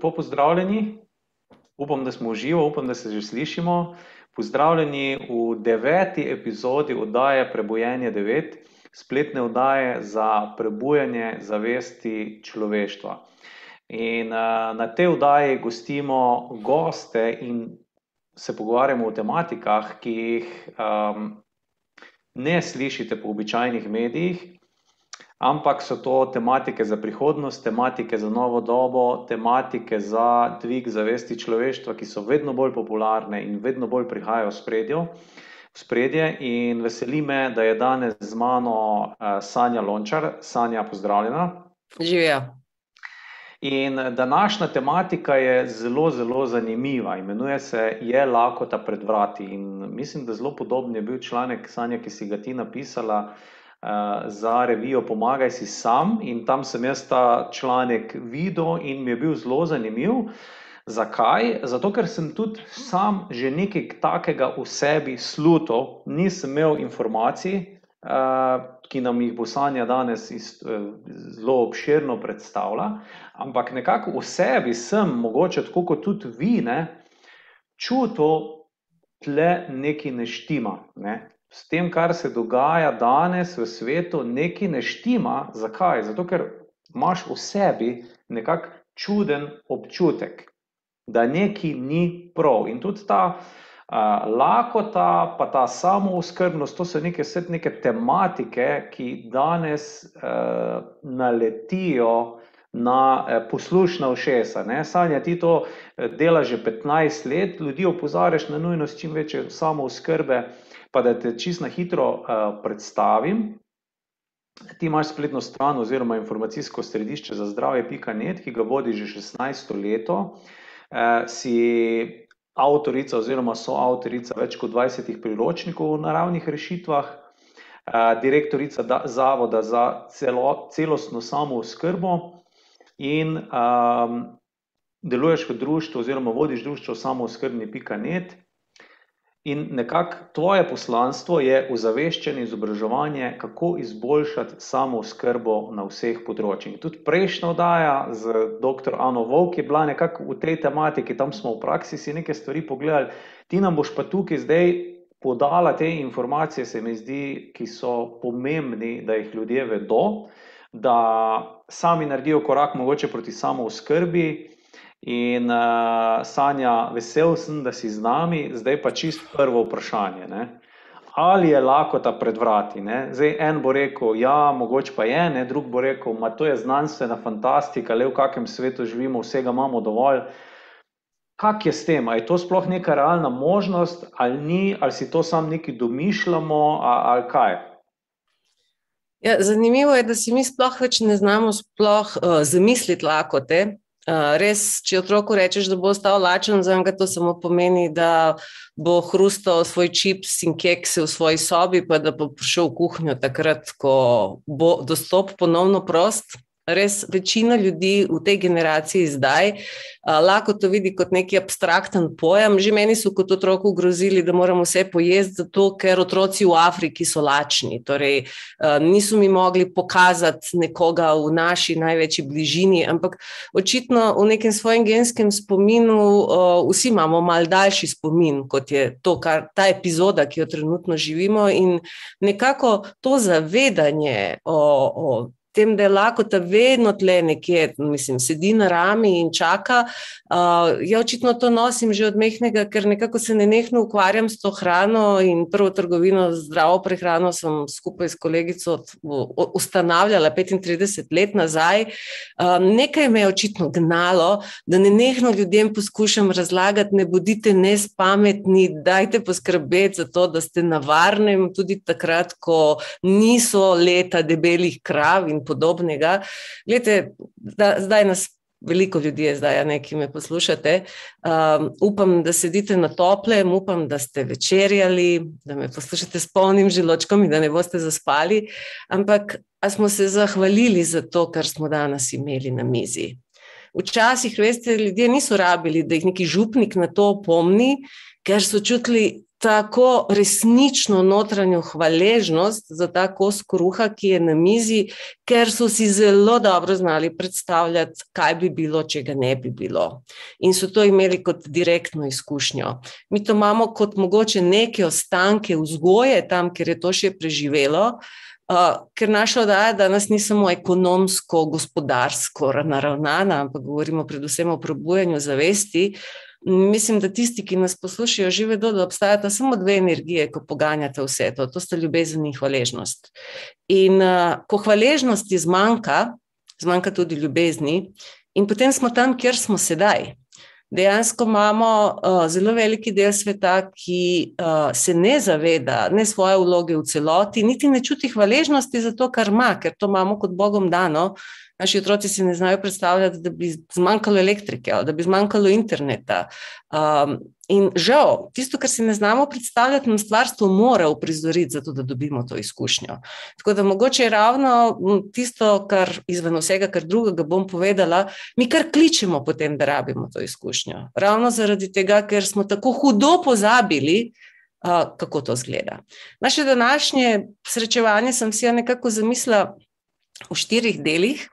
Lepo pozdravljeni, upam, da smo uživo, upam, da se že slišimo. Pozdravljeni v deveti epizodi oddaje Prebojenje 9, spletne oddaje za prebujanje zavesti človeštva. In uh, na tej oddaji gostimo goste in se pogovarjamo o tematikah, ki jih um, ne slišite po običajnih medijih, ampak so to tematike za prihodnost, tematike za novo dobo, tematike za dvig zavesti človeštva, ki so vedno bolj popularne in vedno bolj prihajajo v spredje. V spredje in veseli me, da je danes z mano uh, Sanja Lončar. Sanja, pozdravljena. Živijo. In današnja tematika je zelo, zelo zanimiva. Imenuje se Je lakota pred vrati. In mislim, da zelo podoben je bil članek Sanja, ki si ga ti napisala uh, za revijo Pomagaj si sam in tam sem jaz ta članek videl in mi je bil zelo zanimiv. Zakaj? Zato, ker sem tudi sam že nekaj takega v sebi sluto, nisem imel informacij, uh, ki nam jih bo Sanja danes uh, zelo obširno predstavila, ampak nekako v sebi sem, mogoče tako kot tudi vi, ne, čutil, tle nekaj neštima. Ne s tem, kar se dogaja danes v svetu, nekaj ne štima. Zakaj? Zato, ker imaš v sebi nekakšen čuden občutek, da nekaj ni prav. In tudi ta uh, lakota, pa ta samooskrbnost, to so neke, neke tematike, ki danes uh, naletijo. Na poslušna ušesa. Ne? Sanja, ti to dela že 15 let, ljudi opozarjaš na nujnost čim večje samooskrbe, uh, Pa da te čisto hitro uh, predstavim, ti imaš spletno stran oziroma informacijsko središče za zdravje.net, ki ga vodi že 16 leto. Uh, si avtorica oziroma soavtorica več kot 20 priročnikov o naravnih rešitvah, uh, direktorica da, Zavoda za celo, celostno samo skrbo in um, deluješ v društvu oziroma vodiš društvo samooskrbni.net. In nekako tvoje poslanstvo je ozaveščanje, izobraževanje, kako izboljšati samo skrbo na vseh področjih. Tudi prejšnja oddaja z dr. Ano Vovk je bila nekako v tej tematiki, tam smo v praksi si nekaj stvari pogledali, ti nam boš pa tukaj zdaj podala te informacije, se mi zdi, ki so pomembni, da jih ljudje vedo, da sami naredijo korak mogoče proti samo skrbi. In uh, Sanja, vesel sem, da si z nami, zdaj pa čisto prvo vprašanje. Ne? Ali je lakota pred vrati? Ne? Zdaj en bo rekel, ja, mogoče pa je, ne? drug bo rekel, da to je znanstvena fantastika, le v kakem svetu živimo, vsega imamo dovolj. Kak je s tem? Ali je to sploh neka realna možnost, ali ni, ali si to sam neki domišljamo, ali kaj? Ja, zanimivo je, da si mi sploh več ne znamo sploh uh, zamisliti lakote. Res, če otroku rečeš, da bo ostal lačen, za njega to samo pomeni, da bo hrustal svoj čips in kekse v svoji sobi, pa da bo prišel v kuhinjo takrat, ko bo dostop ponovno prost. Res večina ljudi v tej generaciji zdaj a, lahko to vidi kot neki abstrakten pojem. Že meni so kot otroku grozili, da moramo vse pojesti, zato ker otroci v Afriki so lačni. Torej, a, niso mi mogli pokazati nekoga v naši največji bližini, ampak očitno v nekem svojem genskem spominu a, vsi imamo mal daljši spomin, kot je to, kar, ta epizoda, ki jo trenutno živimo. In nekako to zavedanje o. o tem, da je lakota vedno tle nekje, mislim, sedi na rami in čaka. Uh, ja, očitno to nosim že od mehnega, ker nekako se ne nehno ukvarjam s to hrano in prvo trgovino z zdravo prehrano sem skupaj s kolegico ustanavljala 35 let nazaj. Uh, nekaj me je očitno gnalo, da ne nehno ljudem poskušam razlagati, ne bodite nespametni, dajte poskrbeti za to, da ste na varnem, tudi takrat, ko niso leta debelih krav in podobnega. Glede, da, zdaj nas veliko ljudi je, zdaj, ne, ki me poslušate. Um, upam, da sedite na toplem, upam, da ste večerjali, da me poslušate s polnim želočkom in da ne boste zaspali. Ampak smo se zahvalili za to, kar smo danes imeli na mizi. Včasih, veste, ljudje niso rabili, da jih neki župnik na to opomni, ker so čutili tako resnično notranjo hvaležnost za ta kos kruha, ki je na mizi, ker so si zelo dobro znali predstavljati, kaj bi bilo, če ga ne bi bilo. In so to imeli kot direktno izkušnjo. Mi to imamo kot mogoče neke ostanke vzgoje, tam, kjer je to še preživelo. Uh, ker naša oddaja danes ni samo ekonomsko, gospodarsko naravnana, ampak govorimo predvsem o prebujanju zavesti. Uh, Mislim, da tisti, ki nas poslušajo, že vedo, da obstajata samo dve energije, ko poganjate vse to. To sta ljubezen in hvaležnost. In uh, ko hvaležnosti zmanjka, zmanjka tudi ljubezni, in potem smo tam, kjer smo sedaj. Dejansko imamo uh, zelo veliki del sveta, ki uh, se ne zaveda ne svoje vloge v celoti, niti ne čuti hvaležnosti za to, kar ima, ker to imamo kot Bogom dano, Naši otroci si ne znajo predstavljati, da bi zmanjkalo elektrike, da bi zmanjkalo interneta. Um, in žal, tisto, kar si ne znamo predstavljati, nam stvarstvo mora uprizoriti, zato da dobimo to izkušnjo. Tako da mogoče je ravno tisto, kar izven vsega, kar drugega bom povedala, mi kar kličemo potem, da rabimo to izkušnjo. Ravno zaradi tega, ker smo tako hudo pozabili. Uh, kako to zgleda? Naše današnje srečevanje sem si ja nekako zamislila v štirih delih.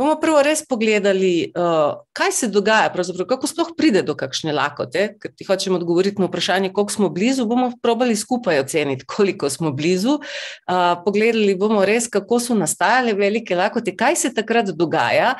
Bomo prvo res pogledali, uh, kaj se dogaja, kako sploh pride do kakšne lakote. Ker ti hočemo odgovoriti na vprašanje, koliko smo blizu. Bomo probali skupaj oceniti, koliko smo blizu. Uh, pogledali bomo res, kako so nastajale velike lakote, kaj se takrat dogaja.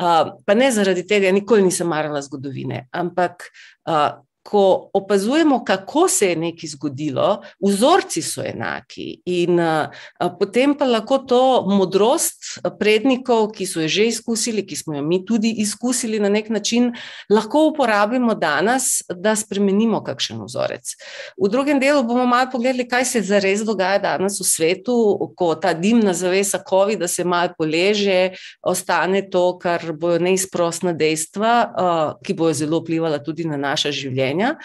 Uh, pa ne zaradi tega, nikoli nisem marala zgodovine, ampak uh, ko opazujemo, kako se je nekaj zgodilo, vzorci so enaki. In uh, potem pa lahko to modrost prednikov, ki so jo že izkusili, ki smo jo mi tudi izkusili na nek način, lahko uporabimo danes, da spremenimo kakšen vzorec. V drugem delu bomo malo pogledali, kaj se zares dogaja danes v svetu, ko ta dimna zavesa COVID, da se malo poleže, ostane to, kar bojo neizprostna dejstva, uh, ki bojo zelo vplivala tudi na naša življenja življenja.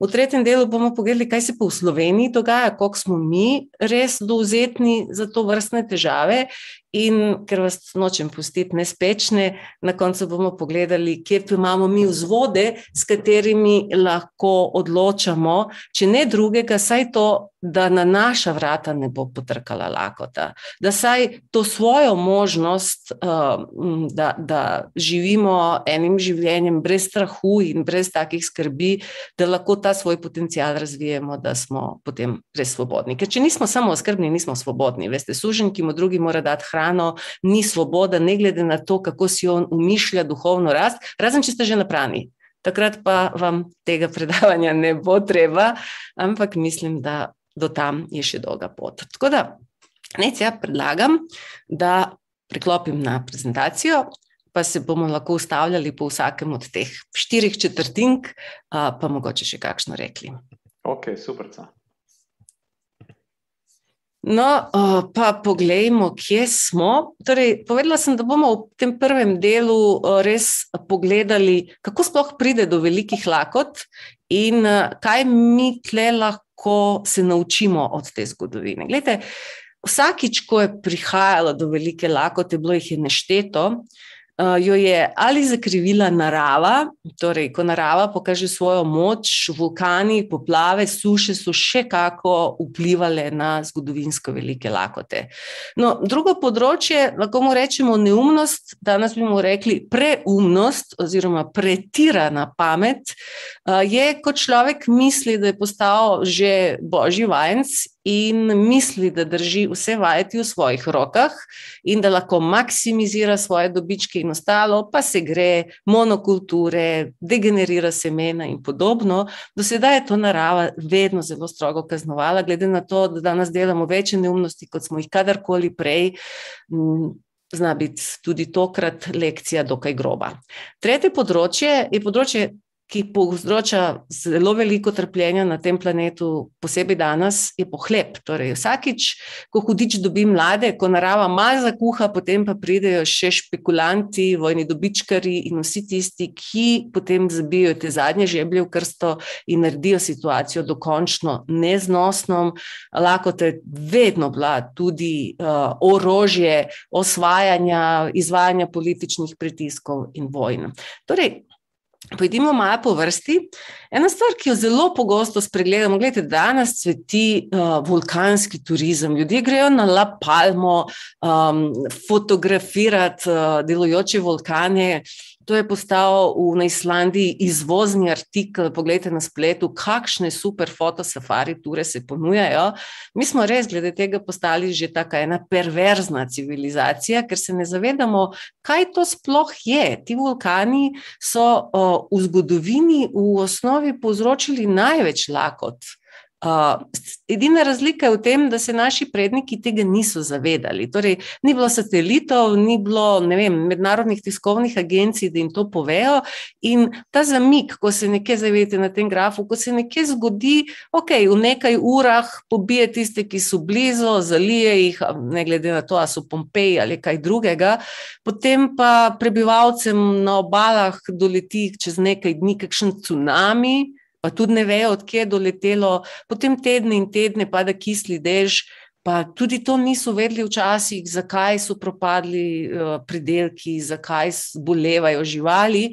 V tretjem delu bomo pogledali, kaj se pa v Sloveniji dogaja, koliko smo mi res dovzetni za to vrstne težave In ker vas nočem pustiti nespečne, na koncu bomo pogledali, kje imamo mi vzvode, s katerimi lahko odločamo, če ne drugega, saj to, da na naša vrata ne bo potrkala lakota. Da saj to svojo možnost, uh, da, da živimo enim življenjem brez strahu in brez takih skrbi, da lahko ta svoj potencial razvijemo, da smo potem res svobodni. Ker če nismo samo skrbni, nismo svobodni. Veste, sužen, ki mu drugi mora dati hrano, ni svoboda, ne glede na to, kako si on umišlja duhovno rast, razen če ste že naprani. Takrat pa vam tega predavanja ne bo treba, ampak mislim, da do tam je še dolga pot. Tako da, nec ja predlagam, da preklopim na prezentacijo, pa se bomo lahko ustavljali po vsakem od teh štirih četrtink, pa mogoče še kakšno rekli. Ok, super. No, pa poglejmo, kje smo. Torej, povedala sem, da bomo v tem prvem delu res pogledali, kako sploh pride do velikih lakot in kaj mi tle lahko se naučimo od te zgodovine. Glede, vsakič, ko je prihajalo do velike lakote, bilo jih je nešteto. Uh, jo je ali zakrivila narava, torej, ko narava pokaže svojo moč, vulkani, poplave, suše so še kako vplivali na zgodovinsko velike lakote. No, drugo področje, lahko mu rečemo neumnost, danes bi mu rekli preumnost oziroma pretirana pamet, uh, je, ko človek misli, da je postal že božji vajenc in misli, da drži vse vajeti v svojih rokah in da lahko maksimizira svoje dobičke in ostalo, pa se gre monokulture, degenerira semena in podobno. Do sedaj je to narava vedno zelo strogo kaznovala, glede na to, da danes delamo večje neumnosti, kot smo jih kadarkoli prej. Zna biti tudi tokrat lekcija dokaj groba. Tretje področje je področje ki povzroča zelo veliko trpljenja na tem planetu, posebej danes, je pohlep. Torej, vsakič, ko hudič dobi mlade, ko narava malo zakuha, potem pa pridejo še špekulanti, vojni dobičkari in vsi tisti, ki potem zabijajo te zadnje žeblje v krsto in naredijo situacijo dokončno neznosno. Lakota je vedno bila tudi uh, orožje osvajanja, izvajanja političnih pritiskov in vojn. Torej, Pojdimo malo po vrsti. Ena stvar, ki jo zelo pogosto spregledamo, gledajte, danes cveti uh, vulkanski turizem. Ljudje grejo na La Palmo um, fotografirati uh, delujoče vulkane. To je postal v Islandiji izvozni artikel. Poglejte na spletu, kakšne super fotosafari ture se ponujajo. Mi smo res glede tega postali že tako ena perverzna civilizacija, ker se ne zavedamo, kaj to sploh je. Ti vulkani so o, v zgodovini v osnovi povzročili največ lakot. Uh, edina razlika je v tem, da se naši predniki tega niso zavedali. Torej, ni bilo satelitov, ni bilo vem, mednarodnih tiskovnih agencij, da jim to povejo. In ta zamik, ko se nekaj zavedate na tem grafu, ko se nekaj zgodi, ok, v nekaj urah pobije tiste, ki so blizu, zalije jih, ne glede na to, ali so Pompeji ali kaj drugega, potem pa prebivalcem na obalah doleti čez nekaj dni kakšen tsunami pa tudi ne vejo, odkje je doletelo, potem tedne in tedne pada kisli dež. Pa tudi to niso vedeli včasih, zakaj so propadli uh, pridelki, zakaj bolevajo živali.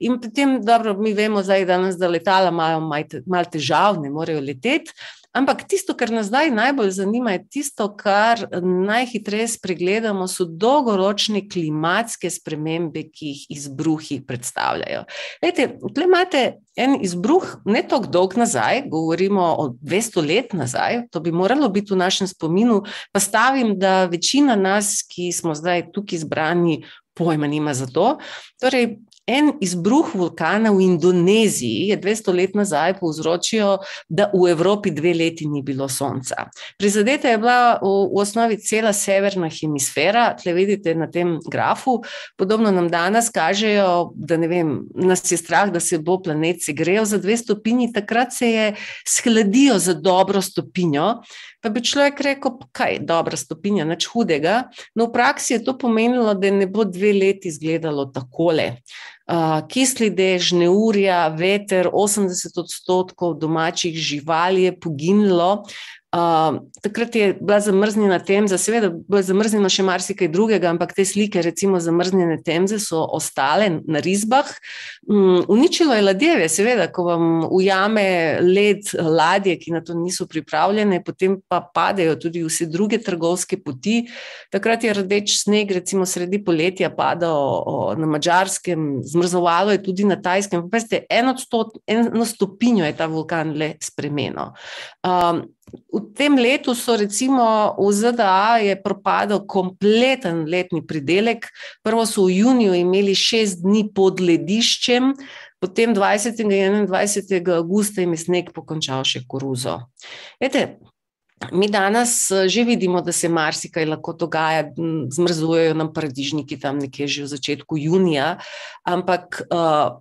In potem, dobro, mi vemo, zdaj, da nas da letala imajo malo težav, ne morejo leteti. Ampak tisto, kar nas zdaj najbolj zanima, je tisto, kar najhitreje spregledamo, so dolgoročne klimatske spremembe, ki jih izbruhi predstavljajo. Lejte, tukaj imate en izbruh, ne tako dolg nazaj, govorimo o 200 let nazaj, to bi moralo biti v našem spominu, pa stavim, da večina nas, ki smo zdaj tukaj zbrani, pojma nima za to. Torej, En izbruh vulkana v Indoneziji je 200 let nazaj povzročil, da v Evropi dve leti ni bilo sonca. Prizadeta je bila v, v osnovi cela severna hemisfera, tle vidite na tem grafu. Podobno nam danes kažejo, da vem, nas je strah, da se bo planet segrel za dve stopinji, takrat se je shladijo za dobro stopinjo. Pa bi človek rekel, kaj je dobra stopinja, nič hudega. No, v praksi je to pomenilo, da ne bo dve leti izgledalo takole. Uh, kisli dež, neurja, veter, 80 odstotkov domačih živali je poginilo, Uh, takrat je bila zamrznjena temza, seveda, bilo je zamrznjeno še marsikaj drugega, ampak te slike, recimo zamrznjene temze, so ostale na risbah. Um, uničilo je ladjeve, seveda, ko vam ujame led ladje, ki na to niso pripravljene, potem pa padejo tudi vse druge trgovske poti. Takrat je rdeč sneg, recimo sredi poletja, padal na mačarskem, zmrzovalo je tudi na tajskem. Peste, eno, stot, eno stopinjo je ta vulkan le spremenil. Um, V tem letu so recimo v ZDA propadel kompleten letni pridelek. Prvo so v juniju imeli šest dni pod lediščem, potem 20. in 21. augusta jim je sneg pokončal še koruzo. Vete, mi danes eh, že vidimo, da se marsikaj lahko dogaja, zmrzujejo nam paradižniki tam nekje že v začetku junija, ampak uh,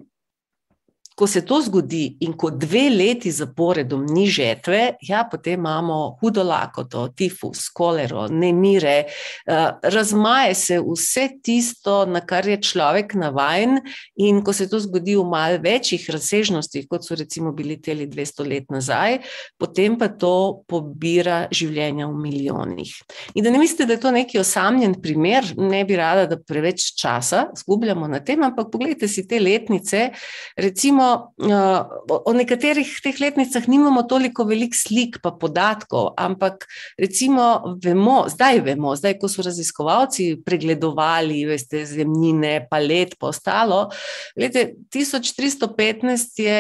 ko se to zgodi in ko dve leti zaporedom ni žetve, ja, potem imamo hudo lakoto, tifus, kolero, nemire, uh, razmaje se vse tisto, na kar je človek navajen, in ko se to zgodi v malce večjih razsežnostih, kot so recimo bili teli 200 let nazaj, potem pa to pobira življenja v milijonih. In da ne mislite, da je to neki osamljen primer, ne bi rada, da preveč časa zgubljamo na tem, ampak pogledajte si te letnice, recimo recimo, o nekaterih teh letnicah nimamo toliko slik pa podatkov, ampak recimo vemo, zdaj vemo, zdaj ko so raziskovalci pregledovali, veste, zemljine, palet, pa ostalo, gledajte, 1315 je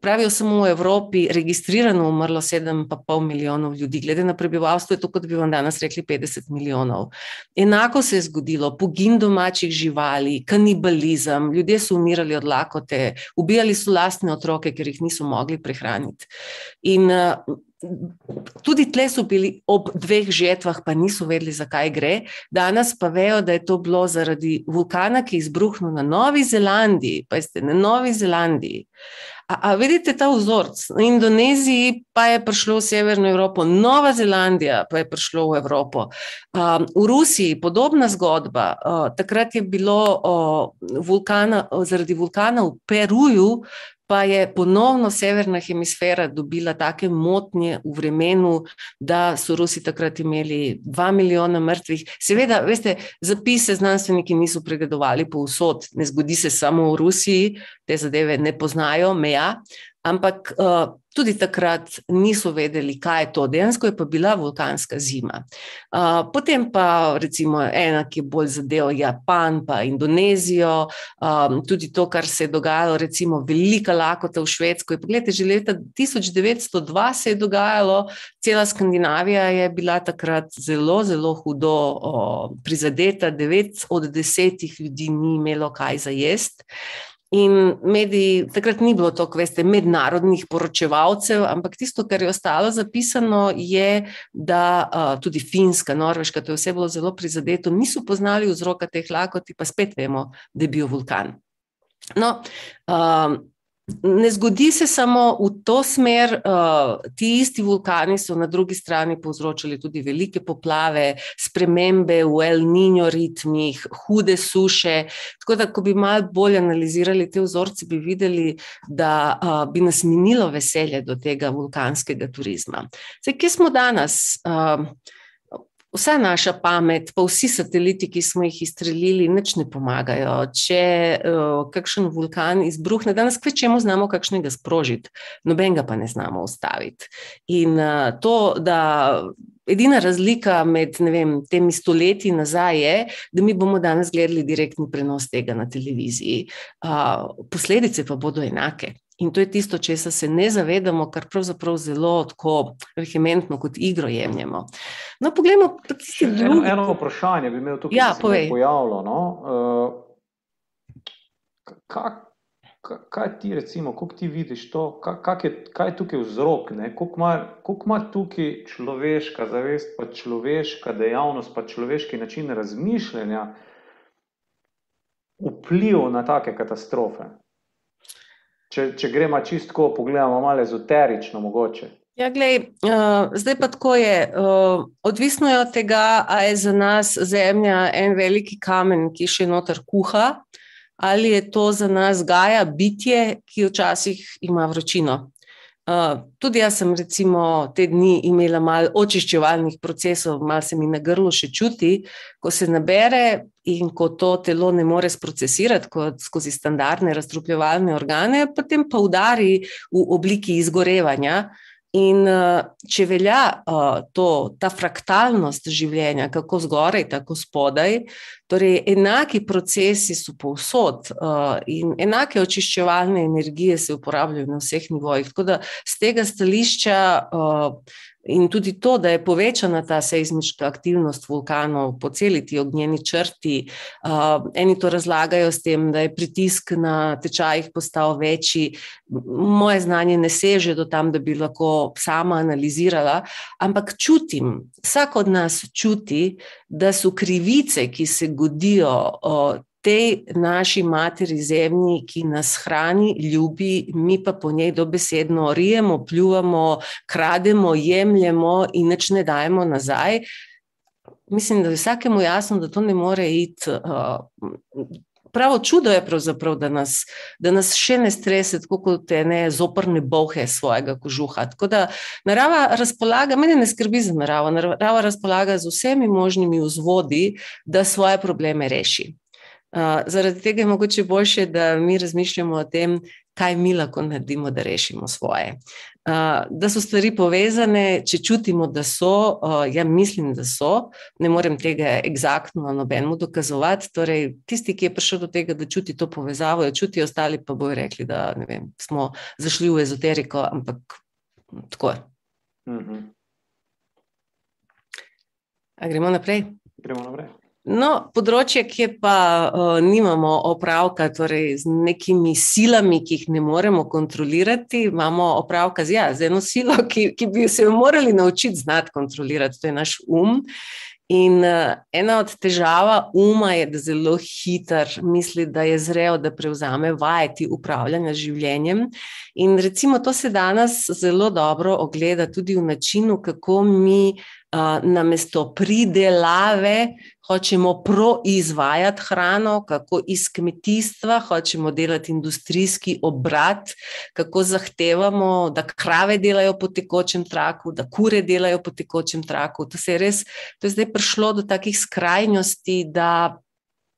Pravijo, samo v Evropi registrirano umrlo 7,5 milijonov ljudi, glede na prebivalstvo je to, kot bi vam danes rekli, 50 milijonov. Enako se je zgodilo, pogin domačih živali, kanibalizem, ljudje so umirali od lakote, ubijali so lastne otroke, ker jih niso mogli prehraniti. In Tudi tle so bili ob dveh žetvah, pa niso vedeli, zakaj gre. Danes pa vejo, da je to bilo zaradi vulkana, ki je izbruhnil na Novi Zelandiji. Pa ste na Novi Zelandiji. A, a vidite ta vzorc? Na Indoneziji pa je prišlo v Severno Evropo, Nova Zelandija pa je prišlo v Evropo. Um, v Rusiji podobna zgodba. Uh, takrat je bilo uh, vulkana, zaradi vulkana v Peruju pa je ponovno severna hemisfera dobila take motnje v vremenu, da so Rusi takrat imeli dva milijona mrtvih. Seveda, veste, zapise znanstveniki niso pregledovali povsod, ne zgodi se samo v Rusiji, te zadeve ne poznajo meja, ampak uh, tudi takrat niso vedeli, kaj je to. Dejansko je pa bila vulkanska zima. Uh, potem pa recimo ena, ki je bolj zadev Japan, pa Indonezijo, um, tudi to, kar se je dogajalo, recimo velika lakota v Švedsko. Poglejte, že leta 1902 se je dogajalo, cela Skandinavija je bila takrat zelo, zelo hudo uh, prizadeta, devet od desetih ljudi ni imelo kaj za jesti. In mediji, takrat ni bilo toliko, veste, mednarodnih poročevalcev, ampak tisto, kar je ostalo zapisano, je, da uh, tudi Finska, Norveška, to je vse bilo zelo prizadeto, niso poznali vzroka teh lakoti, pa spet vemo, da je bil vulkan. No, um, Ne zgodi se samo v to smer, uh, ti isti vulkani so na drugi strani povzročili tudi velike poplave, spremembe v El Niño ritmih, hude suše. Tako da, ko bi malo bolj analizirali te vzorce, bi videli, da uh, bi nas minilo veselje do tega vulkanskega turizma. Zdaj, kje smo danes? Uh, vsa naša pamet, pa vsi sateliti, ki smo jih izstrelili, nič ne pomagajo. Če uh, kakšen vulkan izbruhne, danes kvečemo znamo kakšnega sprožiti, nobenega pa ne znamo ustaviti. In uh, to, da. Edina razlika med vem, temi stoletji nazaj je, da mi bomo danes gledali direktni prenos tega na televiziji. Uh, posledice pa bodo enake. In to je tisto, česa se ne zavedamo, kar pravzaprav zelo tako vehementno kot igro jemljemo. No, poglejmo, eno, eno vprašanje bi imel tukaj, ja, ki se je pojavilo. No? Uh, kak, kaj ti, recimo, kako ti vidiš to, kak je, kaj je tukaj vzrok, koliko ima tukaj človeška zavest, pa človeška dejavnost, pa človeški način razmišljanja vpliv na take katastrofe? Če, če gremo čisto, pogledamo malo ezoterično, mogoče. Ja, glej, uh, zdaj pa tako je. Uh, odvisno je od tega, ali je za nas Zemlja en veliki kamen, ki še noter kuha, ali je to za nas gaja, bitje, ki včasih ima vročino. Uh, tudi jaz sem, recimo, te dni imela malo očiščevalnih procesov, malo se mi na grlu še čuti, ko se nabere in ko to telo ne more sprocesirati kot skozi standardne razstrupljevalne organe, potem pa udari v obliki izgorevanja. In uh, če velja uh, to, ta fraktalnost življenja, kako zgoraj, tako spodaj, torej enaki procesi so povsod uh, in enake očiščevalne energije se uporabljajo na vseh nivojih. Tako da z tega stališča. In tudi to, da je povečana ta seizmična aktivnost vulkanov po celi ti ognjeni črti, uh, eni to razlagajo s tem, da je pritisk na tečajih postal večji. Moje znanje ne seže do tam, da bi lahko sama analizirala, ampak čutim, vsak od nas čuti, da so krivice, ki se godijo. Uh, tej naši materi zemlji, ki nas hrani, ljubi, mi pa po njej dobesedno rijemo, pljuvamo, krademo, jemljemo in nič ne dajemo nazaj. Mislim, da je vsakemu jasno, da to ne more iti. Uh, pravo čudo je, da nas, da nas še ne strese, tako kot te ne zoprne bohe svojega kožuha. Tako da narava razpolaga, meni ne skrbi za naravo, narava razpolaga z vsemi možnimi vzvodi, da svoje probleme reši zaradi tega je mogoče boljše, da mi razmišljamo o tem, kaj mi lahko naredimo, da rešimo svoje. Uh, da so stvari povezane, če čutimo, da so, uh, ja, mislim, da so, ne morem tega eksaktno nobenemu dokazovati. Torej, tisti, ki je prišel do tega, da čuti to povezavo, jo čuti, ostali pa bojo rekli, da vem, smo zašli v ezoteriko, ampak tako je. Uh mhm. -huh. Gremo naprej. Gremo naprej. No, področje, ki pa uh, nimamo opravka torej z nekimi silami, ki jih ne moremo kontrolirati, imamo opravka z, ja, z eno silo, ki, ki bi se jo morali naučiti znati kontrolirati, to je naš um. In uh, ena od težav uma je, da zelo hiter misli, da je zrel, da prevzame vajeti upravljanja življenjem. In recimo to se danes zelo dobro ogleda tudi v načinu, kako mi namesto pridelave hočemo proizvajati hrano, kako iz kmetijstva hočemo delati industrijski obrat, kako zahtevamo, da krave delajo po tekočem traku, da kure delajo po tekočem traku. To, res, to je zdaj prišlo do takih skrajnosti, da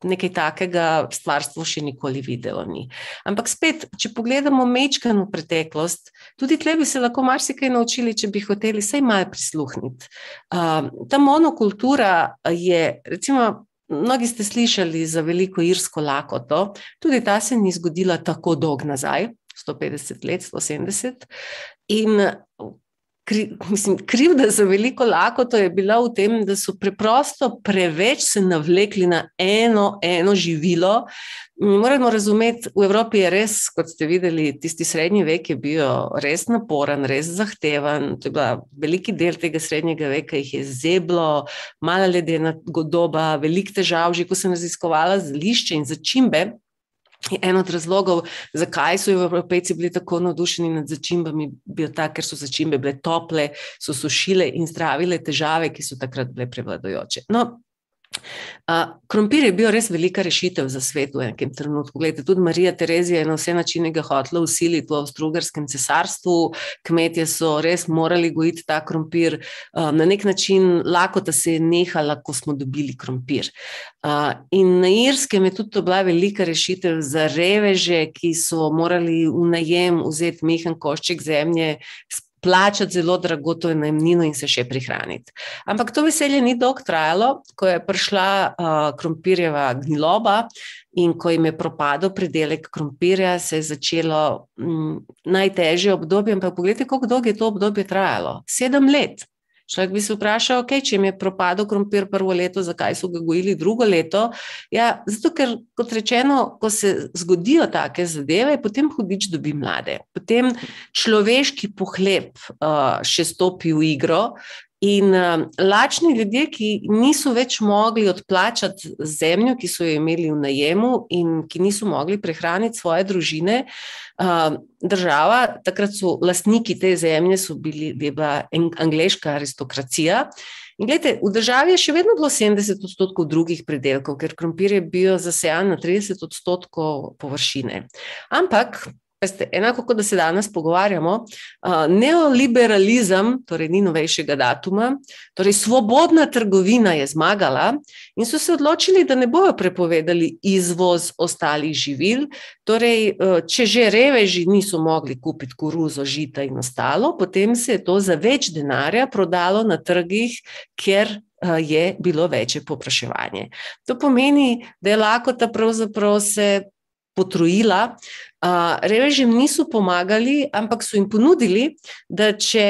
nekaj takega stvarstvo še nikoli videlo ni. Ampak spet, če pogledamo mečkano preteklost, tudi tle bi se lahko marsikaj naučili, če bi hoteli vsaj malo prisluhniti. Uh, ta monokultura je, recimo, mnogi ste slišali za veliko irsko lakoto, tudi ta se ni zgodila tako dolg nazaj. 150 let, 170. In kri, mislim, krivda za veliko lakoto je bila v tem, da so preprosto preveč se navlekli na eno, eno živilo. Moramo razumeti, v Evropi je res, kot ste videli, tisti srednji vek je bil res naporen, res zahteven. To je bila veliki del tega srednjega veka, jih je zeblo, mala ledena doba, velik težav, že ko sem raziskovala zlišče in začimbe. En od razlogov, zakaj so Evropejci bili tako navdušeni nad začimbami, bil ta, ker so začimbe bile tople, so sušile in zdravile težave, ki so takrat bile prevladojoče. No, Krompir je bil res velika rešitev za svet v enem trenutku. Glede, tudi Marija Terezija je na vse načine ga hotela usiliti v Avstralskem cesarstvu, kmetje so res morali gojiti ta krompir. Na nek način lakota se je nehala, ko smo dobili krompir. In na Irskem je tudi bila velika rešitev za reveže, ki so morali v najem vzeti mehen košček zemlje plačati zelo drago to najemnino in se še prihraniti. Ampak to veselje ni dolgo trajalo, ko je prišla uh, krompirjeva gniloba in ko jim je propadel pridelek krompirja, se je začelo um, najtežje obdobje. Ampak pogledajte, kako dolgo je to obdobje trajalo. Sedem let. Človek bi se vprašal, okay, če jim je propadel krompir prvo leto, zakaj so ga gojili drugo leto. Ja, zato, ker, kot rečeno, ko se zgodijo take zadeve, potem hudič dobi mlade. Potem človeški pohleb uh, še stopi v igro In uh, lačni ljudje, ki niso več mogli odplačati zemljo, ki so jo imeli v najemu, in ki niso mogli prehraniti svoje družine, uh, država, takrat so lastniki te zemlje, so bili bila angliška aristokracija. In gledajte, v državi je še vedno bilo 70 odstotkov drugih predelkov, ker krompir je bil zasejan na 30 odstotkov površine. Ampak Veste, enako kot da se danes pogovarjamo, uh, neoliberalizem, torej ni novejšega datuma, torej svobodna trgovina je zmagala in so se odločili, da ne bojo prepovedali izvoz ostalih živil. Torej, uh, če že reveži niso mogli kupiti koruzo, žita in ostalo, potem se je to za več denarja prodalo na trgih, kjer je bilo večje popraševanje. To pomeni, da je lakota pravzaprav se potrojila. Uh, revežim niso pomagali, ampak so jim ponudili, da če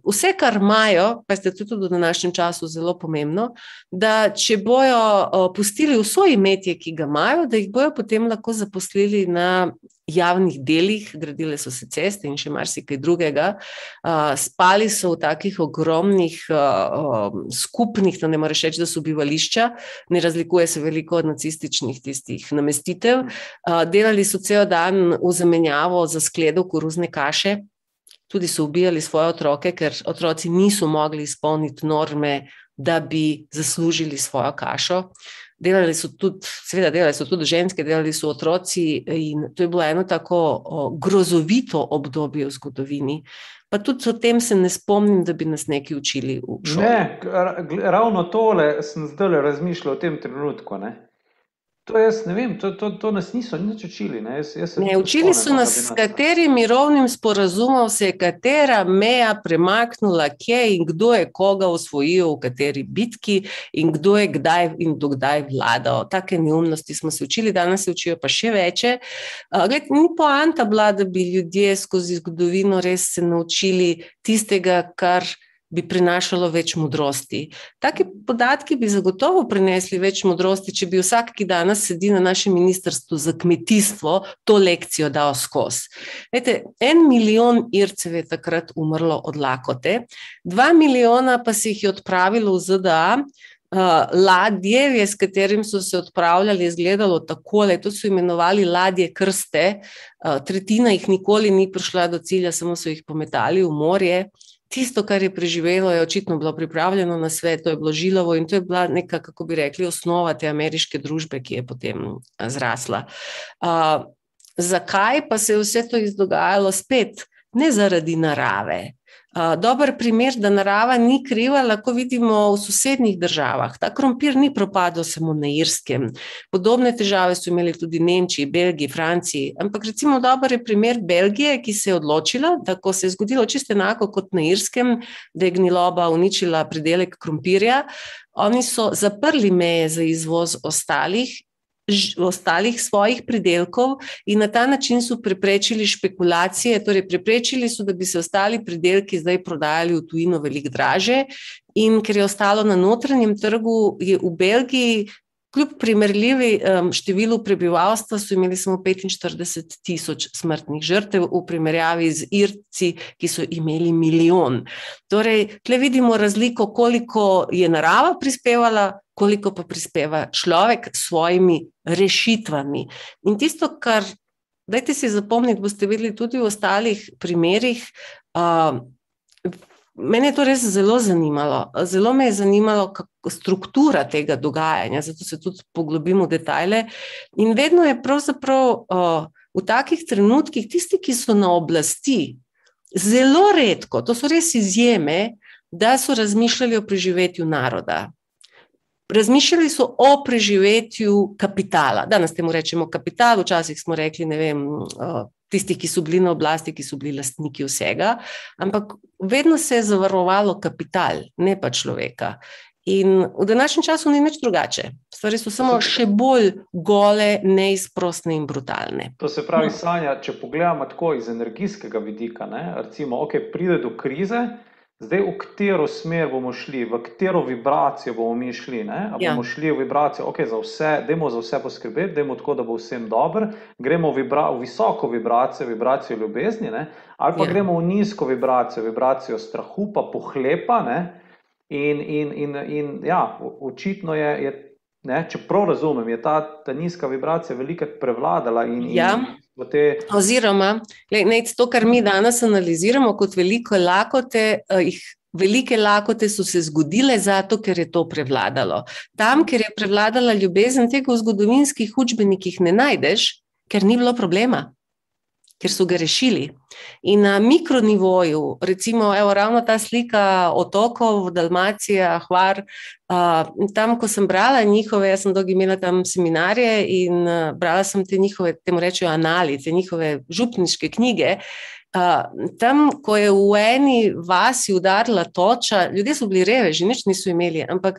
vse, kar imajo, pa je tudi v današnjem času zelo pomembno, da če bojo uh, pustili vso imetje, ki ga imajo, da jih bojo potem lahko zaposlili na javnih delih, gradile so se ceste in še marsikaj drugega. Uh, spali so v takih ogromnih uh, skupnih, da ne moreš reči, da so bivališča, ne razlikuje se veliko od nacističnih tistih namestitev. Uh, delali so cel dan v zamenjavo za skledo koruzne kaše. Tudi so ubijali svoje otroke, ker otroci niso mogli izpolniti norme, da bi zaslužili svojo kašo. Delali so tudi, seveda, delali so tudi ženske, delali so otroci, in to je bilo eno tako grozovito obdobje v zgodovini. Pa tudi o tem se ne spomnim, da bi nas neki učili v šoli. Ne, ravno tole sem zdaj razmišljal v tem trenutku. Ne? To jaz ne vem, to, to, to nas niso nič učili. Ne? Jaz, jaz ne, učili so nas, s katerim mirovnim sporazumom se je katera meja premaknila, kje in kdo je koga osvojil, v kateri bitki in kdo je kdaj in dokdaj vladal. Take neumnosti smo se učili, danes se učijo pa še večje. Gled, ni poanta bila, da bi ljudje skozi zgodovino res se naučili tistega, kar bi prinašalo več modrosti. Taki podatki bi zagotovo prinesli več modrosti, če bi vsak, ki danes sedi na našem ministrstvu za kmetijstvo, to lekcijo dal skozi. En milijon Ircev je takrat umrlo od lakote, dva milijona pa se jih je odpravilo v ZDA. Uh, ladje, s katerim so se odpravljali, je izgledalo tako, da so imenovali ladje krste. Uh, tretjina jih nikoli ni prišla do cilja, samo so jih pometali v morje. Tisto, kar je preživelo, je očitno bilo pripravljeno na svet, to je bilo žilavo in to je bila neka, kako bi rekli, osnova te ameriške družbe, ki je potem zrasla. Uh, zakaj pa se je vse to izdogajalo spet? Ne zaradi narave, Dober primer, da narava ni kriva, lahko vidimo v sosednjih državah. Ta krompir ni propadel samo na Irskem. Podobne težave so imeli tudi Nemčiji, Belgiji, Franciji. Ampak recimo dober je primer Belgije, ki se je odločila, da ko se je zgodilo čisto enako kot na Irskem, da je gniloba uničila pridelek krompirja, oni so zaprli meje za izvoz ostalih ostalih svojih pridelkov in na ta način so preprečili špekulacije, torej preprečili so, da bi se ostali pridelki zdaj prodajali v tujino veliko draže. In ker je ostalo na notranjem trgu, je v Belgiji, kljub primerljivi um, številu prebivalstva, so imeli samo 45 tisoč smrtnih žrtev, v primerjavi z Irci, ki so imeli milijon. Torej, tle vidimo razliko, koliko je narava prispevala koliko pa prispeva človek s svojimi rešitvami. In tisto, kar, dajte si zapomniti, boste videli tudi v ostalih primerih. Uh, Mene je to res zelo zanimalo. Zelo me je zanimalo, kako struktura tega dogajanja, zato se tudi poglobimo v detajle. In vedno je pravzaprav uh, v takih trenutkih tisti, ki so na oblasti, zelo redko, to so res izjeme, da so razmišljali o preživetju naroda. Razmišljali so o preživetju kapitala. Danes temu rečemo kapital, včasih smo rekli, ne vem, tisti, ki so bili na oblasti, ki so bili lastniki vsega, ampak vedno se je zavarovalo kapital, ne pa človeka. In v današnjem času ni nič drugače. Stvari so samo še bolj gole, neizprostne in brutalne. To se pravi, Sanja, če pogledamo tako iz energijskega vidika, ne, recimo, ok, pride do krize. Zdaj, v katero smer bomo šli, v katero vibracijo bomo mi šli? Ali ja. bomo šli v vibracijo, ok, za vse, dajmo za vse poskrbeti, dajmo tako, da bo vsem dobro, gremo v, vibra, v visoko vibracijo, vibracijo ljubezni, ne? ali pa ja. gremo v nizko vibracijo, vibracijo strahu, pa pohlepa. Ne? In, in, in, in ja, očitno je, je ne, če prav razumem, je ta, ta nizka vibracija velikokrat prevladala. In, ja. in, Te... Oziroma, ne, to, kar mi danes analiziramo kot veliko lakote, uh, jih, velike lakote so se zgodile zato, ker je to prevladalo. Tam, ker je prevladala ljubezen, tega v zgodovinskih učbenikih ne najdeš, ker ni bilo problema ker so ga rešili. In na mikronivoju, recimo, evo, ravno ta slika otokov, Dalmacija, Hvar, uh, tam, ko sem brala njihove, jaz sem dolgo imela tam seminarje in uh, brala sem te njihove, temu rečejo, analize, njihove župniške knjige. Uh, tam, ko je v eni vasi udarila toča, ljudje so bili reveži, nič niso imeli, ampak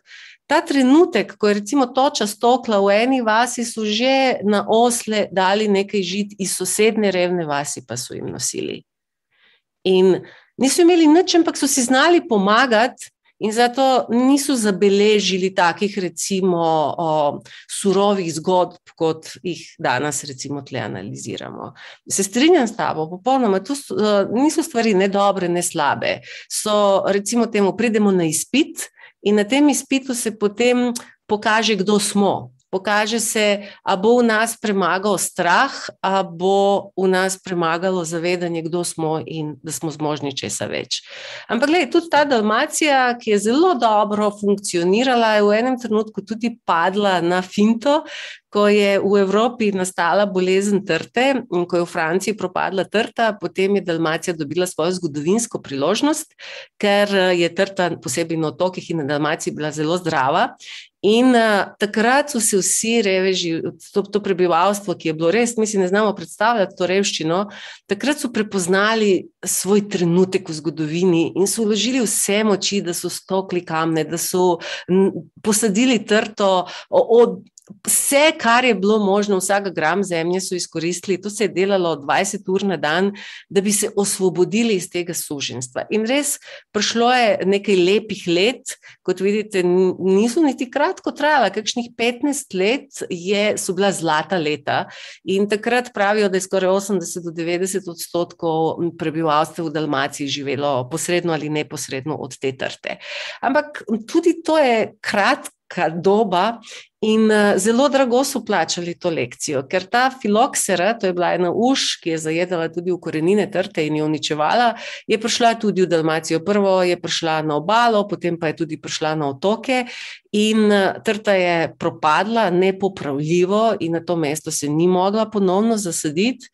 ta trenutek, ko je recimo toča stokla v eni vasi, so že na osle dali nekaj žit iz sosedne revne vasi, pa so jim nosili. In niso imeli nič, ampak so si znali pomagati. In zato niso zabeležili takih, recimo, o, surovih zgodb, kot jih danes, recimo, tle analiziramo. Se strinjam s tabo, popolnoma. To so, niso stvari ne dobre, ne slabe. So, recimo, temu pridemo na izpit, In na tem izpitu se potem pokaže, kdo smo. Pokaže se, ali bo v nas premagal strah, ali bo v nas premagalo zavedanje, kdo smo in da smo zmožni česa več. Ampak, gledaj, tudi ta Dalmacija, ki je zelo dobro funkcionirala, je v enem trenutku tudi padla na finto, ko je v Evropi nastala bolezen trte in ko je v Franciji propadla trta, potem je Dalmacija dobila svojo zgodovinsko priložnost, ker je trta posebej na otokih in na Dalmaciji bila zelo zdrava. In uh, takrat so se vsi reveži, to, to prebivalstvo, ki je bilo res, mi si ne znamo predstavljati to revščino, takrat so prepoznali svoj trenutek v zgodovini in so vložili vse moči, da so stokli kamne, da so posadili trto od Vse, kar je bilo možno, vsak gram zemlje so izkoristili, to se je delalo 20 ur na dan, da bi se osvobodili iz tega suženstva. In res, prišlo je nekaj lepih let, kot vidite, niso niti kratko trajala, kakšnih 15 let je, so bila zlata leta. In takrat pravijo, da je skoraj 80 do 90 odstotkov prebivalstva v Dalmaciji živelo posredno ali neposredno od te trte. Ampak tudi to je kratka doba In uh, zelo drago so plačali to lekcijo, ker ta filoksera, to je bila ena uš, ki je zajedala tudi v korenine trte in jo uničevala, je prišla tudi v Dalmacijo. Prvo je prišla na obalo, potem pa je tudi prišla na otoke in uh, trta je propadla nepopravljivo in na to mesto se ni mogla ponovno zasaditi.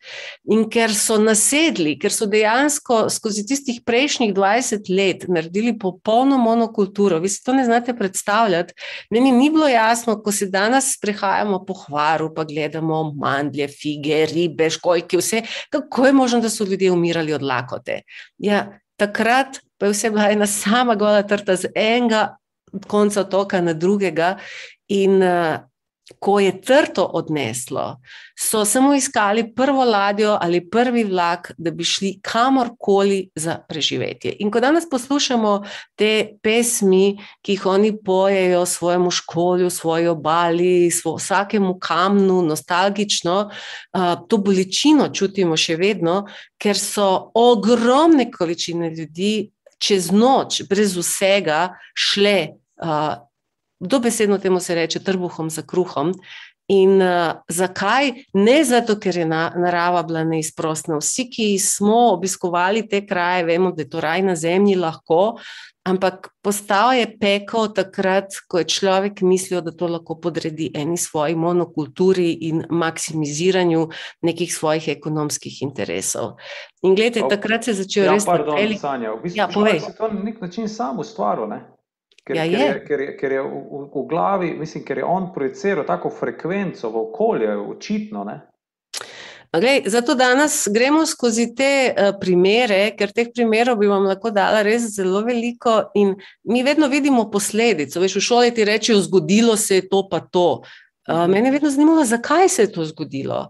In ker so nasedli, ker so dejansko skozi tistih prejšnjih 20 let naredili popolno monokulturo, vi si to ne znate predstavljati, meni ni bilo jasno, se danes sprehajamo po hvaru, pa gledamo mandlje, fige, ribe, školjke, vse, kako je možno, da so ljudje umirali od lakote. Ja, takrat pa je vse bila ena sama gola trta z enega konca otoka na drugega. In uh, ko je trto odneslo, so samo iskali prvo ladjo ali prvi vlak, da bi šli kamorkoli za preživetje. In ko danes poslušamo te pesmi, ki jih oni pojejo svojemu školju, svoji obali, svo, vsakemu kamnu, nostalgično, to bolečino čutimo še vedno, ker so ogromne količine ljudi čez noč, brez vsega, šle dobesedno temu se reče trbuhom za kruhom. In uh, zakaj? Ne zato, ker je na, narava bila neizprostna. Vsi, ki smo obiskovali te kraje, vemo, da je to raj na zemlji lahko, ampak postal je pekel takrat, ko je človek mislil, da to lahko podredi eni svoji monokulturi in maksimiziranju nekih svojih ekonomskih interesov. In gledajte, takrat se je začel ja, res. Pardon, velik... Sanja, v bistvu ja, povej. Se to na nek način sam ustvaril, ne? Ker, ja, je. Ker, je, ker, je, ker je v, v glavi, mislim, ker je on projiciral tako frekvenco v okolje, očitno. Glej, zato danes gremo skozi te uh, primere, ker teh primerov bi vam lahko dala res zelo veliko, in mi vedno vidimo posledice. Veš, v šoli ti rečejo, zgodilo se je to, pa to. Uh, mene vedno zanimalo, zakaj se je to zgodilo.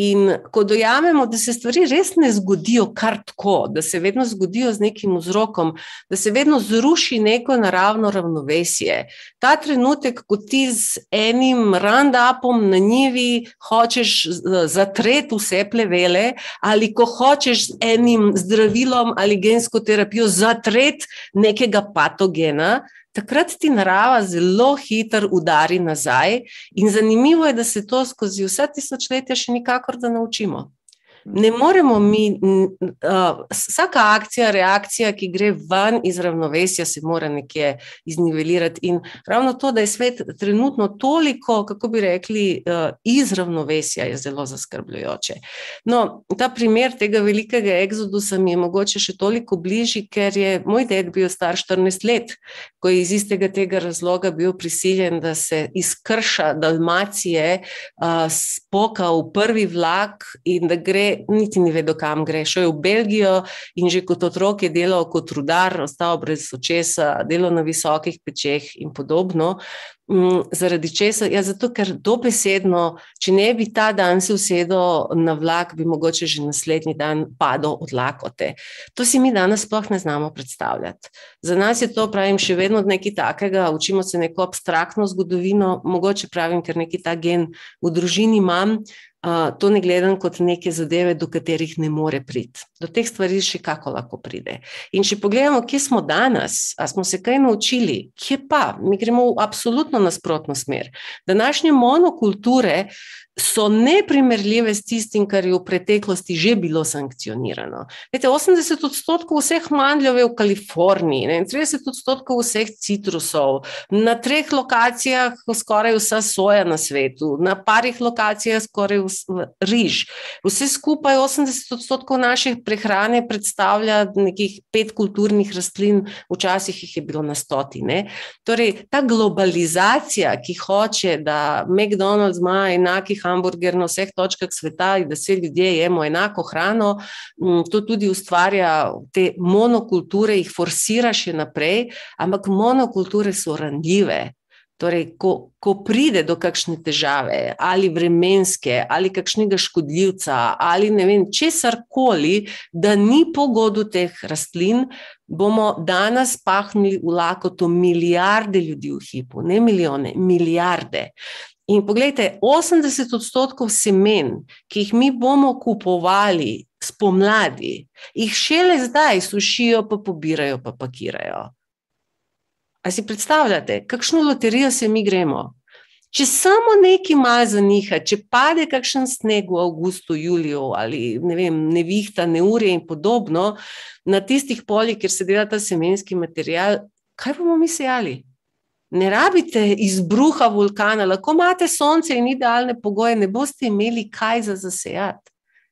In ko dojamemo, da se stvari res ne zgodijo kar tako, da se vedno zgodijo z nekim vzrokom, da se vedno zruši neko naravno ravnovesje. Ta trenutek, ko ti z enim randapom na njivi hočeš zatreti vse plevele, ali ko hočeš z enim zdravilom ali gensko terapijo zatreti nekega patogena, takrat ti narava zelo hitro udari nazaj, in zanimivo je, da se to skozi vse tisočletja še nikakor da naučimo. Ne moremo mi, uh, vsaka akcija, reakcija, ki gre ven iz ravnovesja, se mora nekje iznivelirati. In ravno to, da je svet trenutno toliko, kako bi rekli, uh, iz ravnovesja, je zelo zaskrbljujoče. No, ta primer tega velikega eksodusa mi je mogoče še toliko bližji, ker je moj ded bil star 14 let, ko je iz istega tega razloga bil prisiljen, da se izkrša Dalmacije, uh, spoka v prvi vlak in da gre niti ni vedel, kam gre. Šel je v Belgijo in že kot otrok je delal kot rudar, ostal brez očesa, delal na visokih pečeh in podobno. Mm, zaradi česa? Ja, zato, ker dobesedno, če ne bi ta dan se usedel na vlak, bi mogoče že naslednji dan padel od lakote. To si mi danes sploh ne znamo predstavljati. Za nas je to, pravim, še vedno nekaj takega, učimo se neko abstraktno zgodovino, mogoče pravim, ker neki ta gen v družini imam, to ne gledam kot neke zadeve, do katerih ne more priti. Do teh stvari še kako lahko pride. In če pogledamo, kje smo danes, a smo se kaj naučili, kje pa, mi gremo v absolutno nasprotno smer. Današnje monokulture so neprimerljive s tistim, kar je v preteklosti že bilo sankcionirano. Vete, 80 odstotkov vseh mandljev je v Kaliforniji, ne, 30 odstotkov vseh citrusov, na treh lokacijah skoraj vsa soja na svetu, na parih lokacijah skoraj riž. Vse skupaj 80 odstotkov naših prehrane predstavlja nekih pet kulturnih rastlin, včasih jih je bilo na stotine. Torej, ta globalizacija, ki hoče, da McDonald's ima enakih hamburger na vseh točkah sveta in da vse ljudje jemo enako hrano, mm, to tudi ustvarja te monokulture, jih forsira še naprej, ampak monokulture so ranljive. Torej, ko, ko pride do kakšne težave, ali vremenske, ali kakšnega škodljivca, ali ne vem, česar koli, da ni pogodu teh rastlin, bomo danes pahnili v lakoto milijarde ljudi v hipu, ne milijone, milijarde. In pogledajte, 80 odstotkov semen, ki jih mi bomo kupovali spomladi, jih šele zdaj sušijo, pa pobirajo, pa pakirajo. A si predstavljate, kakšno loterijo se mi gremo? Če samo nekaj malo zaniha, če pade kakšen sneg v avgustu, juliju ali ne vem, nevihta, neurje in podobno, na tistih poljih, kjer se dela ta semenski material, kaj bomo mi sejali? Ne rabite izbruha vulkana, lahko imate sonce in idealne pogoje, ne boste imeli kaj za zasejati.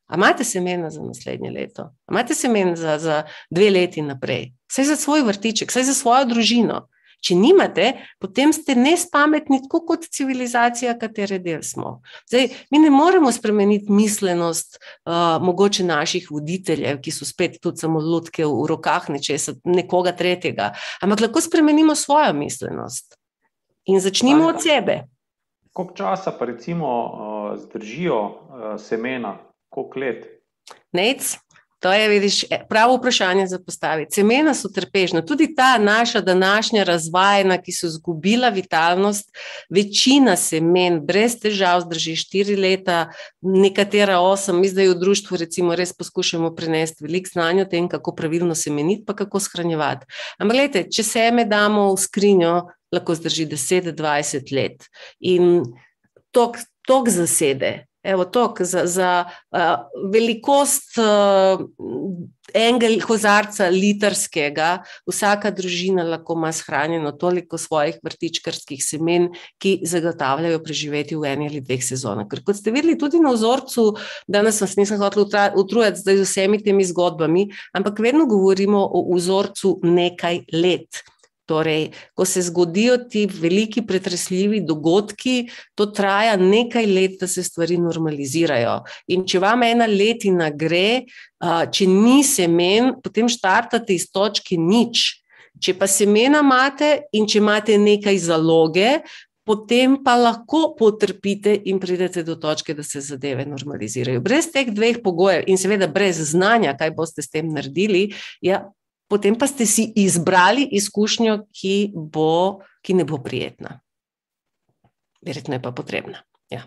A imate semena za naslednje leto? A imate semena za, za dve leti naprej? Vse za svoj vrtiček, vse za svojo družino. Če nimate, potem ste nespametni, tako kot civilizacija, katere del smo. Zdaj, mi ne moremo spremeniti mislenost uh, mogoče naših voditeljev, ki so spet tudi samo lutke v, rokah nečesa, nekoga tretjega, ampak lahko spremenimo svojo mislenost in začnimo od sebe. Koliko časa pa recimo uh, zdržijo uh, semena, koliko let? Nec, To je, vidiš, e, pravo vprašanje za postaviti. Semena so trpežna, tudi ta naša današnja razvajena, ki so izgubila vitalnost, večina semen brez težav zdrži štiri leta, nekatera osem. Mi zdaj v društvu recimo res poskušamo prenesti veliko znanja o tem, kako pravilno semeniti, pa kako shranjevati. Ampak gledajte, če seme damo v skrinjo, lahko zdrži 10-20 let. In tok, tok zasede, Evo, tok, za, za uh, velikost uh, enega kozarca litrskega, vsaka družina lahko ima shranjeno toliko svojih vrtičkarskih semen, ki zagotavljajo preživeti v eni ali dveh sezonah. Ker kot ste videli tudi na vzorcu, danes vas nisem hotel utrujati z vsemi temi zgodbami, ampak vedno govorimo o vzorcu nekaj let. Torej, ko se zgodijo ti veliki pretresljivi dogodki, to traja nekaj let, da se stvari normalizirajo. In če vam ena letina gre, če ni semen, potem štartate iz točke nič. Če pa semena imate in če imate nekaj zaloge, potem pa lahko potrpite in pridete do točke, da se zadeve normalizirajo. Brez teh dveh pogojev in seveda brez znanja, kaj boste s tem naredili, ja, potem pa ste si izbrali izkušnjo, ki, bo, ki ne bo prijetna. Verjetno je pa potrebna. Ja.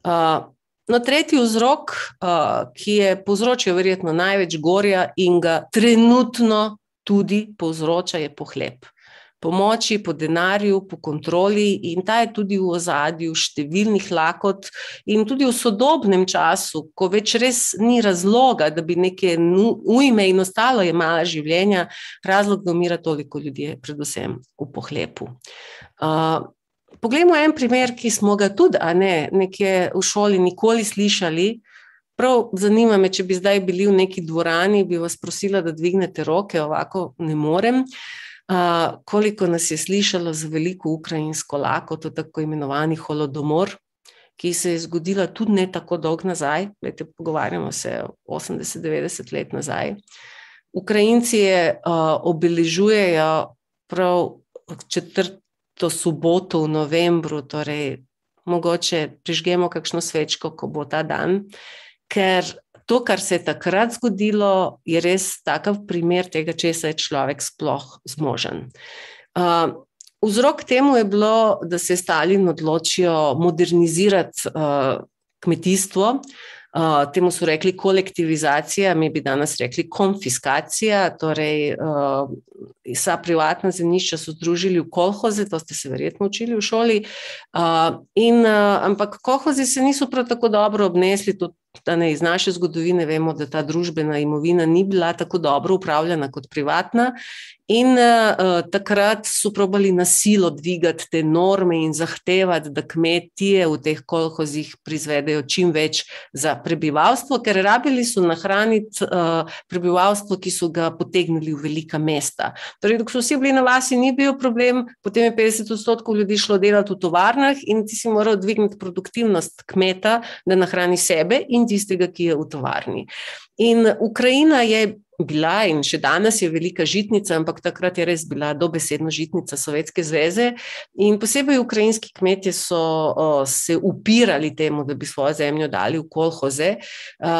Uh, no, tretji vzrok, uh, ki je povzročil verjetno največ gorja in ga trenutno tudi povzroča, je pohlep pomoči, po denarju, po kontroli, in ta je tudi v ozadju številnih lakot, in tudi v sodobnem času, ko več res ni razloga, da bi neke ujme in ostalo je mala življenja, razlog, da umira toliko ljudi, predvsem v pohlepu. Uh, Poglejmo en primer, ki smo ga tudi ne, nekje v šoli nikoli slišali. Prav zanima me, če bi zdaj bili v neki dvorani, bi vas prosila, da dvignete roke, ovako ne morem. Uh, koliko nas je slišalo za veliko ukrajinsko lakoto, tako imenovani holodomor, ki se je zgodila tudi ne tako dolgo nazaj, Lete, pogovarjamo se 80-90 let nazaj. Ukrajinci je uh, obeležujejo prav četrto soboto v novembru, torej mogoče prižgemo kakšno svečko, ko bo ta dan, ker to, kar se je takrat zgodilo, je res takav primer tega, če se je človek sploh zmožen. Uh, vzrok temu je bilo, da se je Stalin odločil modernizirati uh, kmetijstvo. Uh, temu so rekli kolektivizacija, mi bi danes rekli konfiskacija, torej uh, vsa privatna zemljišča so združili v kolhoze, to ste se verjetno učili v šoli. Uh, in, uh, ampak kolhozi se niso prav tako dobro obnesli, tudi Ne, iz naše zgodovine vemo, da ta družbena imovina ni bila tako dobro upravljana kot privatna, in uh, takrat so probali na silo dvigati te norme in zahtevati, da kmetije v teh kolhozih prizvedejo čim več za prebivalstvo, ker rabili so nahraniti uh, prebivalstvo, ki so ga potegnili v velika mesta. Torej, dok so vsi bili na vasi, ni bil problem, potem je 50 odstotkov ljudi šlo delati v tovarnah in ti si moral dvigniti produktivnost kmeta, da nahrani sebe in tistega, ki je v tovarni. In Ukrajina je bila in še danes je velika žitnica, ampak takrat je res bila dobesedno žitnica Sovjetske zveze. In posebej ukrajinski kmetje so o, se upirali temu, da bi svojo zemljo dali v kolhoze.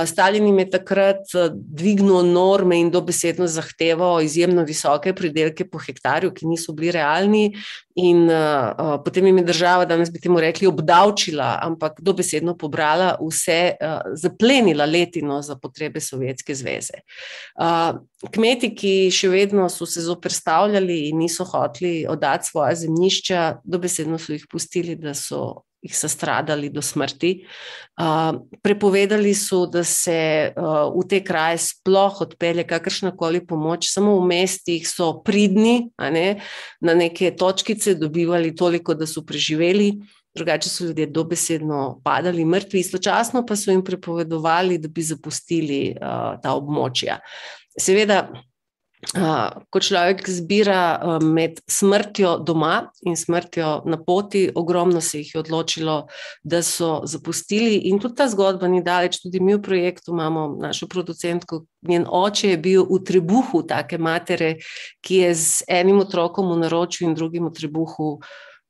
Stalin jim je takrat dvignil norme in dobesedno zahteval izjemno visoke pridelke po hektarju, ki niso bili realni. In uh, potem jim je država, danes bi temu rekli, obdavčila, ampak dobesedno pobrala vse, uh, zaplenila letino za potrebe Sovjetske zveze. Uh, Kmeti, ki še vedno so se zoprstavljali in niso hoteli oddati svoje zemljišča, dobesedno so jih pustili, da so jih sestradali do smrti. Prepovedali so, da se v te kraje sploh odpelje kakršna koli pomoč, samo v mestih so pridni, ne, na neke točkice dobivali toliko, da so preživeli drugače so ljudje dobesedno padali mrtvi, istočasno pa so jim prepovedovali, da bi zapustili uh, ta območja. Seveda, uh, ko človek zbira uh, med smrtjo doma in smrtjo na poti, ogromno se jih je odločilo, da so zapustili. In tudi ta zgodba ni daleč, tudi mi v projektu imamo našo producentko. Njen oče je bil v trebuhu take matere, ki je z enim otrokom v naročju in drugim v trebuhu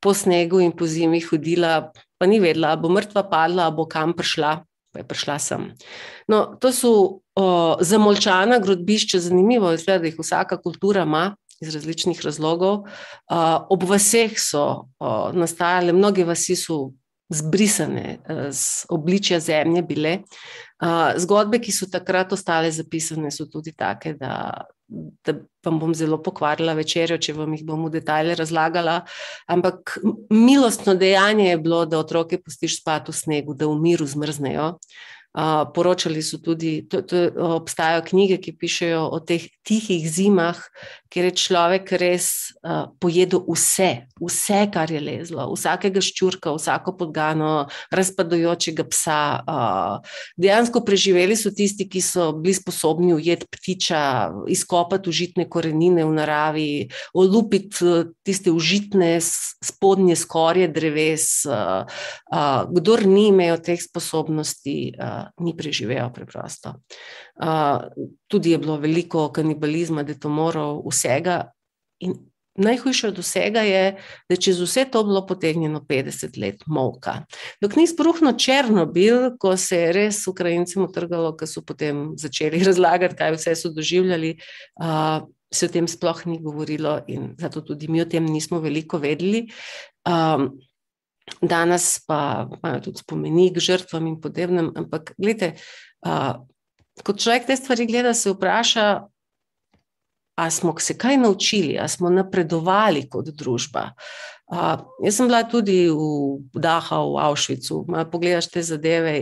po snegu in po zimi hodila, pa ni vedela, bo mrtva padla, bo kam prišla, pa je prišla sem. No, to so o, zamolčana grodbišča, zanimivo je, da jih vsaka kultura ima. Iz različnih razlogov. Ob vseh so nastajale, mnoge vasi so zbrisane z obličja zemlje, bile. Zgodbe, ki so takrat ostale zapisane, so tudi take, da da vam bom zelo pokvarila večerjo, če vam jih bom v detajle razlagala. Ampak milostno dejanje je bilo, da otroke pustiš spati v snegu, da v miru zmrznejo. Uh, poročali so tudi, to, to, obstajajo knjige, ki pišejo o teh tihih zimah, kjer je človek res uh, pojedel vse, vse, kar je lezlo, vsakega ščurka, vsako podgano, razpadajočega psa. Uh, dejansko preživeli so tisti, ki so bili sposobni ujeti ptiča, izkopati užitne korenine v naravi, olupiti tiste užitne spodnje skorje dreves. Uh, uh, kdor ni imel teh sposobnosti, uh, ni preživel preprosto. Uh, tudi je bilo veliko kanibalizma, detomorov, vsega. In najhujše od vsega je, da je čez vse to bilo potegnjeno 50 let molka. Dok ni spruhno Černobil, ko se je res Ukrajincem utrgalo, ko so potem začeli razlagati, kaj vse so doživljali. Uh, Se o tem sploh ni govorilo, in zato tudi mi o tem nismo veliko vedeli. Um, danes pa imajo tudi spomenik žrtvam in podobnem. Ampak, gledite, uh, ko človek te stvari gleda, se vpraša, ali smo se kaj naučili, ali smo napredovali kot družba. Uh, jaz sem bila tudi v Dahau, v Avšvicu, malo pogledaš te zadeve.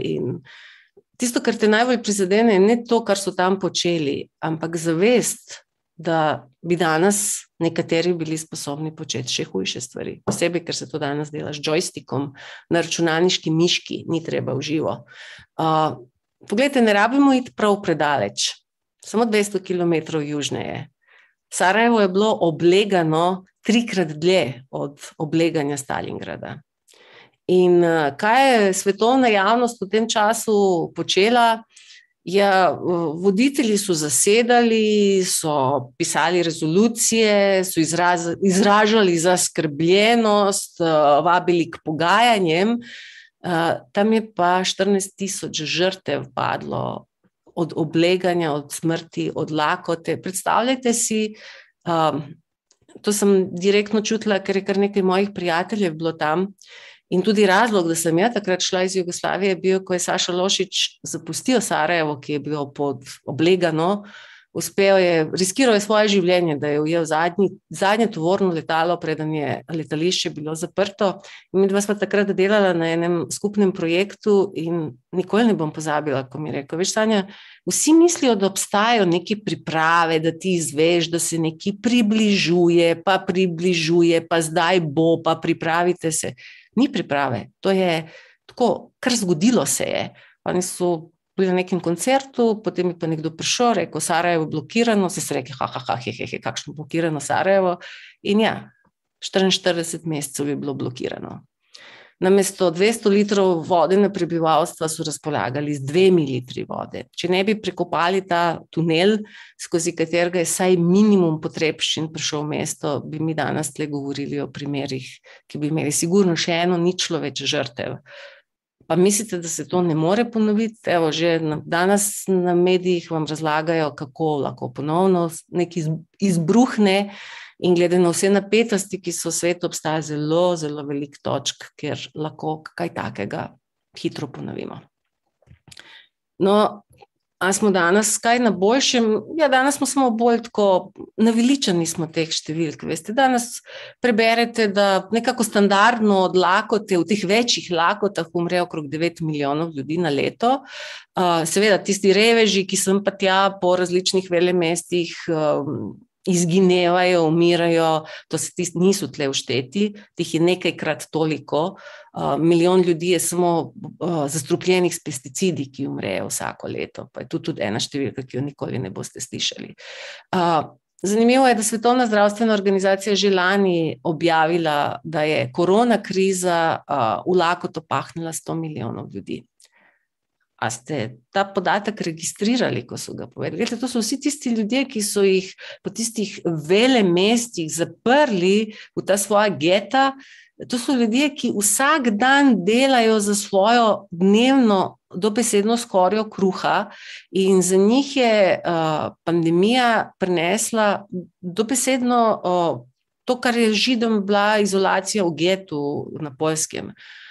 Tisto, kar te najbolj prizadene, je ne to, kar so tam počeli, ampak zavest, da bi danes nekateri bili sposobni početi še hujše stvari. Posebej, ker se to danes dela z joystickom, na računalniški miški, ni treba v živo. Uh, poglejte, ne rabimo iti prav predaleč, samo 200 km južneje. Sarajevo je bilo oblegano trikrat dlje od obleganja Stalingrada. In uh, kaj je svetovna javnost v tem času počela? Ja, voditelji so zasedali, so pisali rezolucije, so izraz, izražali zaskrbljenost, eh, vabili k pogajanjem. Eh, tam je pa 14 tisoč žrtev padlo od obleganja, od smrti, od lakote. Predstavljajte si, eh, to sem direktno čutila, ker je kar nekaj mojih prijateljev bilo tam. In tudi razlog, da sem jaz takrat šla iz Jugoslavije, je bil, ko je Saša Lošič zapustil Sarajevo, ki je bilo pod oblegano, uspel je, riskiral je svoje življenje, da je ujel zadnji, zadnje tovorno letalo, preden je letališče bilo zaprto. In mi dva smo takrat delala na enem skupnem projektu in nikoli ne bom pozabila, ko mi je rekel, veš, Sanja, vsi mislijo, da obstajajo neke priprave, da ti izveš, da se nekaj približuje, pa približuje, pa zdaj bo, pa pripravite se ni priprave, to je tako, kar zgodilo se je. Oni so bili na nekem koncertu, potem je pa nekdo prišel, rekel: Sarajevo je blokirano, se je rekel: ha, ha, ha, he, he, he, kakšno blokirano Sarajevo. In ja, 44 mesecev je bilo blokirano. Namesto 200 litrov vode na prebivalstvo so razpolagali z dvemi litri vode. Če ne bi prekopali ta tunel, skozi katerega je vsaj minimum potrebščin prišel v mesto, bi mi danes tle govorili o primerih, ki bi imeli sigurno še eno ničlo več žrtev. Pa mislite, da se to ne more ponoviti? Evo, že danes na medijih vam razlagajo, kako lahko ponovno nekaj izbruhne. In glede na vse napetosti, ki so v svetu, obstaja zelo, zelo velik točk, kjer lahko kaj takega hitro ponovimo. No, A smo danes kaj na boljšem? Ja, danes smo samo bolj tako naveličani smo teh številk. Veste, danes preberete, da nekako standardno od lakote, v teh večjih lakotah umre okrog 9 milijonov ljudi na leto. Seveda, tisti reveži, ki sem pa tja po različnih velemestih, izginevajo, umirajo, to se tisti niso tle všteti, teh je nekajkrat toliko. Uh, milijon ljudi je samo uh, zastrupljenih s pesticidi, ki umrejo vsako leto. Pa je tu tudi ena številka, ki jo nikoli ne boste slišali. Uh, zanimivo je, da Svetovna zdravstvena organizacija že lani objavila, da je korona kriza uh, v lakoto pahnila 100 milijonov ljudi. A ste ta podatek registrirali, ko so ga povedali? Glede, to so vsi tisti ljudje, ki so jih po tistih vele mestih zaprli v ta svoja geta. To so ljudje, ki vsak dan delajo za svojo dnevno, dobesedno skorjo kruha, in za njih je uh, pandemija prinesla dobesedno uh, to, kar je židom bila izolacija v getu na Poljskem. Uh,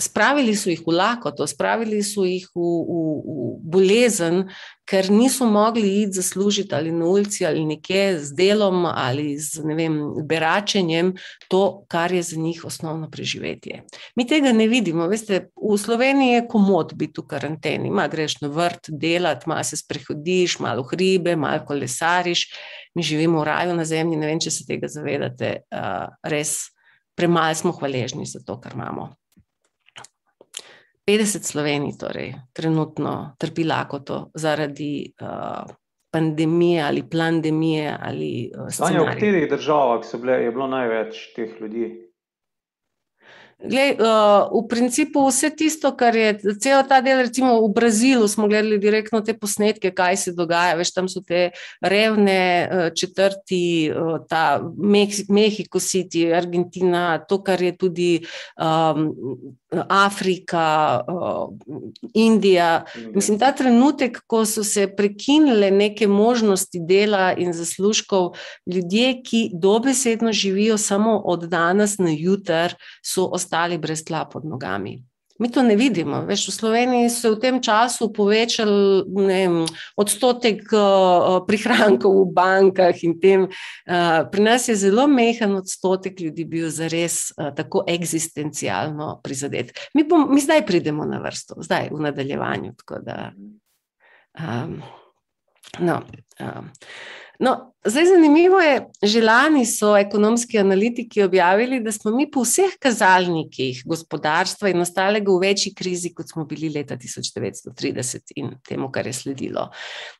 Spravili so jih v lakoto, spravili so jih v, v, v bolezen, ker niso mogli iti zaslužiti ali na ulici ali nekje z delom ali z vem, beračenjem to, kar je za njih osnovno preživetje. Mi tega ne vidimo. Veste, v Sloveniji je komod biti v karanteni. Ma greš na vrt delati, malo se sprehodiš, malo hribe, malo kolesariš. Mi živimo v raju na zemlji, ne vem, če se tega zavedate. Uh, res premalo smo hvaležni za to, kar imamo. 50 Slovenij, torej, trenutno trpi lakoto zaradi uh, pandemije ali pandemije. Ali, uh, Sanja, v katerih državah bile, je bilo največ teh ljudi? Glej, uh, v principu vse tisto, kar je cel ta del, recimo v Brazilu, smo gledali direktno te posnetke, kaj se dogaja. Veš, tam so te revne uh, četrti, uh, ta Mehiko City, Argentina, to, kar je tudi um, Afrika, uh, Indija. Mislim, ta trenutek, ko so se prekinile neke možnosti dela in zaslužkov, ljudje, ki dobesedno živijo samo od danes na jutr, so ostali ostali brez tla pod nogami. Mi to ne vidimo. Veš, v Sloveniji se je v tem času povečal vem, odstotek uh, prihrankov v bankah in tem. Uh, pri nas je zelo mehen odstotek ljudi bil zares uh, tako eksistencialno prizadet. Mi, bom, mi zdaj pridemo na vrsto, zdaj v nadaljevanju. Da, um, no, um, No, zdaj zanimivo je, že lani so ekonomski analitiki objavili, da smo mi po vseh kazalnikih gospodarstva in ostalega v večji krizi, kot smo bili leta 1930 in temu, kar je sledilo.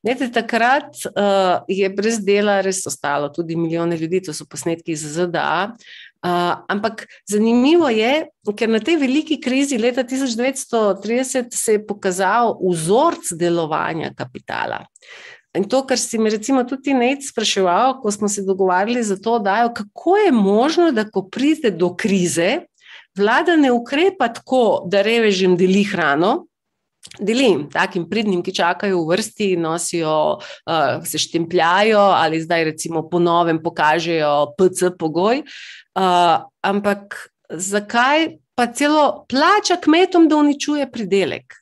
Lete, takrat uh, je brez dela res ostalo tudi milijone ljudi, to so posnetki iz ZDA. Uh, ampak zanimivo je, ker na tej veliki krizi leta 1930 se je pokazal vzorc delovanja kapitala. In to, kar si mi recimo tudi Nec spraševal, ko smo se dogovarjali za to, da je, kako je možno, da ko pride do krize, vlada ne ukrepa tako, da revežem deli hrano, delim takim pridnim, ki čakajo v vrsti, nosijo, uh, se štempljajo ali zdaj recimo po novem pokažejo PC pogoj, uh, ampak zakaj pa celo plača kmetom, da uničuje pridelek?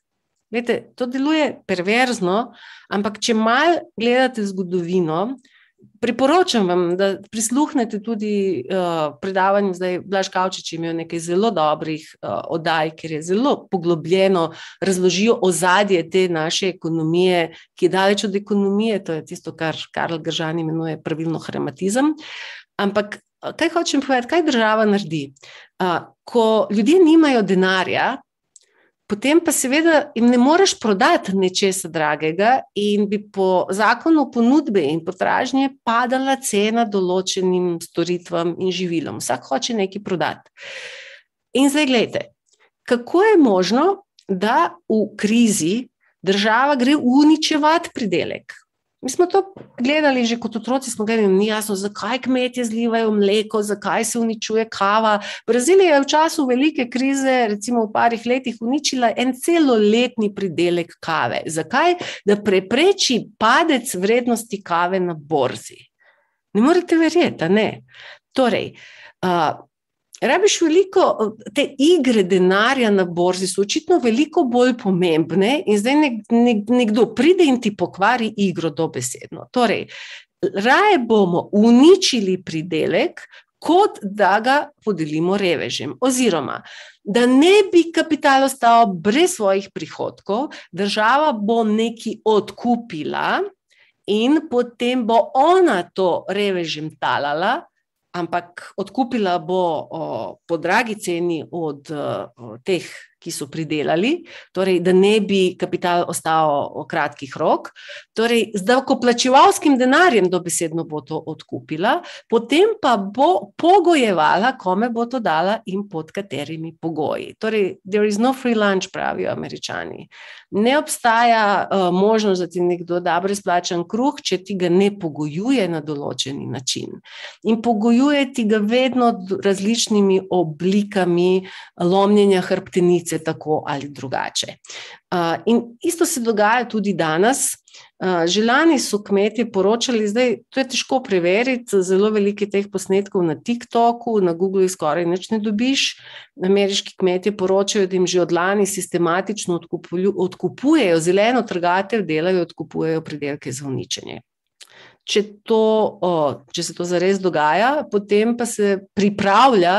Vete, to deluje perverzno, ampak če malo gledate zgodovino, priporočam vam, da prisluhnete tudi uh, predavanju. Zdaj, Blaž Kavčič je imel nekaj zelo dobrih uh, oddaj, ker je zelo poglobljeno razložil ozadje te naše ekonomije, ki je daleč od ekonomije, to je tisto, kar Karl Gržan imenuje pravilno hrematizem. Ampak. Kaj hočem povedati, kaj država naredi? Uh, ko ljudje nimajo denarja, Potem pa seveda jim ne moreš prodati nečesa dragega, in bi po zakonu ponudbe in potražnje padala cena določenim storitvam in živilom. Vsak hoče nekaj prodati. In zdaj, gledajte, kako je možno, da v krizi država gre uničevati pridelek? Mi smo to gledali že kot otroci, smo gledali, ni jasno, zakaj kmetje zlivajo mleko, zakaj se uničuje kava. Brazilija je v času velike krize, recimo v parih letih, uničila en celoletni pridelek kave. Zakaj? Da prepreči padec vrednosti kave na borzi. Ne morete verjeti, ne. Torej, rabiš veliko te igre denarja na borzi, so očitno veliko bolj pomembne, in zdaj nek, nek, nekdo pride in ti pokvari igro dobesedno. Torej, raje bomo uničili pridelek, kot da ga podelimo revežem. Oziroma, da ne bi kapital ostal brez svojih prihodkov, država bo nekaj odkupila. In potem bo ona to revežem talala, ampak odkupila bo o, po dragi ceni od o, teh ki so pridelali, torej, da ne bi kapital ostal v kratkih rok. Torej, z davkoplačevalskim denarjem dobesedno bo to odkupila, potem pa bo pogojevala, kome bo to dala in pod katerimi pogoji. Torej, there is no free lunch, pravijo američani. Ne obstaja uh, možnost, da ti nekdo da brezplačen kruh, če ti ga ne pogojuje na določen način. In pogojuje ti ga vedno različnimi oblikami lomljenja hrbtenice se tako ali drugače. In isto se dogaja tudi danes. Že lani so kmetje poročali, zdaj to je težko preveriti, zelo veliko teh posnetkov na TikToku, na Google jih skoraj nič ne dobiš. Ameriški kmetje poročajo, da jim že od lani sistematično odkupujejo zeleno trgatev, delajo, odkupujejo pridelke za uničenje če, to, če se to zares dogaja, potem pa se pripravlja,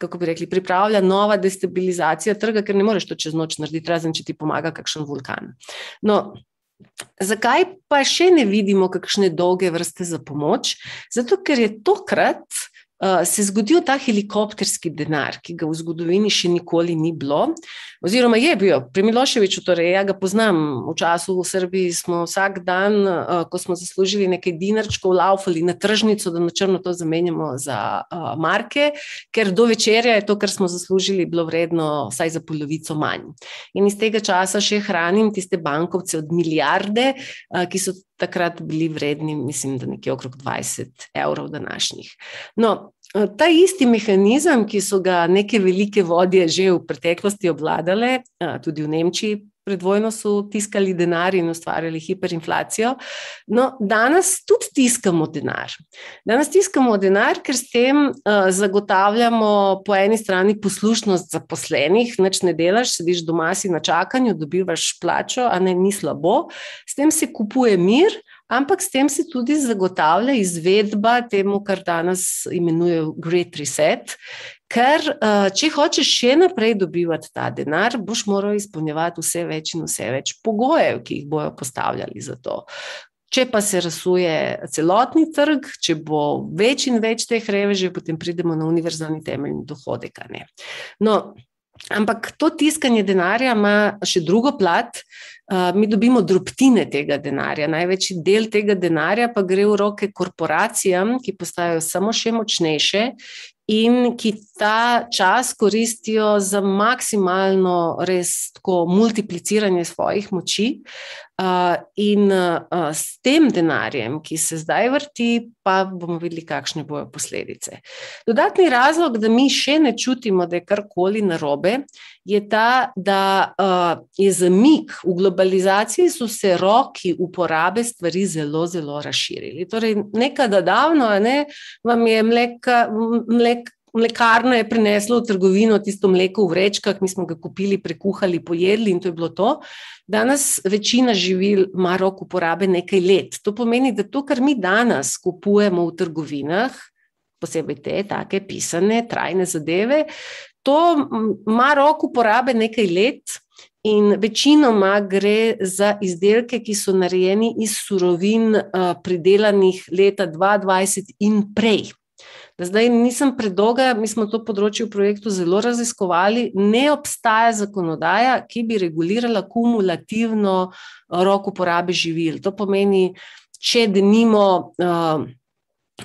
kako bi rekli, pripravlja nova destabilizacija trga, ker ne moreš to čez noč narediti, razen če ti pomaga kakšen vulkan. No, zakaj pa še ne vidimo kakšne dolge vrste za pomoč? Zato, ker je tokrat se zgodil ta helikopterski denar, ki ga v zgodovini še nikoli ni bilo. Oziroma, je bil pri Miloševiču, torej ja ga poznam. V času v Srbiji smo vsak dan, uh, ko smo zaslužili nekaj dinarčkov, laufali na tržnico, da na črno to zamenjamo za uh, marke, ker do večerja je to, kar smo zaslužili, bilo vredno vsaj za polovico manj. In iz tega časa še hranim tiste bankovce od milijarde, uh, ki so takrat bili vredni, mislim, da nekje okrog 20 evrov današnjih. No, ta isti mehanizem, ki so ga neke velike vodje že v preteklosti obvladale, tudi v Nemčiji. Pred vojno so tiskali denar in ustvarjali hiperinflacijo. No, danes tudi tiskamo denar. Danes tiskamo denar, ker s tem uh, zagotavljamo po eni strani poslušnost zaposlenih, noč ne delaš, sediš doma, si na čakanju, dobivaš plačo, a ne ni slabo. S tem se kupuje mir, ampak s tem se tudi zagotavlja izvedba temu, kar danes imenujejo Great Reset. Ker, eh, če hočeš še naprej dobivati ta denar, boš moral izpolnjevati vse več in vse več pogojev, ki jih bojo postavljali za to. Če pa se razsuje celotni trg, če bo več in več teh revežev, potem pridemo na univerzalni temeljni dohodek. No, ampak to tiskanje denarja ima še drugo plat. Uh, mi dobimo drobtine tega denarja. Največji del tega denarja pa gre v roke korporacijam, ki postajajo samo še močnejše in ki ta čas koristijo za maksimalno, res tako, multipliciranje svojih moči. Uh, in uh, s tem denarjem, ki se zdaj vrti, pa bomo videli, kakšne bojo posledice. Dodatni razlog, da mi še ne čutimo, da je karkoli narobe, je ta, da uh, je zamik v globalizaciji, so se roki uporabe stvari zelo, zelo razširili. Torej, nekaj davno, ne, vam je mleka. Mlek, mlekarna je prinesla v trgovino tisto mleko v vrečkah, mi smo ga kupili, prekuhali, pojedli in to je bilo to. Danes večina živil ima rok uporabe nekaj let. To pomeni, da to, kar mi danes kupujemo v trgovinah, posebej te take pisane, trajne zadeve, to ima rok uporabe nekaj let. In večinoma gre za izdelke, ki so narejeni iz surovin, uh, pridelanih leta 2020 in prej. Da zdaj nisem predolga, mi smo to področje v projektu zelo raziskovali. Ne obstaja zakonodaja, ki bi regulirala kumulativno roko uporabe živil. To pomeni, če denimo. Uh,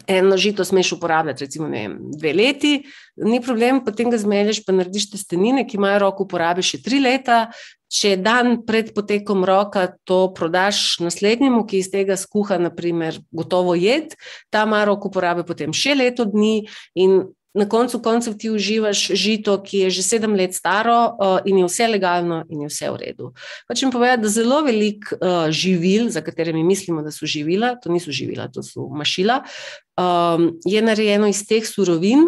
eno žito smeš uporabljati, recimo, vem, dve leti, ni problem, potem ga zmelješ, pa narediš testenine, ki imajo roko uporabe še tri leta. Če dan pred potekom roka to prodaš naslednjemu, ki iz tega skuha, naprimer, gotovo jed, ta ima roko uporabe potem še leto dni in na koncu koncev ti uživaš žito, ki je že sedem let staro uh, in je vse legalno in je vse v redu. Hočem povedati, da zelo velik uh, živil, za katere mi mislimo, da so živila, to niso živila, to so mašila, um, je narejeno iz teh surovin.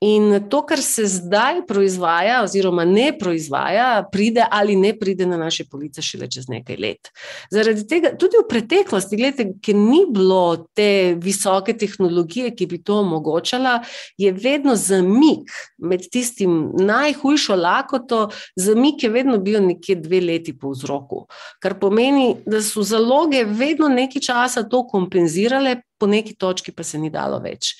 In to, kar se zdaj proizvaja, oziroma ne proizvaja, pride ali ne pride na naše police šele čez nekaj let. Zaradi tega, tudi v preteklosti, gledajte, ker ni bilo te visoke tehnologije, ki bi to omogočala, je vedno zamik med tistim najhujšo lakoto, zamik je vedno bil nekje dve leti po vzroku. Kar pomeni, da so zaloge vedno nekaj časa to kompenzirale, po neki točki pa se ni dalo več.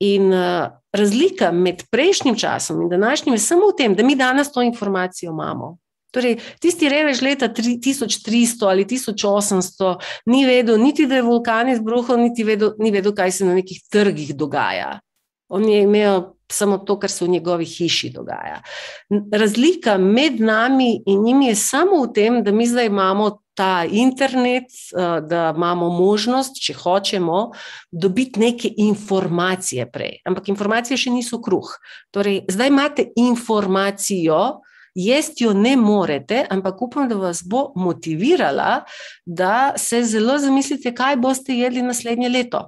In uh, razlika med prejšnjim časom in današnjim je samo v tem, da mi danes to informacijo imamo. Torej, tisti revež leta 1300 ali 1800 ni vedel, niti da je vulkan izbruhal, niti vedel, ni vedel, kaj se na nekih trgih dogaja. On je imel samo to, kar se v njegovi hiši dogaja. Razlika med nami in njimi je samo v tem, da mi zdaj imamo ta internet, eh, da imamo možnost, če hočemo, dobiti neke informacije prej. Ampak informacije še niso kruh. Torej, zdaj imate informacijo. Jesti jo ne morete, ampak upam, da vas bo motivirala, da se zelo zamislite, kaj boste jedli naslednje leto.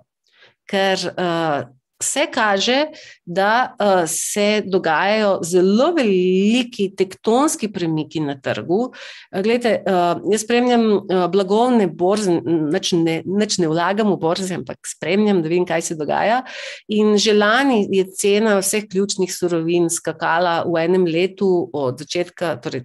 Ker uh, vse kaže, da uh, se dogajajo zelo veliki tektonski premiki na trgu. Glede, uh, jaz spremljam uh, blagovne borze, nič ne, nič ne vlagam v borze, ampak spremljam, da vidim, kaj se dogaja. In že lani je cena vseh ključnih surovin skakala v enem letu od začetka. Torej,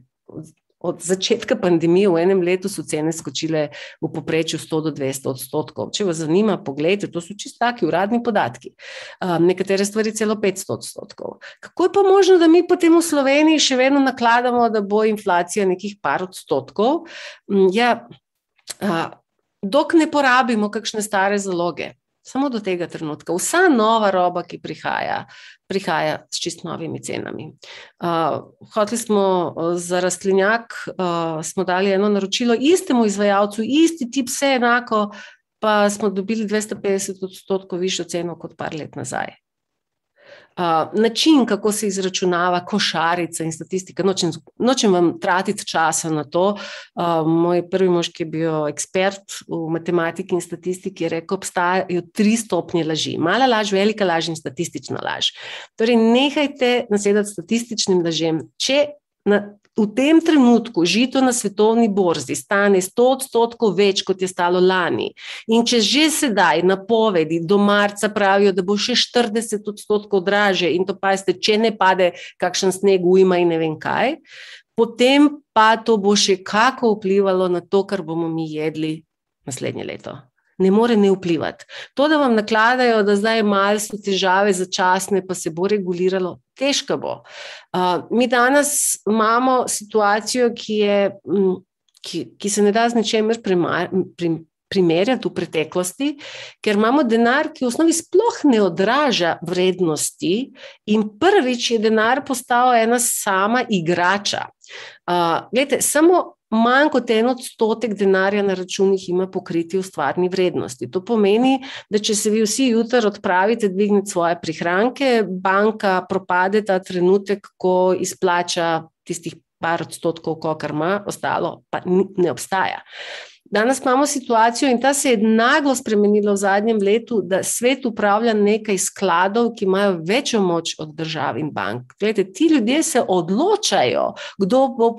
Od začetka pandemije v enem letu so cene skočile v poprečju 100 do 200 odstotkov. Če vas zanima, pogledajte, to so čisto taki uradni podatki. Um, nekatere stvari celo 500 odstotkov. Kako je pa možno, da mi potem v Sloveniji še vedno nakladamo, da bo inflacija nekih par odstotkov? Um, ja, uh, dok ne porabimo kakšne stare zaloge. Samo do tega trenutka. Vsa nova roba, ki prihaja, prihaja s čist novimi cenami. Uh, hoteli smo za rastlinjak, uh, smo dali eno naročilo istemu izvajalcu, isti tip, vse enako, pa smo dobili 250 odstotkov višjo ceno kot par let nazaj način, kako se izračunava košarica in statistika. Nočem, nočem vam tratiti časa na to. Uh, moj prvi mož, ki je bil ekspert v matematiki in statistiki, je rekel, da obstajajo tri stopnje laži: mala laž, velika laž in statistična laž. Torej, nehajte nasedati statističnim lažem. Če na, v tem trenutku žito na svetovni borzi stane 100 odstotkov več, kot je stalo lani, in če že sedaj napovedi do marca pravijo, da bo še 40 odstotkov draže, in to pa ste, če ne pade kakšen sneg, ujma in ne vem kaj, potem pa to bo še kako vplivalo na to, kar bomo mi jedli naslednje leto ne more ne vplivati. To, da vam nakladajo, da zdaj malo so težave začasne, pa se bo reguliralo, težko bo. Uh, mi danes imamo situacijo, ki, je, ki, ki se ne da z ničemer primerjati. Primerjati v preteklosti, ker imamo denar, ki v osnovi sploh ne odraža vrednosti, in prvič je denar postal ena sama igrača. Uh, gledajte, samo manj kot en odstotek denarja na računih ima pokriti v stvarni vrednosti. To pomeni, da če se vi vsi jutri odpravite dvigniti svoje prihranke, banka propade ta trenutek, ko izplača tistih par odstotkov, kar ima, ostalo pa ne obstaja. Danes imamo situacijo, in ta se je naglo spremenila v zadnjem letu, da svet upravlja nekaj skladov, ki imajo večjo moč od držav in bank. Glede, ti ljudje se odločajo, kdo bo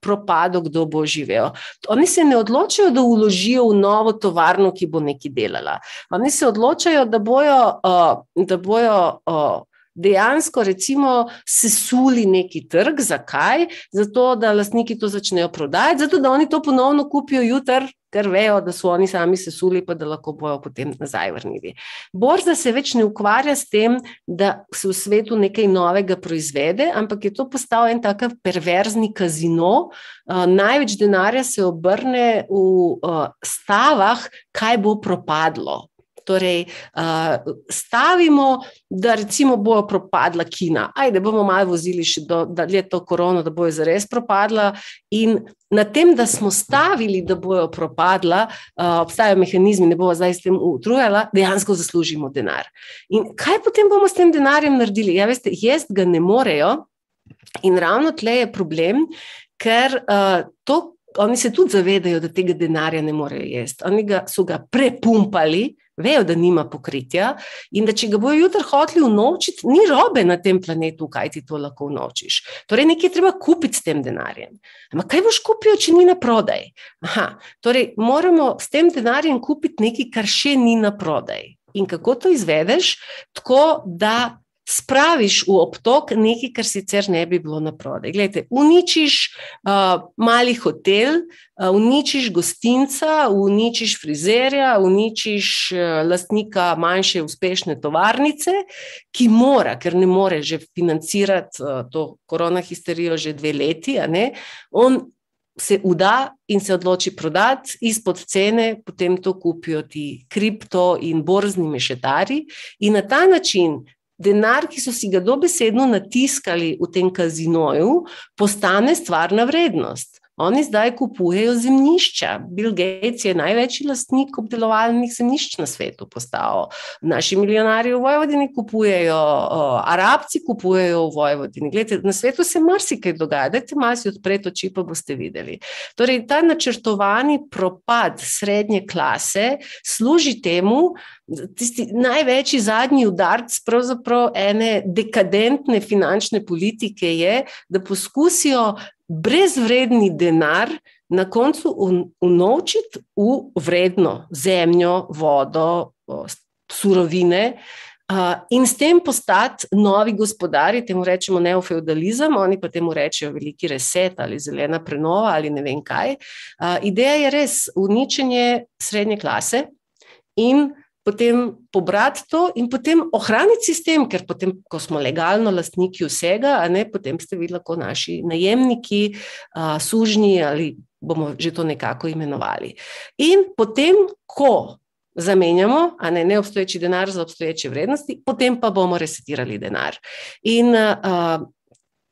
propadel, kdo bo živel. Oni se ne odločajo, da uložijo v novo tovarno, ki bo nekaj delala. Oni se odločajo, da bojo. Uh, da bojo uh, dejansko recimo sesuli neki trg. Zakaj? Zato, da lastniki to začnejo prodajati, zato, da oni to ponovno kupijo jutr, ker vejo, da so oni sami sesuli, pa da lahko bojo potem nazaj vrnili. Borza se več ne ukvarja s tem, da se v svetu nekaj novega proizvede, ampak je to postal en tak perverzni kazino. Uh, največ denarja se obrne v uh, stavah, kaj bo propadlo. Torej, uh, stavimo, da recimo bojo propadla kina. Ajde, bomo malo vozili še do leta korona, da bojo zares propadla. In na tem, da smo stavili, da bojo propadla, uh, obstajajo mehanizmi, ne bomo zdaj s tem utrujala, dejansko zaslužimo denar. In kaj potem bomo s tem denarjem naredili? Ja, veste, jaz ga ne morejo. In ravno tle je problem, ker uh, to. Oni se tudi zavedajo, da tega denarja ne morejo jesti. Oni ga, so ga prepumpali, vejo, da nima pokritja in da če ga bojo jutri hoteli unovčiti, ni robe na tem planetu, kaj ti to lahko unovčiš. Torej, nekaj treba kupiti s tem denarjem. Ampak kaj boš kupil, če ni na prodaj? Aha, torej, moramo s tem denarjem kupiti nekaj, kar še ni na prodaj. In kako to izvedeš? Tako, da spraviš v obtok nekaj, kar sicer ne bi bilo na prodaj. Glede, uničiš uh, mali hotel, uh, uničiš gostinca, uničiš frizerja, uničiš uh, lastnika manjše uspešne tovarnice, ki mora, ker ne more že financirati uh, to korona histerijo že dve leti. On se uda in se odloči prodati izpod cene, potem to kupijo ti kripto in borzni mešetari, in na ta način denar, ki so si ga dobesedno natiskali v tem kazinoju, postane stvarna vrednost. Oni zdaj kupujejo zemljišča. Bill Gates je največji lastnik obdelovalnih zemljišč na svetu postal. Naši milijonarji v Vojvodini kupujejo, Arabci kupujejo v Vojvodini. Glede, na svetu se marsikaj dogaja, dajte malo si odpreti oči, pa boste videli. Torej, ta načrtovani propad srednje klase služi temu, tisti največji zadnji udarc pravzaprav ene dekadentne finančne politike je, da poskusijo brezvredni denar na koncu unovčiti v vredno zemljo, vodo, surovine. Uh, in s tem postati novi gospodari, temu rečemo neofeudalizem, oni pa temu rečejo veliki reset ali zelena prenova ali ne vem kaj. Uh, ideja je res uničenje srednje klase in potem pobrati to in potem ohraniti sistem, ker potem, ko smo legalno lastniki vsega, ne, potem ste vi lahko naši najemniki, a, sužnji ali bomo že to nekako imenovali. In potem, ko zamenjamo, a ne neobstoječi denar za obstoječe vrednosti, potem pa bomo resetirali denar. In a,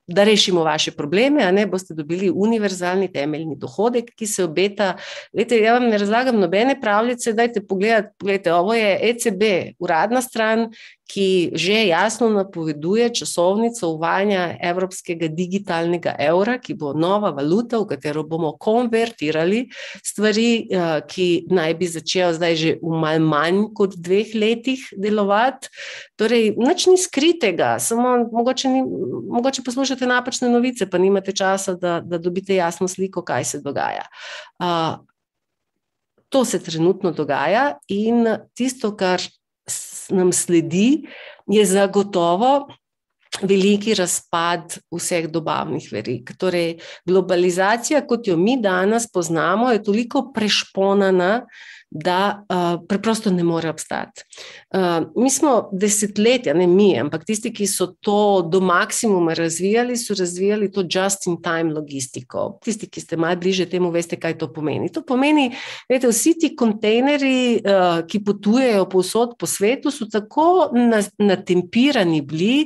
da rešimo vaše probleme, a ne boste dobili univerzalni temeljni dohodek, ki se obeta. Lete, ja vam ne razlagam nobene pravljice, dajte pogledati, gledajte, ovo je ECB, uradna stran, ki že jasno napoveduje časovnico uvajanja evropskega digitalnega evra, ki bo nova valuta, v katero bomo konvertirali stvari, eh, ki naj bi začel zdaj že v mal manj kot dveh letih delovati. Torej, nič ni skritega, samo mogoče, ni, mogoče poslušate napačne novice, pa nimate časa, da, da dobite jasno sliko, kaj se dogaja. Uh, to se trenutno dogaja in tisto, kar nam sledi, je zagotovo veliki razpad vseh dobavnih verig. Torej, globalizacija, kot jo mi danes poznamo, je toliko prešponana, da uh, preprosto ne more obstati. Uh, mi smo desetletja, ne mi, ampak tisti, ki so to do maksimuma razvijali, so razvijali to just-in-time logistiko. Tisti, ki ste malo bliže temu, veste, kaj to pomeni. To pomeni, da vsi ti kontejnerji, uh, ki potujejo povsod po svetu, so tako natempirani bili,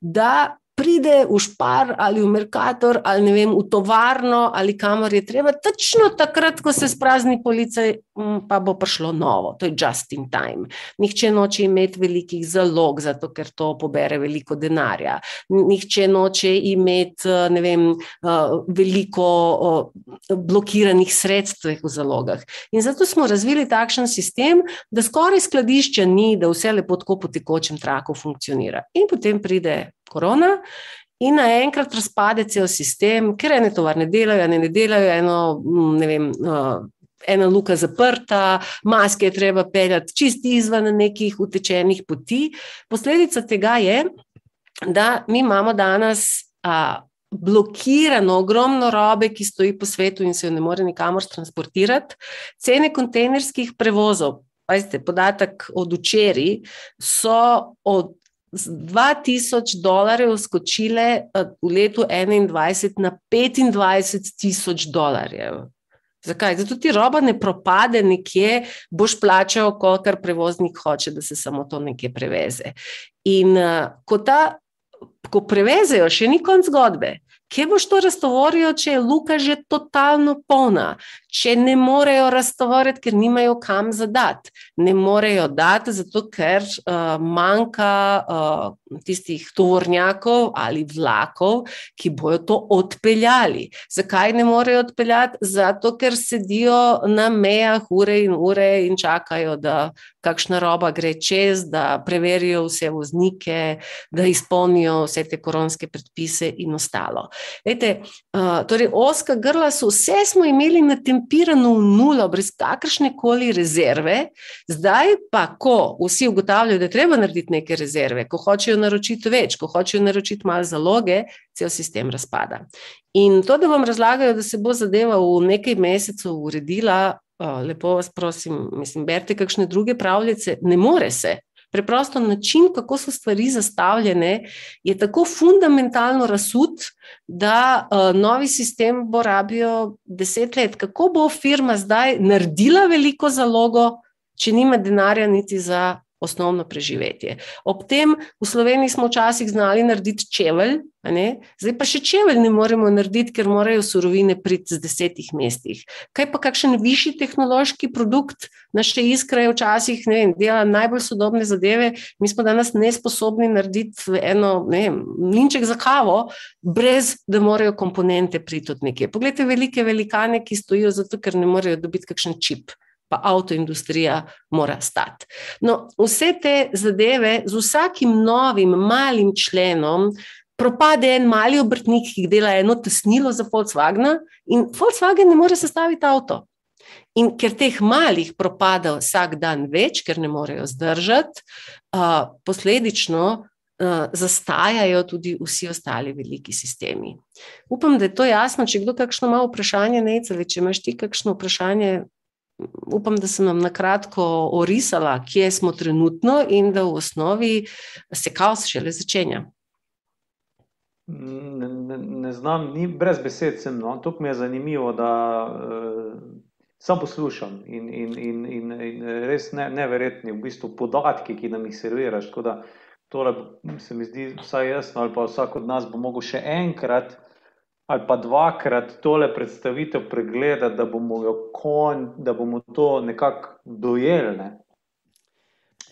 da pride v špar ali v Merkator ali ne vem, v tovarno ali kamor je treba, točno takrat, ko se sprazni policija, mm, pa bo prišlo novo. To je just in time. Nihče noče imeti velikih zalog, zato ker to pobere veliko denarja. Nihče noče imeti eh, vem, eh, veliko blokiranih sredstev v zalogah. In zato smo razvili takšen sistem, da skoraj skladišča ni, da vse lepo tako po tekočem traku funkcionira. In potem pride korona. In naenkrat razpade cel sistem, ker ene tovarne delajo, ene ne delajo, eno, mm, ne vem, ena luka zaprta, maske je treba peljati čist izven nekih utečenih poti. Posledica tega je, da mi imamo danes a, blokirano ogromno robe, ki stoji po svetu in se jo ne more nikamor transportirati. Cene kontejnerskih prevozov, pazite, podatek od včeraj, so od z 2000 dolarjev skočile eh, v letu 2021 na 25 tisoč dolarjev. Zakaj? Zato ti roba ne propade nekje, boš plačal, kolikor prevoznik hoče, da se samo to nekje preveze. In uh, ko, ta, ko prevezejo, še ni konc zgodbe. Kje boš to raztovoril, če je luka že totalno polna? Če ne morejo raztovoriti, ker nimajo kam zadati. Ne morejo dati, zato ker uh, manjka uh, tistih tovornjakov ali vlakov, ki bojo to odpeljali. Zakaj ne morejo odpeljati? Zato, ker sedijo na mejah ure in ure in čakajo, da kakšna roba gre čez, da preverijo vse voznike, da izpolnijo vse te koronske predpise in ostalo. Lejte, uh, torej, oska grla so vse smo imeli natempirano v nulo, brez kakršne koli rezerve, zdaj pa, ko vsi ugotavljajo, da je treba narediti neke rezerve, ko hočejo naročiti več, ko hočejo naročiti malo zaloge, cel sistem razpada. In to, da vam razlagajo, da se bo zadeva v nekaj mesecev uredila, uh, lepo vas prosim, mislim, berite kakšne druge pravljice, ne more se. Preprosto način, kako so stvari zastavljene, je tako fundamentalno razsut, da uh, novi sistem bo rabijo deset let. Kako bo firma zdaj naredila veliko zalogo, če nima denarja niti za osnovno preživetje. Ob tem v Sloveniji smo včasih znali narediti čevelj, zdaj pa še čevelj ne moremo narediti, ker morajo surovine priti z desetih mestih. Kaj pa kakšen višji tehnološki produkt, naše iskre je včasih ne vem, dela najbolj sodobne zadeve, mi smo danes nesposobni narediti eno, ne vem, linček za kavo, brez da morajo komponente priti od nekje. Poglejte velike velikane, ki stojijo zato, ker ne morejo dobiti kakšen čip pa avtoindustrija mora stati. No, vse te zadeve z vsakim novim malim členom. Propade en mali obrtnik, ki dela eno tesnilo za Volkswagen, in Volkswagen ne more sestaviti avto. In ker teh malih propada vsak dan več, ker ne morejo zdržati, uh, posledično uh, zastajajo tudi vsi ostali veliki sistemi. Upam, da je to jasno. Če kdo kakšno malo vprašanje, ne, če imaš ti kakšno vprašanje, upam, da sem vam na kratko orisala, kje smo trenutno in da v osnovi se kaos šele začenja. Ne, ne, ne znam, ni brez besed. Sem, no. To mi je zanimivo, da uh, sam poslušam in, in, in, in, in res ne, neverjetni v bistvu podatki, ki nam jih serviraš. Tole se mi zdi, vsaj jaz ali pa vsak od nas bo mogel še enkrat ali pa dvakrat tole predstavitev pregledati, da bomo, konj, da bomo to nekako dojeli. Ne?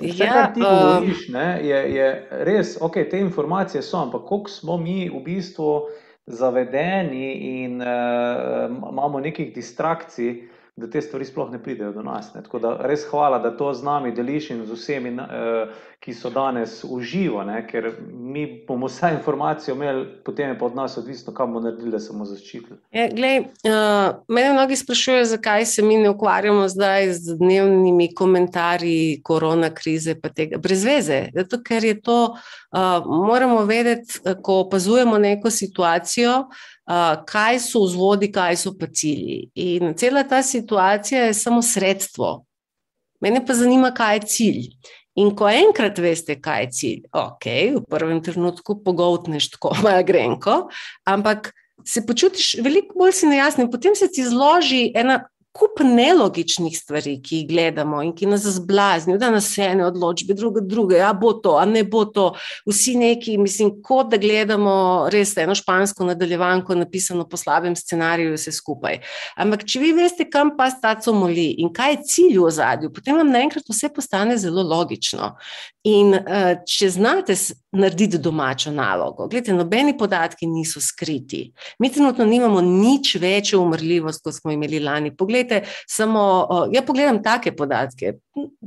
Vse, ja, kar ti um, govoriš, ne, je, je res, ok, te informacije so, ampak koliko smo mi v bistvu zavedeni in uh, imamo nekih distrakcij, uh, da te stvari sploh ne pridejo do nas. Ne. Tako da res hvala, da to z nami deliš in z vsemi, uh, ki so danes uživo, ne, ker mi bomo vse informacije imeli, potem je pa od nas odvisno, kam bomo naredili, da se bomo zaščitili. Ja, glej, uh, mene mnogi sprašujejo, zakaj se mi ne ukvarjamo zdaj z dnevnimi komentarji korona krize, pa tega brez veze. Zato, ker je to, uh, moramo vedeti, ko opazujemo neko situacijo, uh, kaj so vzvodi, kaj so pa cilji. In cela ta situacija je samo sredstvo. Mene pa zanima, kaj je cilj. In ko enkrat veste, kaj je cilj, ok, v prvem trenutku pogotneš tako, malo grenko, ampak se počutiš veliko bolj si nejasni, potem se ti zloži ena kup nelogičnih stvari, ki jih gledamo in ki nas zblaznijo, da nas ene odločbe, druge, druge, a bo to, a ne bo to. Vsi neki, mislim, kot da gledamo res eno špansko nadaljevanko, napisano po slabem scenariju, vse skupaj. Ampak, če vi veste, kam pa staco moli in kaj je cilj v ozadju, potem vam naenkrat vse postane zelo logično. In uh, če znate narediti domačo nalogo, gledite, nobeni podatki niso skriti. Mi trenutno nimamo nič večjo umrljivost, kot smo imeli lani. Poglejte, poglejte, samo, ja pogledam take podatke,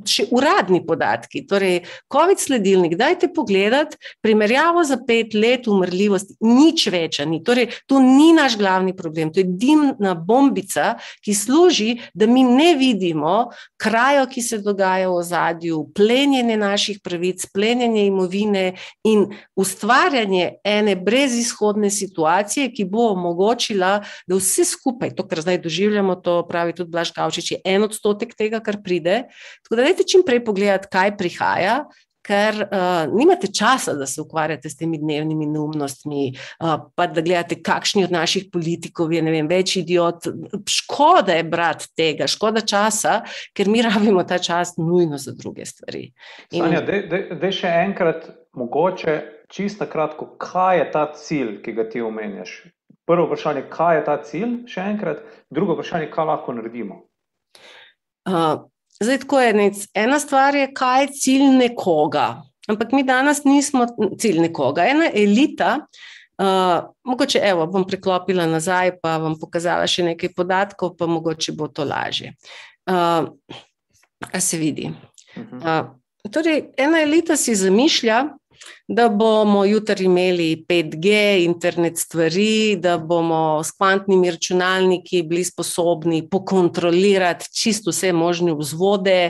še uradni podatki, torej COVID sledilnik, dajte pogledati primerjavo za pet let umrljivosti, nič večja ni, torej to ni naš glavni problem, to je dimna bombica, ki služi, da mi ne vidimo krajo, ki se dogaja v ozadju, plenjenje naših pravic, plenjenje imovine in ustvarjanje ene brezizhodne situacije, ki bo omogočila, da vse skupaj, to, kar zdaj doživljamo, to pravi pravi tudi Blaž Kavčič, je en odstotek tega, kar pride. Tako da dajte čim prej pogledati, kaj prihaja. Ker uh, nimate časa, da se ukvarjate s temi dnevnimi neumnostmi, uh, pa da gledate, kakšni od naših politikov je vem, več idiot. Škoda je brati tega, škoda časa, ker mi rabimo ta čas nujno za druge stvari. In... Sanja, da še enkrat, mogoče čisto kratko, kaj je ta cilj, ki ga ti omenjaš? Prvo vprašanje, kaj je ta cilj, še enkrat, drugo vprašanje, kaj lahko naredimo. Uh, zdaj, tako je, nec. ena stvar je, kaj je cilj nekoga. Ampak mi danes nismo cilj nekoga. Ena elita, uh, mogoče, evo, bom preklopila nazaj, pa vam pokazala še nekaj podatkov, pa mogoče bo to lažje. Uh, a se vidi. Uh, torej, ena elita si zamišlja, da bomo jutri imeli 5G, internet stvari, da bomo s kvantnimi računalniki bili sposobni pokontrolirati čisto vse možne vzvode,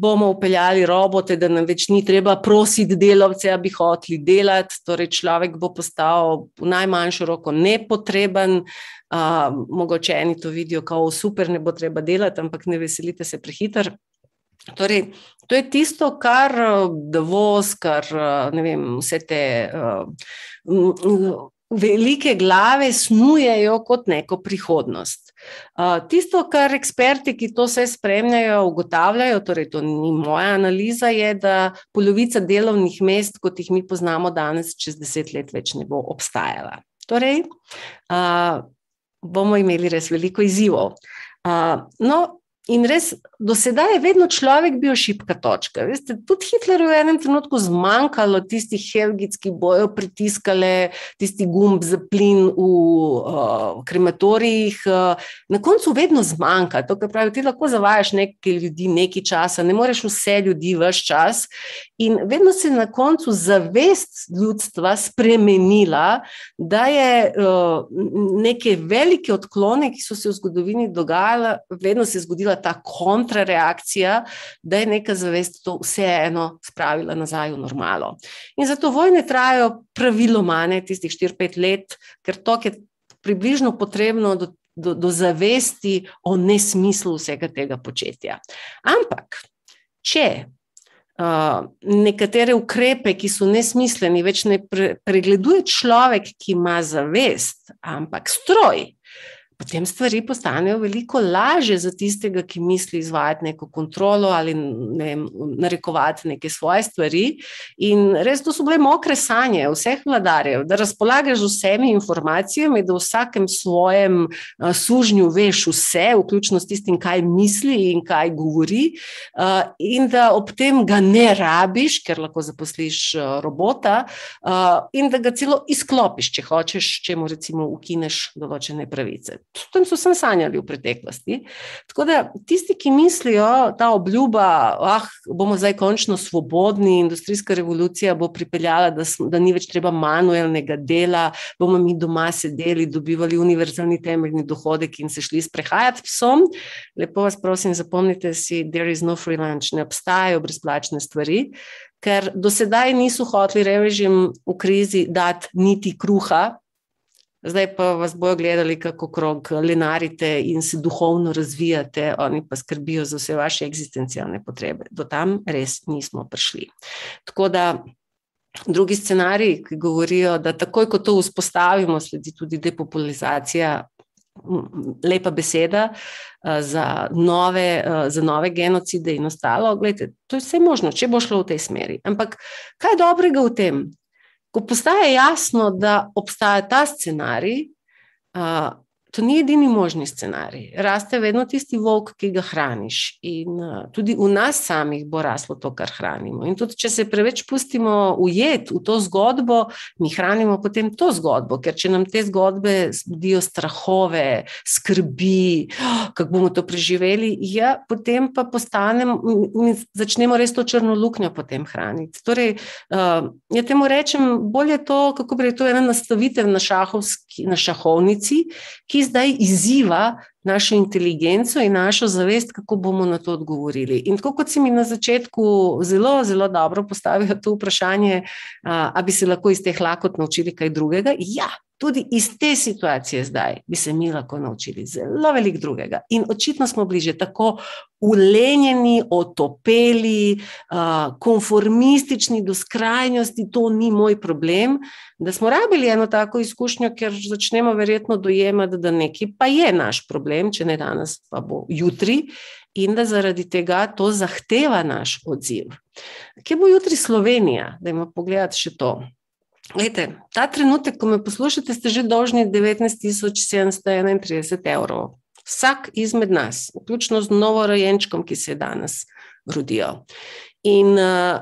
bomo upeljali robote, da nam več ni treba prositi delavce, da bi hoteli delati, torej človek bo postal v najmanjšo roko nepotreben. Uh, mogoče eni to vidijo, kot super, ne bo treba delati, ampak ne veselite se prehiter. Torej, to je tisto, kar eh, Davos, kar eh, vem, vse te uh, velike glave snujejo kot neko prihodnost. Uh, tisto, kar eksperti, ki to vse spremljajo, ugotavljajo, torej to ni moja analiza, je, da polovica delovnih mest, kot jih mi poznamo danes, čez deset let več ne bo obstajala. Torej, uh, bomo imeli res veliko izzivov. Uh, no, In res, do sedaj je vedno človek bil šipka točka. Veste, tudi Hitlerju je v enem trenutku zmanjkalo tistih helgic, ki bojo pritiskali tisti gumb za plin v uh, krematorijih. Uh, na koncu vedno zmanjka. To, kar pravi, ti lahko zavajaš nekaj ljudi nekaj časa, ne moreš vse ljudi vse čas. In vedno se je na koncu zavest ljudstva spremenila, da je uh, neke velike odklone, ki so se v zgodovini dogajale, vedno se je zgodila ta kontrareakcija, da je neka zavest to vseeno spravila nazaj v normalo. In zato vojne trajajo praviloma ne tistih 4-5 let, ker to je približno potrebno do, do, do zavesti o nesmislu vsega tega početja. Ampak, če Uh, nekatere ukrepe, ki so nesmiselni, več ne pre, pregleduje človek, ki ima zavest, ampak stroj, potem stvari postanejo veliko lažje za tistega, ki misli izvajati neko kontrolo ali ne vem, narekovati neke svoje stvari. In res to so bile mokre sanje vseh vladarjev, da razpolagaš z vsemi informacijami, da v vsakem svojem uh, sužnju veš vse, vključno s tistim, kaj misli in kaj govori, uh, in da ob tem ga ne rabiš, ker lahko zaposliš uh, robota, in da ga celo izklopiš, če hočeš, če mu recimo ukineš določene pravice o tem so sem sanjali v preteklosti. Tako da tisti, ki mislijo, ta obljuba, da ah, bomo zdaj končno svobodni, industrijska revolucija bo pripeljala, da, da ni več treba manualnega dela, bomo mi doma sedeli, dobivali univerzalni temeljni dohodek in se šli sprehajati psom. Lepo vas prosim, zapomnite si, there is no free lunch, ne obstajajo brezplačne stvari. Ker do sedaj niso hoteli revežim v krizi dati niti kruha, zdaj pa vas bojo gledali, kako krog lenarite in se duhovno razvijate, oni pa skrbijo za vse vaše eksistencialne potrebe. Do tam res nismo prišli. Tako da. Drugi scenariji, ki govorijo, da takoj, ko to vzpostavimo, sledi tudi depopularizacija, lepa beseda za nove, za nove genocide in ostalo. Glejte, to je vse možno, če bo šlo v tej smeri. Ampak kaj je dobrega v tem? Ko postaje jasno, da obstaja ta scenarij, uh, to ni edini možni scenarij. Raste vedno tisti volk, ki ga hraniš. In uh, tudi v nas samih bo raslo to, kar hranimo. In tudi, če se preveč pustimo ujet v to zgodbo, mi hranimo potem to zgodbo, ker če nam te zgodbe zbudijo strahove, skrbi, oh, kako bomo to preživeli, ja, potem pa postanemo začnemo res to črno luknjo potem hraniti. Torej, uh, ja temu rečem, bolje to, kako rekel, to je ena nastavitev na, šahovski, na šahovnici, ki zdaj izziva našo inteligenco in našo zavest, kako bomo na to odgovorili. In tako kot si mi na začetku zelo, zelo dobro postavil to vprašanje, ali bi se lahko iz teh lakot naučili kaj drugega? Ja, tudi iz te situacije zdaj bi se mi lahko naučili zelo veliko drugega. In očitno smo bili že tako ulenjeni, otopeli, konformistični do skrajnosti, to ni moj problem, da smo rabili eno tako izkušnjo, ker začnemo verjetno dojemati, da nekaj pa je naš problem, če ne danes, pa bo jutri. In da zaradi tega to zahteva naš odziv. Kje bo jutri Slovenija? Da ima pogledati še to. Lejte, ta trenutek, ko me poslušate, ste že dolžni 19.731 evrov. Vsak izmed nas, vključno z novorojenčkom, ki se je danes rodil. In uh,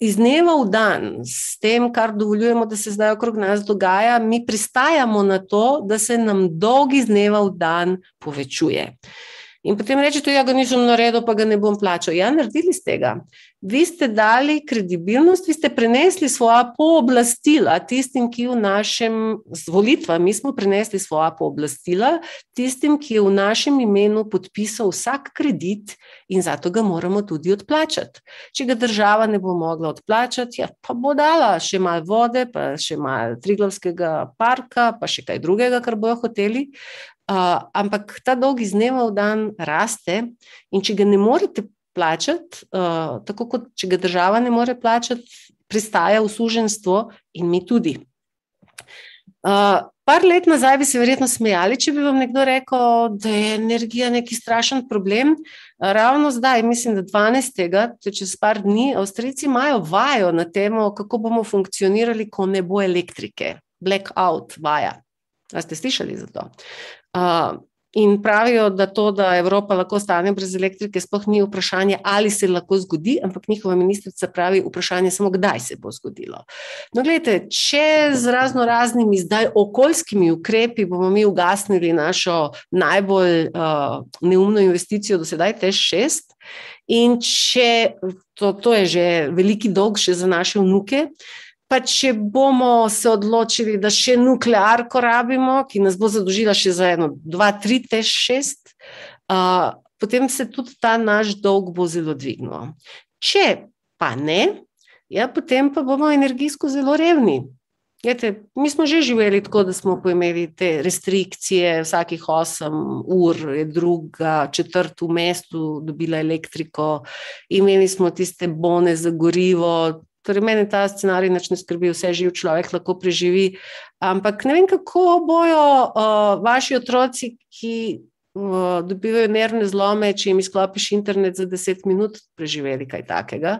iz dneva v dan, s tem, kar dovoljujemo, da se zdaj okrog nas dogaja, mi pristajamo na to, da se nam dolg iz dneva v dan povečuje. In potem rečete, ja, ga nisem naredil, pa ga ne bom plačal. Ja, naredili ste ga. Vi ste dali kredibilnost, vi ste prenesli svoja pooblastila tistim, ki v našem, z volitvami smo prenesli svoja pooblastila tistim, ki je v našem imenu podpisal vsak kredit in zato ga moramo tudi odplačati. Če ga država ne bo mogla odplačati, ja, pa bo dala še malo vode, pa še malo Triglavskega parka, pa še kaj drugega, kar bojo hoteli. Uh, ampak ta dolg iz dneva v dan raste, in če ga ne morete plačati, uh, tako kot če ga država ne more plačati, pristaja v suženstvo in mi tudi. Uh, par let nazaj bi se verjetno smejali, če bi vam nekdo rekel, da je energija neki strašen problem. Uh, ravno zdaj, mislim, da 12. to čez par dni, Avstrijci imajo vajo na temo, kako bomo funkcionirali, ko ne bo elektrike. Blackout vaja. A ste slišali za to? Uh, in pravijo, da to, da Evropa lahko stane brez elektrike, sploh ni vprašanje, ali se lahko zgodi, ampak njihova ministrica pravi, vprašanje je samo, kdaj se bo zgodilo. No, gledajte, če z razno raznimi zdaj okoljskimi ukrepi bomo mi ugasnili našo najbolj uh, neumno investicijo do sedaj, tež šest. In če to, to je že veliki dolg še za naše vnuke, uh, Pa če bomo se odločili, da še nuklearko rabimo, ki nas bo zadožila še za eno, dva, tri, te šest, uh, potem se tudi ta naš dolg bo zelo dvignil. Če pa ne, ja, potem pa bomo energijsko zelo revni. Jete, mi smo že živeli tako, da smo imeli te restrikcije, vsakih 8 ur je druga, četrt v mestu dobila elektriko, imeli smo tiste bone za gorivo, Torej, meni ta scenarij ne skrbi, vse živ človek lahko preživi. Ampak ne vem, kako bojo uh, vaši otroci, ki uh, dobivajo nervne zlome, če jim izklopiš internet za 10 minut, preživeli kaj takega.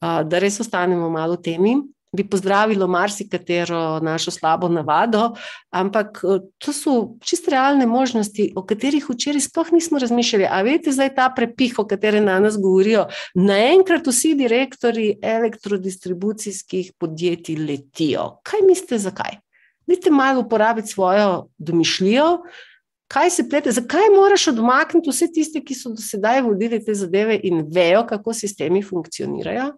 Uh, da res ostanemo malo temi bi pozdravilo marsikatero našo slabo navado, ampak eh, to so čisto realne možnosti, o katerih včeraj sploh nismo razmišljali. A veste, zdaj ta prepih, o katerem na nas govorijo, naenkrat vsi direktori elektrodistribucijskih podjetij letijo. Kaj mislite, zakaj? Dajte malo uporabiti svojo domišljijo. Kaj se plete, zakaj moraš odmakniti vse tiste, ki so do sedaj vodili te zadeve in vejo, kako sistemi funkcionirajo?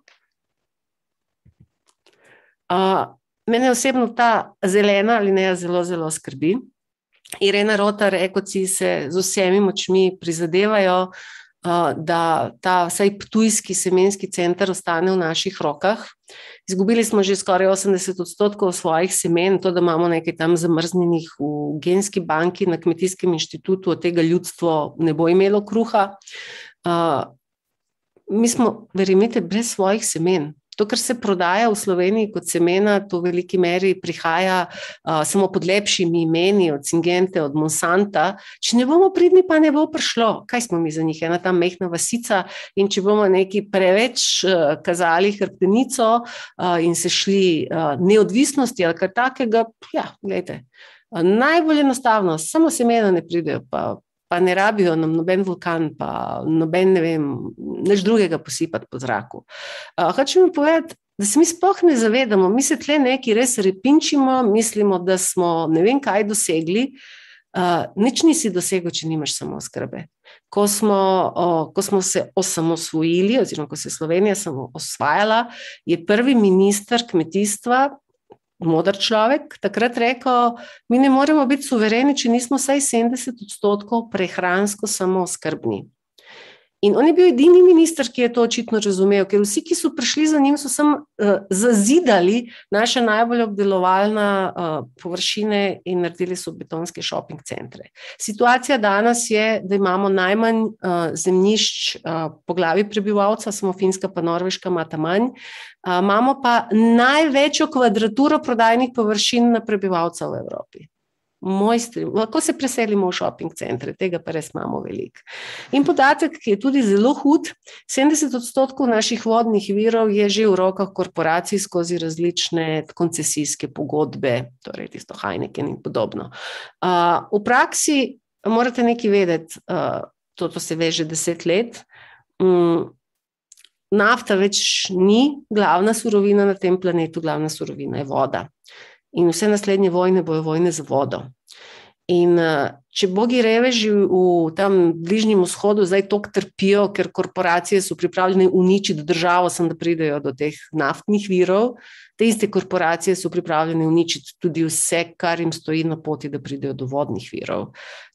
Mene osebno ta zelena linija zelo, zelo skrbi. Irena Rotar, ekoci se z vsemi močmi prizadevajo, uh, da ta vsaj ptujski semenski center ostane v naših rokah. Izgubili smo že skoraj 80 odstotkov svojih semen, to, da imamo nekaj tam zamrznjenih v genski banki na kmetijskem inštitutu, od tega ljudstvo ne bo imelo kruha. Uh, mi smo, verjemite, brez svojih semen. To, kar se prodaja v Sloveniji kot semena, to v veliki meri prihaja uh, samo pod lepšimi imeni, od Singente, od Monsanta. Če ne bomo pridni, pa ne bo prišlo. Kaj smo mi za njih, ena ta mehna vasica. In če bomo neki preveč uh, kazali hrbtenico uh, in se šli uh, neodvisnosti ali kar takega, ja, gledajte. Najbolj enostavno, samo semena ne pridejo, pa, pa ne rabijo nam noben vulkan, pa noben, ne vem, nič drugega posipati po zraku. Uh, hočem povedati, da se mi sploh ne zavedamo, mi se tle neki res repinčimo, mislimo, da smo ne vem kaj dosegli. Uh, nič nisi dosegel, če nimaš samo skrbe. Ko smo, uh, ko smo se osamosvojili, oziroma ko se je Slovenija samo osvajala, je prvi minister kmetijstva modr človek, takrat rekel, mi ne moremo biti suvereni, če nismo vsaj 70 odstotkov prehransko samo skrbni. In on je bil edini minister, ki je to očitno razumel, ker vsi, ki so prišli za njim, so sem uh, zazidali naše najbolj obdelovalne uh, površine in naredili so betonske šoping centre. Situacija danes je, da imamo najmanj uh, zemljišč uh, po glavi prebivalca, samo Finska pa Norveška ima tam manj, uh, imamo pa največjo kvadraturo prodajnih površin na prebivalca v Evropi. Mojstri, lahko se preselimo v šoping centre, tega pa res imamo veliko. In podatek, ki je tudi zelo hud, 70 odstotkov naših vodnih virov je že v rokah korporacij skozi različne koncesijske pogodbe, torej tisto Heineken in podobno. Uh, v praksi morate nekaj vedeti, uh, to, to se ve že deset let. Um, nafta več ni glavna surovina na tem planetu, glavna surovina je voda in vse naslednje vojne bojo vojne za vodo. In uh, če bogi reveži v tam bližnjem vzhodu zdaj tako trpijo, ker korporacije so pripravljene uničiti državo, sem da pridejo do teh naftnih virov, te iste korporacije so pripravljene uničiti tudi vse, kar jim stoji na poti, da pridejo do vodnih virov.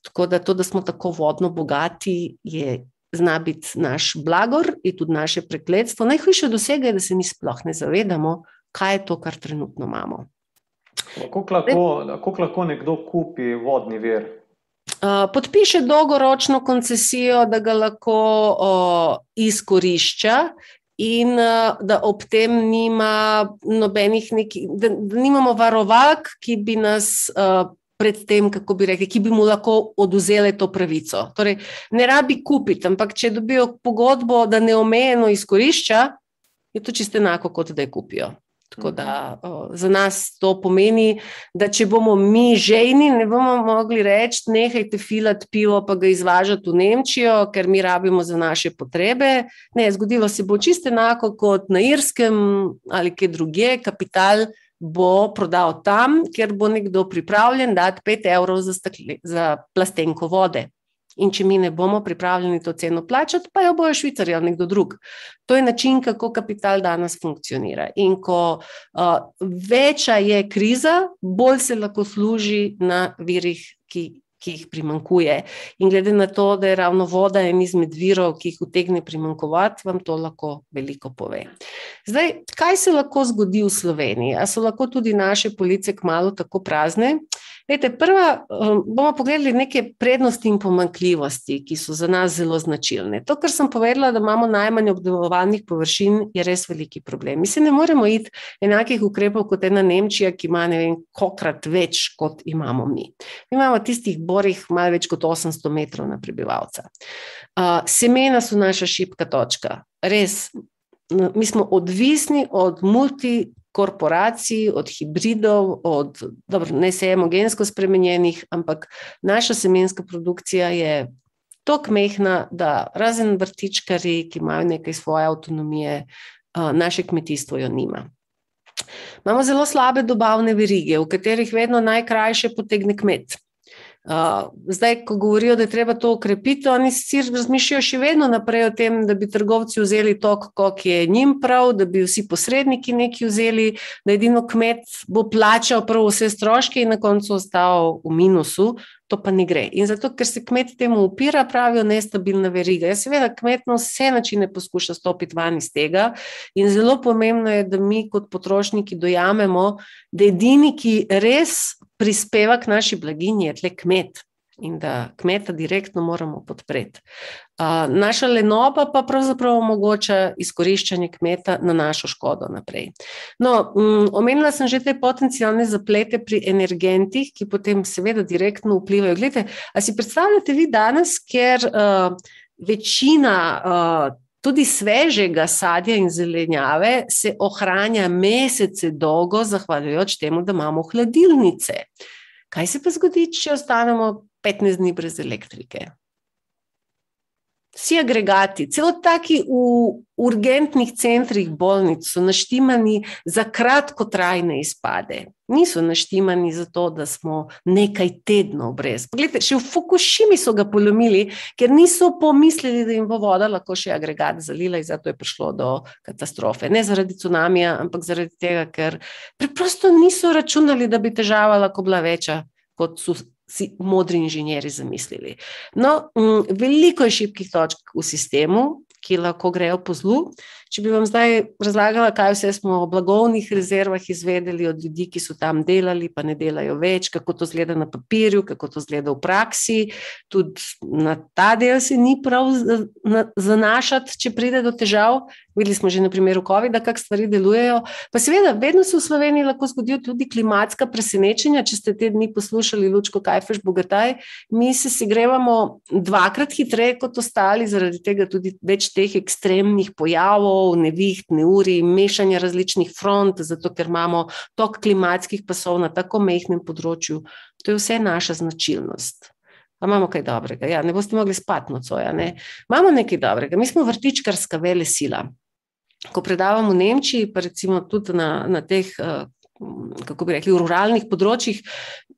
Tako da to, da smo tako vodno bogati, je. Zna biti naš blagor in tudi naše prekletstvo. Najhujše od vsega je, da se mi sploh ne zavedamo, kaj je to, kar trenutno imamo. Kako lahko, lahko nekdo kupi vodni vir? Podpiše dolgoročno koncesijo, da ga lahko o, izkorišča, in da ob tem nima nobenih, neki, da, da nimamo varovalk, ki bi nas. Predtem, kako bi rekli, ki bi mu lahko oduzele to pravico. Torej, ne rabi kupiti, ampak če dobijo pogodbo, da neomejeno izkorišča, je to čisto enako, kot da je kupijo. Tako da o, za nas to pomeni, da če bomo mi žejni, ne bomo mogli reči: nehajte filati pivo, pa ga izvažati v Nemčijo, ker mi rabimo za naše potrebe. Ne, zgodilo se bo čisto enako kot na Irskem ali kje drugje, kapital. Bo prodal tam, kjer bo nekdo pripravljen dati 5 evrov za, stakle, za plastenko vode. In če mi ne bomo pripravljeni to ceno plačati, pa jo bojo švicari ali nekdo drug. To je način, kako kapital danes funkcionira. In ko uh, večja je kriza, bolj se lahko služi na virih, ki, ki jih primankuje. In glede na to, da je ravno voda en izmed virov, ki jih utegne primankovati, vam to lahko veliko pove. Zdaj, kaj se lahko zgodi v Sloveniji? A so lahko tudi naše police kmalo tako prazne? Lejte, prva um, bomo pogledali neke prednosti in pomankljivosti, ki so za nas zelo značilne. To, kar sem povedala, da imamo najmanj obdelovanih površin, je res veliki problem. Mi se ne moremo iti enakih ukrepov kot ena Nemčija, ki ima ne vem, kokrat več, kot imamo mi. Mi imamo tistih borih malo več kot 800 metrov na prebivalca. Uh, semena so naša šipka točka. Res, mi smo odvisni od multi korporacij, od hibridov, od dobro, ne sejemo gensko spremenjenih, ampak naša semenska produkcija je tako mehna, da razen vrtičkari, ki imajo nekaj svoje avtonomije, naše kmetijstvo jo nima. Imamo zelo slabe dobavne verige, v katerih vedno najkrajše potegne kmet. Uh, zdaj, ko govorijo, da je treba to ukrepiti, oni sicer razmišljajo še vedno naprej o tem, da bi trgovci vzeli to, kot je njim prav, da bi vsi posredniki nekaj vzeli, da edino kmet bo plačal prvo vse stroške in na koncu ostal v minusu. To pa ne gre. In zato, ker se kmet temu upira, pravijo nestabilna veriga. Jaz seveda kmet na vse načine poskuša stopiti van iz tega. In zelo pomembno je, da mi kot potrošniki dojamemo, da edini, ki res prispeva k naši blaginji, je tle kmet in da kmeta direktno moramo podpreti. Naša lenoba pa pravzaprav omogoča izkoriščanje kmeta na našo škodo naprej. No, omenila sem že te potencijalne zaplete pri energentih, ki potem seveda direktno vplivajo. Glede, a si predstavljate vi danes, ker uh, večina uh, tudi svežega sadja in zelenjave se ohranja mesece dolgo, zahvaljujoč temu, da imamo hladilnice. Kaj se pa zgodi, če ostanemo 15 dni brez elektrike? Vsi agregati, celo taki v urgentnih centrih bolnic so naštimani za kratkotrajne izpade. Niso naštimani zato, da smo nekaj tednov brez. Poglejte, še v Fukushimi so ga polomili, ker niso pomislili, da jim bo voda lahko še agregat zalila in zato je prišlo do katastrofe. Ne zaradi tsunamija, ampak zaradi tega, ker preprosto niso računali, da bi težava lahko bila večja, kot so si modri inženjeri zamislili. No, m, veliko je šibkih točk v sistemu ki lahko grejo po zlu. Če bi vam zdaj razlagala, kaj vse smo o blagovnih rezervah izvedeli od ljudi, ki so tam delali, pa ne delajo več, kako to zgleda na papirju, kako to zgleda v praksi, tudi na ta del se ni prav zanašati, če pride do težav. Videli smo že na primeru COVID-a, kako stvari delujejo. Pa seveda, vedno se v Sloveniji lahko zgodijo tudi klimatska presenečenja. Če ste te dni poslušali Lučko Kajfeš Bogataj, mi se si grevamo dvakrat hitreje kot ostali, zaradi tega tudi več teh ekstremnih pojavov valov, neviht, neuri, mešanja različnih front, zato ker imamo tok klimatskih pasov na tako mehkem področju. To je vse naša značilnost. Pa imamo kaj dobrega. Ja, ne boste mogli spati nocoja. Ne? Imamo nekaj dobrega. Mi smo vrtičkarska vele sila. Ko predavamo v Nemčiji, pa recimo tudi na, na teh, eh, kako bi rekli, ruralnih področjih,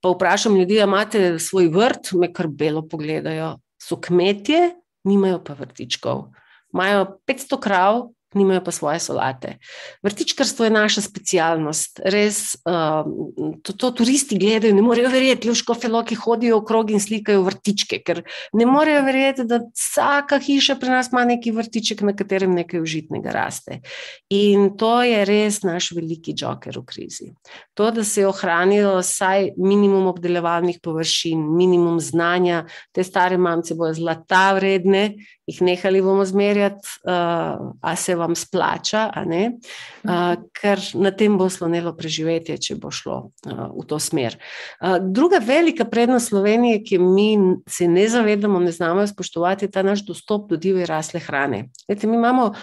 pa vprašam ljudi, imate svoj vrt, me kar belo pogledajo. So kmetje, nimajo pa vrtičkov. Imajo 500 krav, nimajo pa svoje solate. Vrtičkarstvo je naša specialnost, res um, to, to turisti gledajo, ne morejo verjeti, ljuško feloki hodijo okrog in slikajo vrtičke, ker ne morejo verjeti, da vsaka hiša pri nas ima neki vrtiček, na katerem nekaj užitnega raste. In to je res naš veliki joker v krizi. To, da se je ohranilo vsaj minimum obdelovalnih površin, minimum znanja, te stare mamce bojo zlata vredne, jih nehali bomo zmerjati, uh, a se vam splača, uh, ker na tem bo slonelo preživetje, če bo šlo uh, v to smer. Uh, druga velika prednost Slovenije, ki mi se ne zavedamo, ne znamo spoštovati, je ta naš dostop do divje rasle hrane. Lete, mi imamo uh,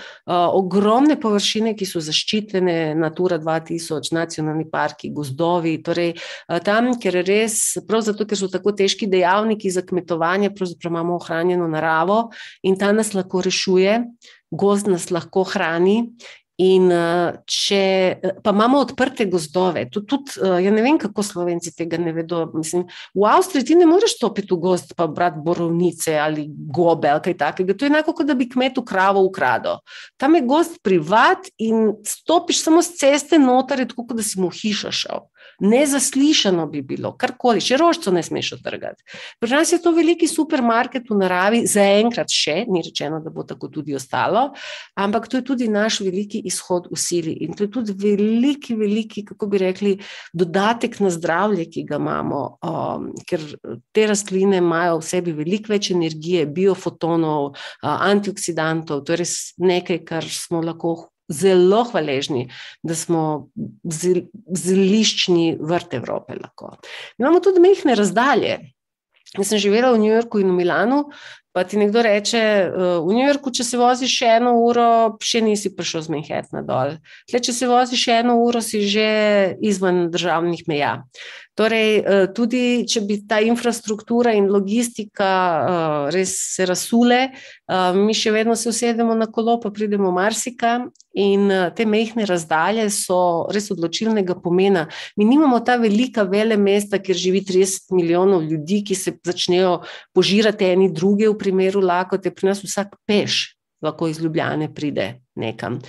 ogromne površine, ki so zaščitene, Natura 2000, nacionalni parki, gozdovi. Torej, uh, tam, ker res, prav zato, ker so tako težki dejavniki za kmetovanje, pravzaprav imamo ohranjeno naravo in ta nas lahko rešuje, gozd nas lahko hrani. In eh, če pa imamo odprte gozdove, tudi, tudi eh, ja ne vem, kako slovenci tega ne vedo. Mislim, v Avstriji ti ne moreš stopiti v gozd, pa brati borovnice ali gobe ali kaj takega. To je enako, kot da bi kmetu kravo ukradel. Tam je gozd privat in stopiš samo z ceste noter, tako da si mu hiša šel nezaslišano bi bilo, karkoli, še rožco ne smeš otrgati. Pri nas je to veliki supermarket v naravi, zaenkrat še, ni rečeno, da bo tako tudi ostalo, ampak to je tudi naš veliki izhod v sili in to je tudi veliki, veliki, kako bi rekli, dodatek na zdravje, ki ga imamo, um, ker te rastline imajo v sebi veliko več energije, biofotonov, uh, antioksidantov, to je res nekaj, kar smo lahko zelo hvaležni, da smo zeliščni vrt Evrope. Lahko. Imamo tudi mehne razdalje. Jaz sem živela v New Yorku in v Milanu, pa ti nekdo reče, v New Yorku, če se voziš še eno uro, še nisi prišel z Manhattna dol. Tle, če se voziš še eno uro, si že izven državnih meja. Torej, eh, tudi če bi ta infrastruktura in logistika eh, res se razsule, eh, mi še vedno se usedemo na kolo, pa pridemo marsika in te mehne razdalje so res odločilnega pomena. Mi nimamo ta velika vele mesta, kjer živi 30 milijonov ljudi, ki se začnejo požirati eni druge v primeru lakote, pri nas vsak peš lahko iz Ljubljane pride nekam.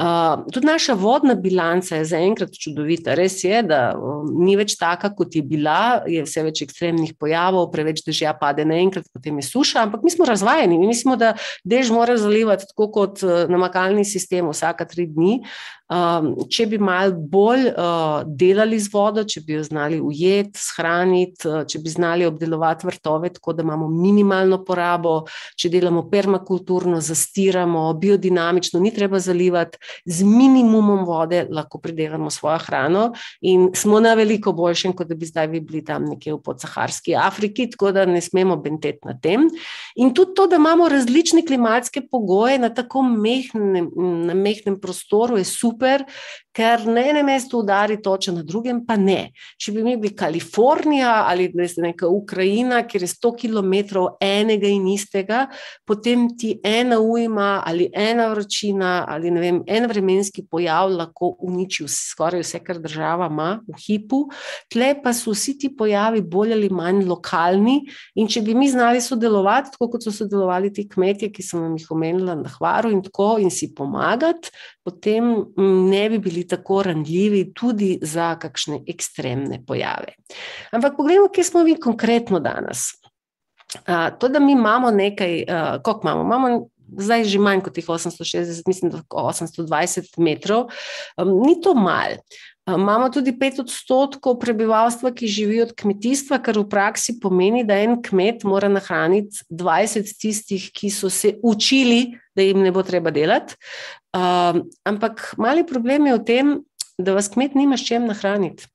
Uh, tudi naša vodna bilanca je zaenkrat čudovita. Res je, da um, ni več taka, kot je bila, je vse več ekstremnih pojavov, preveč dežja pade naenkrat, potem je suša, ampak mi smo razvajeni. Mi mislimo, da dež mora zalivati tako kot uh, namakalni sistem vsaka tri dni. Um, če bi malo bolj uh, delali z vodo, če bi jo znali ujeti, shraniti, uh, če bi znali obdelovati vrtove, tako da imamo minimalno porabo, če delamo permakulturno, zastiramo, biodinamično, ni treba zalivati, z minimumom vode lahko pridelamo svojo hrano in smo na veliko boljšem, kot da bi zdaj bi bili tam nekje v podsaharski Afriki, tako da ne smemo benteti na tem. In tudi to, da imamo različne klimatske pogoje na tako mehnem, na mehnem prostoru, je super, ker na enem mestu udari toča, na drugem pa ne. Če bi mi bili Kalifornija ali neka Ukrajina, kjer je 100 km enega in istega, potem ti ena ujma ali ena vročina ali vem, en vremenski pojav lahko uniči skoraj vse, kar država ima v hipu. Tle pa so vsi ti pojavi bolj ali manj lokalni in če bi mi znali sodelovati, tako kot so sodelovali ti kmetje, ki sem vam jih omenila na Hvaru in tako in si pomagati, potem mm, ne bi bili tako ranljivi tudi za kakšne ekstremne pojave. Ampak poglejmo, kje smo mi konkretno danes. To, da mi imamo nekaj, kako imamo? Imamo zdaj že manj kot teh 860, mislim, da 820 metrov, um, ni to mal. Imamo tudi pet odstotkov prebivalstva, ki živi od kmetijstva, kar v praksi pomeni, da en kmet mora nahraniti 20 tistih, ki so se učili, da jim ne bo treba delati. Um, ampak mali problem je v tem, da vas kmet nima s čem nahraniti.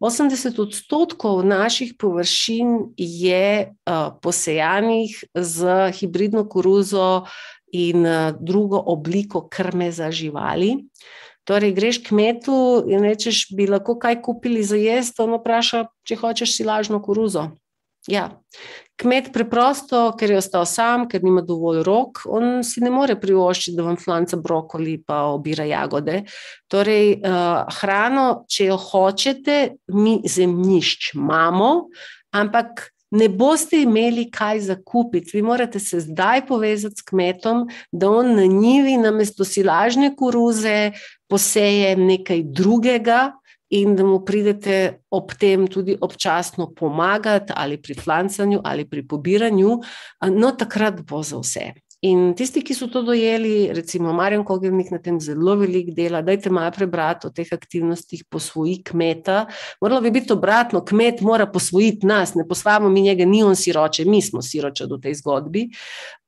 80 odstotkov naših površin je uh, posejanih z hibridno koruzo in uh, drugo obliko krme za živali. Torej, greš kmetu in rečeš, bi lahko kaj kupili za jesti, on vpraša, če hočeš si lažno koruzo. Ja. Kmet preprosto, ker je ostal sam, ker nima dovolj rok, on si ne more privoščiti, da vam flanca brokoli pa obira jagode. Torej, uh, hrano, če jo hočete, mi zemljišč imamo, ampak ne boste imeli kaj za kupiti. Vi morate se zdaj povezati s kmetom, da on na njivi, namesto silažne koruze, poseje nekaj drugega. In da mu pridete ob tem tudi občasno pomagati, ali pri flancanju, ali pri pobiranju, no, takrat bo za vse. In tisti, ki so to dojeli, recimo Marjan Kogelnik na tem zelo velik dela, dajte malo prebrati o teh aktivnostih, posvoji kmeta. Moralo bi biti obratno, kmet mora posvojiti nas, ne posvamo mi njega, ni on siroče, mi smo siroče v tej zgodbi,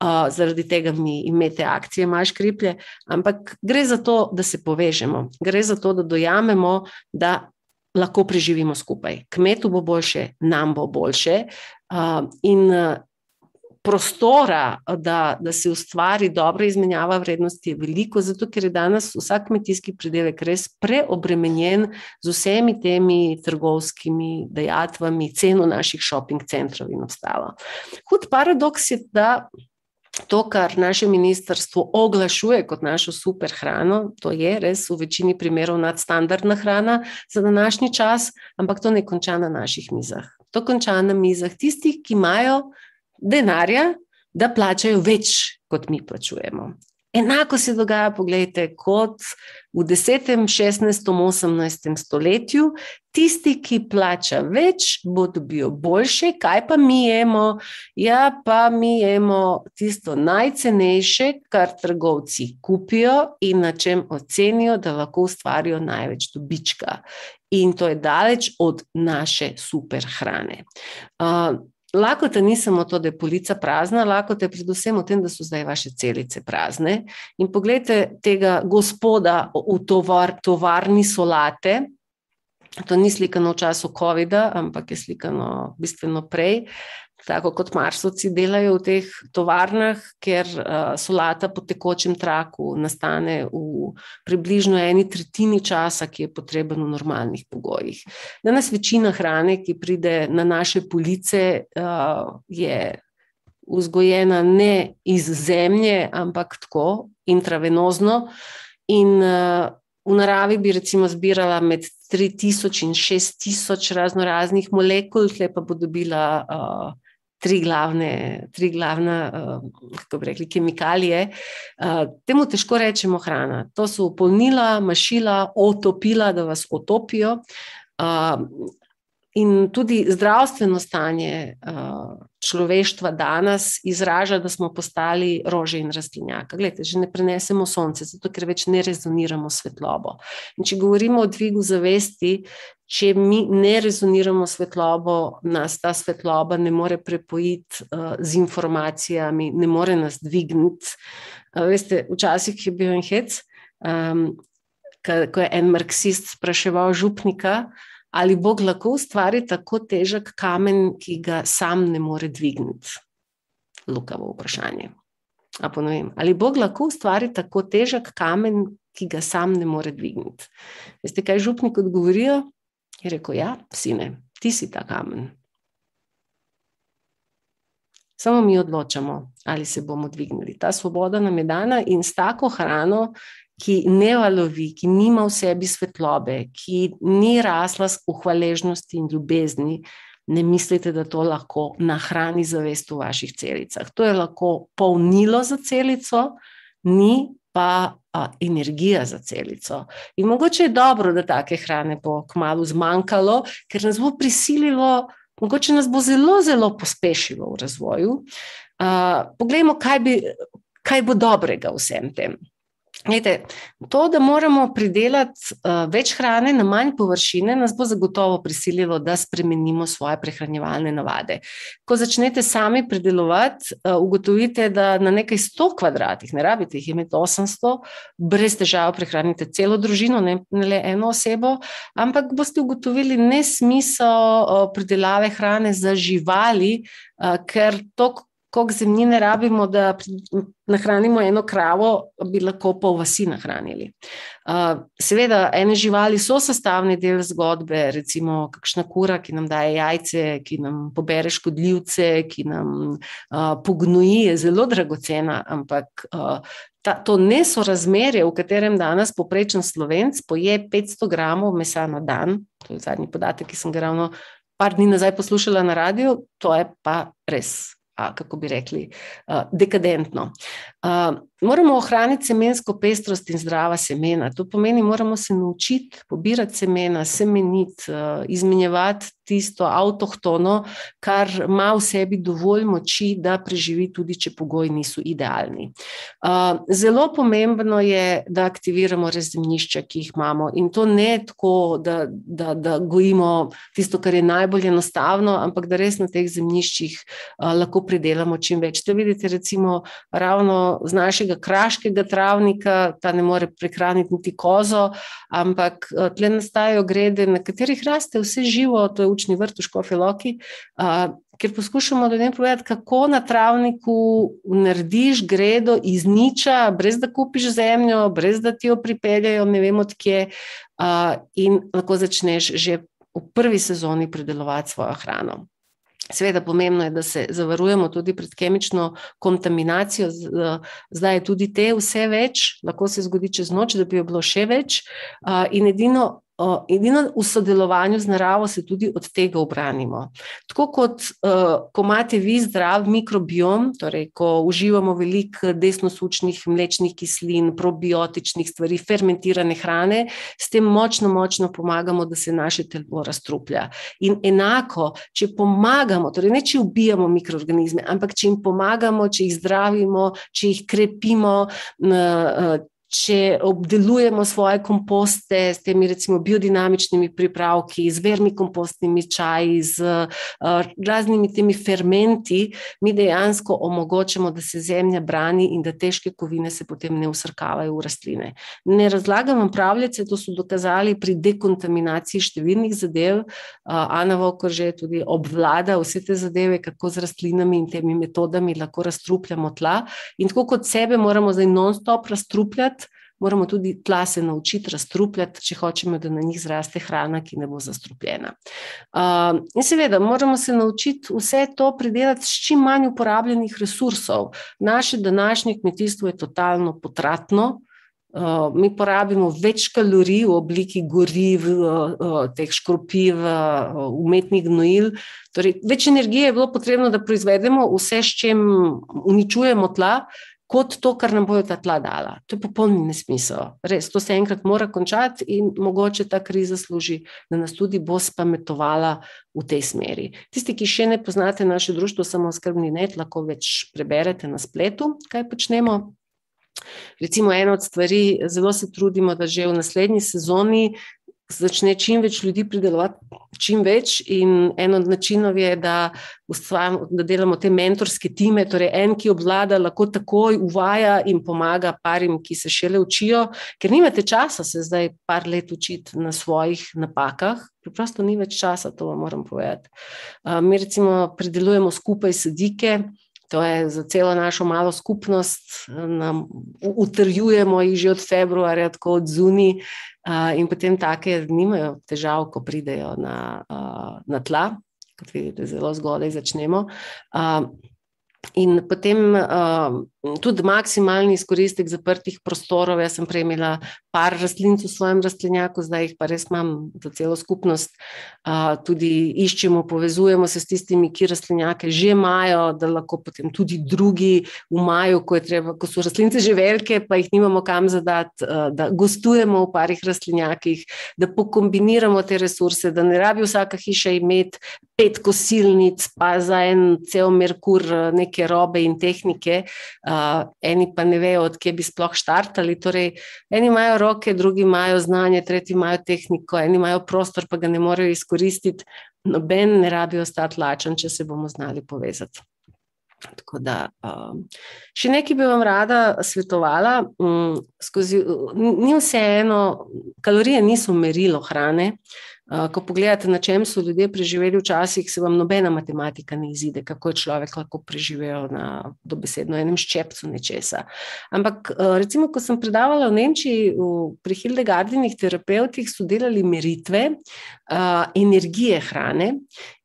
uh, zaradi tega mi imete akcije, imaš kriplje, ampak gre za to, da se povežemo, gre za to, da dojamemo, da lahko preživimo skupaj. Kmetu bo boljše, nam bo boljše. Uh, in prostora, da, da se ustvari dobra izmenjava vrednosti, je veliko, zato ker je danes vsak kmetijski pridelek res preobremenjen z vsemi temi trgovskimi dejatvami, ceno naših šoping centrov in ostalo. Hud paradoks je, da. To, kar naše ministrstvo oglašuje kot našo super hrano, to je res v večini primerov nadstandardna hrana za današnji čas, ampak to ne konča na naših mizah. To konča na mizah tistih, ki imajo denarja, da plačajo več, kot mi plačujemo. Enako se dogaja, pogledajte, kot v 10., 16., 18. stoletju. Tisti, ki plača več, bo dobil boljše, kaj pa mi jemo? Ja, pa mi jemo tisto najcenejše, kar trgovci kupijo in na čem ocenijo, da lahko ustvarijo največ dobička. In to je daleč od naše super hrane. Uh, Lakota ni samo to, da je polica prazna, lakota je predvsem v tem, da so zdaj vaše celice prazne. In pogledajte tega gospoda v tovar, tovarni solate. To ni slikano v času COVID-a, ampak je slikano bistveno prej tako kot marsovci delajo v teh tovarnah, ker uh, solata po tekočem traku nastane v približno eni tretjini časa, ki je potreben v normalnih pogojih. Danes večina hrane, ki pride na naše police, uh, je vzgojena ne iz zemlje, ampak tako intravenozno. In uh, v naravi bi recimo zbirala med 3000 in 6000 razno raznih molekul, tle pa bo dobila uh, tri glavne, tri glavne uh, kako bi rekli, kemikalije. Uh, temu težko rečemo hrana. To so polnila, mašila, otopila, da vas otopijo. Uh, In tudi zdravstveno stanje uh, človeštva danes izraža, da smo postali rože in rastlinjaka. Glede, že ne prenesemo sonce, zato ker več ne rezoniramo svetlobo. In če govorimo o dvigu zavesti, če mi ne rezoniramo svetlobo, nas ta svetloba ne more prepojiti uh, z informacijami, ne more nas dvigniti. Uh, veste, včasih je bil en hec, um, ko je en marksist spraševal župnika ali Bog lahko ustvari tako težek kamen, ki ga sam ne more dvigniti? Lukavo vprašanje. Ponovim, ali Bog lahko ustvari tako težek kamen, ki ga sam ne more dvigniti? Veste, kaj župnik odgovorijo? Je rekel: Ja, sine, ti si ta kamen. Samo mi odločamo, ali se bomo dvignili. Ta svoboda nam je dana in s tako hrano ki ne valovi, ki nima v sebi svetlobe, ki ni rasla v hvaležnosti in ljubezni, ne mislite, da to lahko nahrani zavest v vaših celicah. To je lahko polnilo za celico, ni pa a, energija za celico. In mogoče je dobro, da take hrane bo kmalo zmanjkalo, ker nas bo prisililo. Mogoče nas bo zelo, zelo pospešilo v razvoju. Uh, poglejmo, kaj bi, kaj bo dobrega vsem tem. Gledajte, to, da moramo pridelati uh, več hrane na manj površine, nas bo zagotovo prisililo, da spremenimo svoje prehranjevalne navade. Ko začnete sami pridelovati, uh, ugotovite, da na nekaj sto kvadratih, ne rabite jih imeti 800, brez težav prehranite celo družino, ne, ne le eno osebo, ampak boste ugotovili nesmisel uh, pridelave hrane za živali, uh, ker to, koliko zemljine rabimo, da nahranimo eno kravo, bi lahko pol vasi nahranili. Uh, seveda, ene živali so sestavni del zgodbe, recimo kakšna kura, ki nam daje jajce, ki nam pobere škodljivce, ki nam uh, pognoji, je zelo dragocena, ampak uh, ta, to nesorazmerje, v katerem danes poprečen slovenc poje 500 gramov mesa na dan, to je zadnji podatek, ki sem ga ravno par dni nazaj poslušala na radiju, to je pa res kako bi rekli, dekadentno. Moramo ohraniti semensko pestrost in zdrava semena. To pomeni, moramo se naučiti pobirati semena, semeniti, izmenjevati tisto avtohtono, kar ima v sebi dovolj moči, da preživi, tudi če pogoji niso idealni. Zelo pomembno je, da aktiviramo rezemljišča, ki jih imamo. In to ne tako, da, da, da gojimo tisto, kar je najbolj enostavno, ampak da res na teh zemljiščih lahko pridelamo čim več. To vidite, recimo, ravno z našega kraškega travnika, ta ne more prehraniti niti kozo, ampak tle nastajajo grede, na katerih raste vse živo, to je učni vrt v Škofiloki, ker poskušamo ljudem povedati, kako na travniku narediš gredo iz niča, brez da kupiš zemljo, brez da ti jo pripeljajo, ne vem odkje, in lahko začneš že v prvi sezoni pridelovati svojo hrano. Seveda, pomembno je, da se zavarujemo tudi pred kemično kontaminacijo. Zdaj je tudi te vse več, lahko se zgodi čez noč, da bi jo bilo še več. In edino Edino v sodelovanju z naravo se tudi od tega obranimo. Tako kot ko imate vi zdrav mikrobiom, torej ko uživamo veliko desnosučnih mlečnih kislin, probiotičnih stvari, fermentirane hrane, s tem močno, močno pomagamo, da se naše telo razstruplja. In enako, če pomagamo, torej ne če ubijamo mikroorganizme, ampak če jim pomagamo, če jih zdravimo, če jih krepimo, če obdelujemo svoje komposte s temi recimo biodinamičnimi pripravki, z vermikompostnimi čaji, z uh, raznimi temi fermenti, mi dejansko omogočamo, da se zemlja brani in da težke kovine se potem ne usrkavajo v rastline. Ne razlagam vam pravljice, to so dokazali pri dekontaminaciji številnih zadev. Uh, Ana Vokor že tudi obvlada vse te zadeve, kako z rastlinami in temi metodami lahko razstrupljamo tla. In tako kot sebe moramo zdaj non-stop razstrupljati, moramo tudi tla se naučiti razstrupljati, če hočemo, da na njih zraste hrana, ki ne bo zastrupljena. Uh, in seveda, moramo se naučiti vse to pridelati s čim manj uporabljenih resursov. Naše današnje kmetijstvo je totalno potratno. Uh, mi porabimo več kalorij v obliki goriv, uh, teh škropiv, uh, umetnih gnojil. Torej, več energije je bilo potrebno, da proizvedemo vse, s čim uničujemo tla, uh, kot to, kar nam bojo ta tla dala. To je popolni nesmisel. Res, to se enkrat mora končati in mogoče ta kriza služi, da nas tudi bo spametovala v tej smeri. Tisti, ki še ne poznate naše društvo, samo skrbni net, lahko več preberete na spletu, kaj počnemo. Recimo, ena od stvari, zelo se trudimo, da že v naslednji sezoni začne čim več ljudi pridelovati, čim več. In en od načinov je, da, da delamo te mentorske time, torej en, ki obvlada, lahko takoj uvaja in pomaga parim, ki se šele učijo, ker nimate časa se zdaj par let učiti na svojih napakah. Preprosto ni več časa, to vam moram povedati. Mi recimo pridelujemo skupaj sadike. To je za celo našo malo skupnost, nam utrjujemo jih že od februarja, tako od zunaj, in potem take nimajo težav, ko pridejo na, na tla, kot vidite, zelo zgodaj začnemo. In potem tudi maksimalni izkoristek zaprtih prostorov. Jaz sem prej imela par rastlin v svojem rastlinjaku, zdaj jih pa res imam za celo skupnost. Tudi iščemo, povezujemo se s tistimi, ki rastlinjake že imajo, da lahko potem tudi drugi v maju, ko, ko so rastlince že velike, pa jih nimamo kam zadati, da gostujemo v parih rastlinjakih, da pokombiniramo te resurse, da ne rabi vsaka hiša imeti pet kosilnic, pa za en cel Merkur, nek neke robe in tehnike, uh, eni pa ne vejo, odkje bi sploh štartali. Torej, eni imajo roke, drugi imajo znanje, tretji imajo tehniko, eni imajo prostor, pa ga ne morejo izkoristiti. Noben ne rabi ostati lačen, če se bomo znali povezati. Tako da, um, še nekaj bi vam rada svetovala. Um, skozi, ni vseeno, kalorije niso merilo hrane. Uh, ko pogledate, na čem so ljudje preživeli včasih, se vam nobena matematika ne izide, kako je človek lahko preživel na dobesedno enem ščepcu nečesa. Ampak, uh, recimo, ko sem predavala v Nemčiji v, pri Hildegardinih terapeutih, so delali meritve uh, energije hrane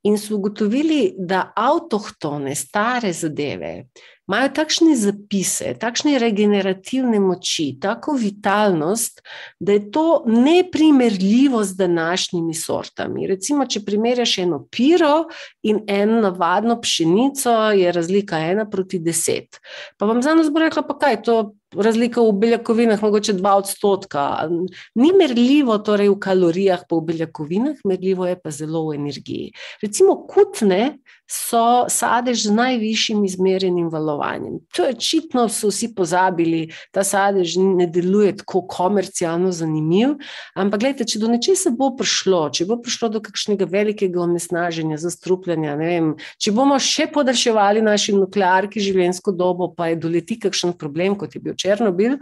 in so ugotovili, da avtohtone, stare zadeve imajo takšne zapise, takšne regenerativne moči, tako vitalnost, da je to neprimerljivo z današnjimi sortami. Recimo, če primerjaš eno piro in eno navadno pšenico, je razlika ena proti deset. Pa vam za nas bo rekla, pa kaj to razlika v beljakovinah, mogoče dva odstotka. Ni merljivo torej v kalorijah, pa v beljakovinah, merljivo je pa zelo v energiji. Recimo kutne so sadež z najvišjim izmerjenim valovanjem. To je očitno, so vsi pozabili, ta sadež ne deluje tako komercialno zanimiv, ampak gledajte, če do nečesa bo prišlo, če bo prišlo do kakšnega velikega onesnaženja, zastrupljanja, vem, če bomo še podaljševali naši nuklearki življenjsko dobo, pa je doleti kakšen problem, kot je bil Černobil,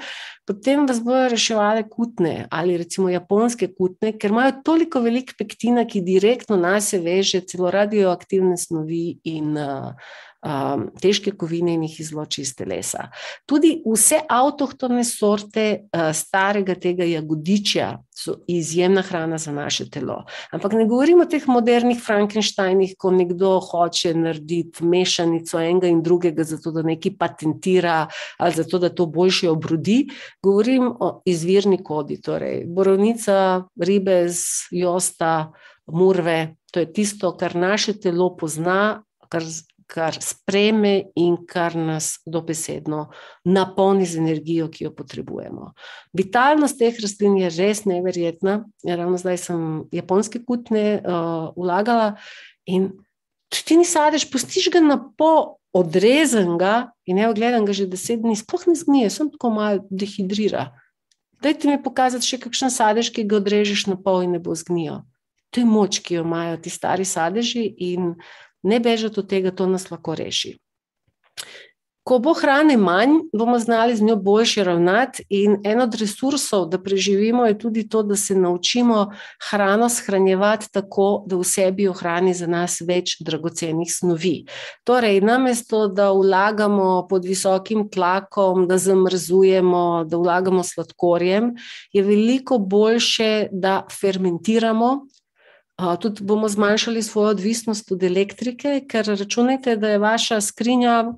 potem vas bojo reševali kutne ali recimo japonske kutne, ker imajo toliko velik pektina, ki direktno nas veže celo radioaktivne snovi in uh, um, težke kovine in jih izloči iz telesa. Tudi vse avtohtone sorte uh, starega tega jagodičja so izjemna hrana za naše telo. Ampak ne govorimo o teh modernih Frankensteinih, ko nekdo hoče narediti mešanico enega in drugega, zato da nekaj patentira ali zato da to boljše obrodi. Govorim o izvirni kodi, torej borovnica, ribez, josta, murve. To je tisto, kar naše telo pozna, kar kar spreme in kar nas dobesedno napolni z energijo, ki jo potrebujemo. Vitalnost teh rastlin je res neverjetna. Ja, ravno zdaj sem japonske kutne uh, vlagala in če ti ni sadeš, pustiš ga na pol. Odrezen ga in ne ogledam ga že deset dni, sploh ne zgnije, sem tako malo dehidrira. Dajte mi pokazati še kakšen sadež, ki ga odrežeš na pol in ne bo zgnil. To je moč, ki jo imajo ti stari sadeži in ne bežati od tega, to nas lahko reši. Ko bo hrane manj, bomo znali z njo boljše ravnati, in en od resursov, da preživimo, je tudi to, da se naučimo hrano shranjevati tako, da v sebi ohrani za nas več dragocenih snovi. Torej, namesto da vlagamo pod visokim tlakom, da zamrzujemo, da vlagamo sladkorjem, je veliko boljše, da fermentiramo, Tudi bomo zmanjšali svojo odvisnost od elektrike, ker računajte, da je vaša skrinja